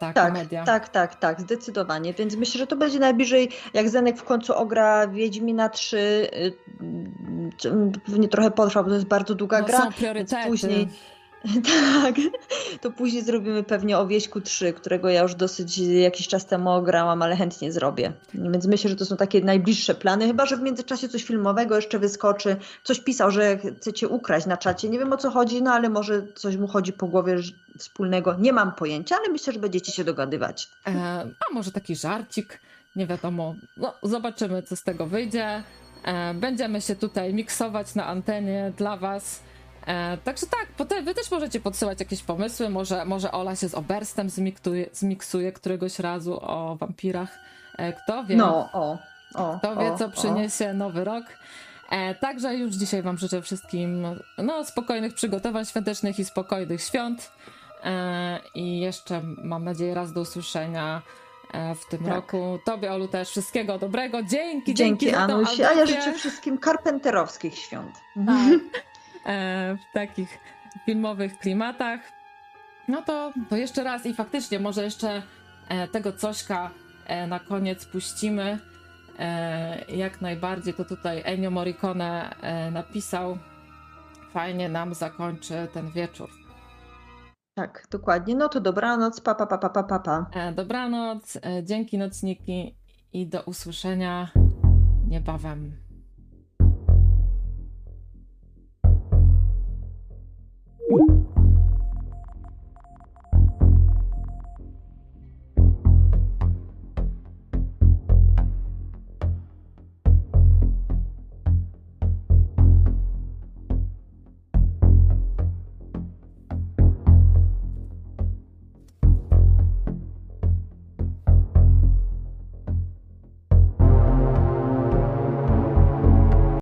S1: ta
S2: tak,
S1: komedia.
S2: Tak, tak, tak, zdecydowanie. Więc myślę, że to będzie najbliżej, jak Zenek w końcu ogra Wiedźmina 3, y, pewnie trochę potrwa, bo to jest bardzo długa
S1: no,
S2: gra.
S1: Są priorytety.
S2: Później (laughs) Tak, to później zrobimy pewnie o Wieśku 3, którego ja już dosyć jakiś czas temu ograłam, ale chętnie zrobię. Więc myślę, że to są takie najbliższe plany, chyba że w międzyczasie coś filmowego jeszcze wyskoczy. Coś pisał, że chcecie ukraść na czacie. Nie wiem o co chodzi, no ale może coś mu chodzi po głowie wspólnego. Nie mam pojęcia, ale myślę, że będziecie się dogadywać.
S1: E, a może taki żarcik, nie wiadomo. No, zobaczymy, co z tego wyjdzie. E, będziemy się tutaj miksować na antenie dla Was. E, także tak, potem wy też możecie podsyłać jakieś pomysły. Może, może Ola się z Oberstem zmiksuje, zmiksuje któregoś razu o wampirach. E, kto wie?
S2: No, o. o
S1: kto wie, co przyniesie nowy rok. E, także już dzisiaj Wam życzę wszystkim no, spokojnych przygotowań świątecznych i spokojnych świąt. E, I jeszcze mam nadzieję raz do usłyszenia e, w tym tak. roku. Tobie, Olu, też wszystkiego dobrego. Dzięki, dzięki, dzięki Anuś.
S2: A ja życzę wszystkim karpenterowskich świąt.
S1: Tak. (laughs) E, w takich filmowych klimatach. No to, to jeszcze raz i faktycznie może jeszcze e, tego cośka e, na koniec puścimy. Jak najbardziej to tutaj Ennio Morricone napisał. Fajnie nam zakończy ten wieczór.
S2: Tak, dokładnie. No to dobranoc, pa, pa, pa, pa, pa, pa.
S1: Dobranoc, dzięki nocniki i do usłyszenia niebawem.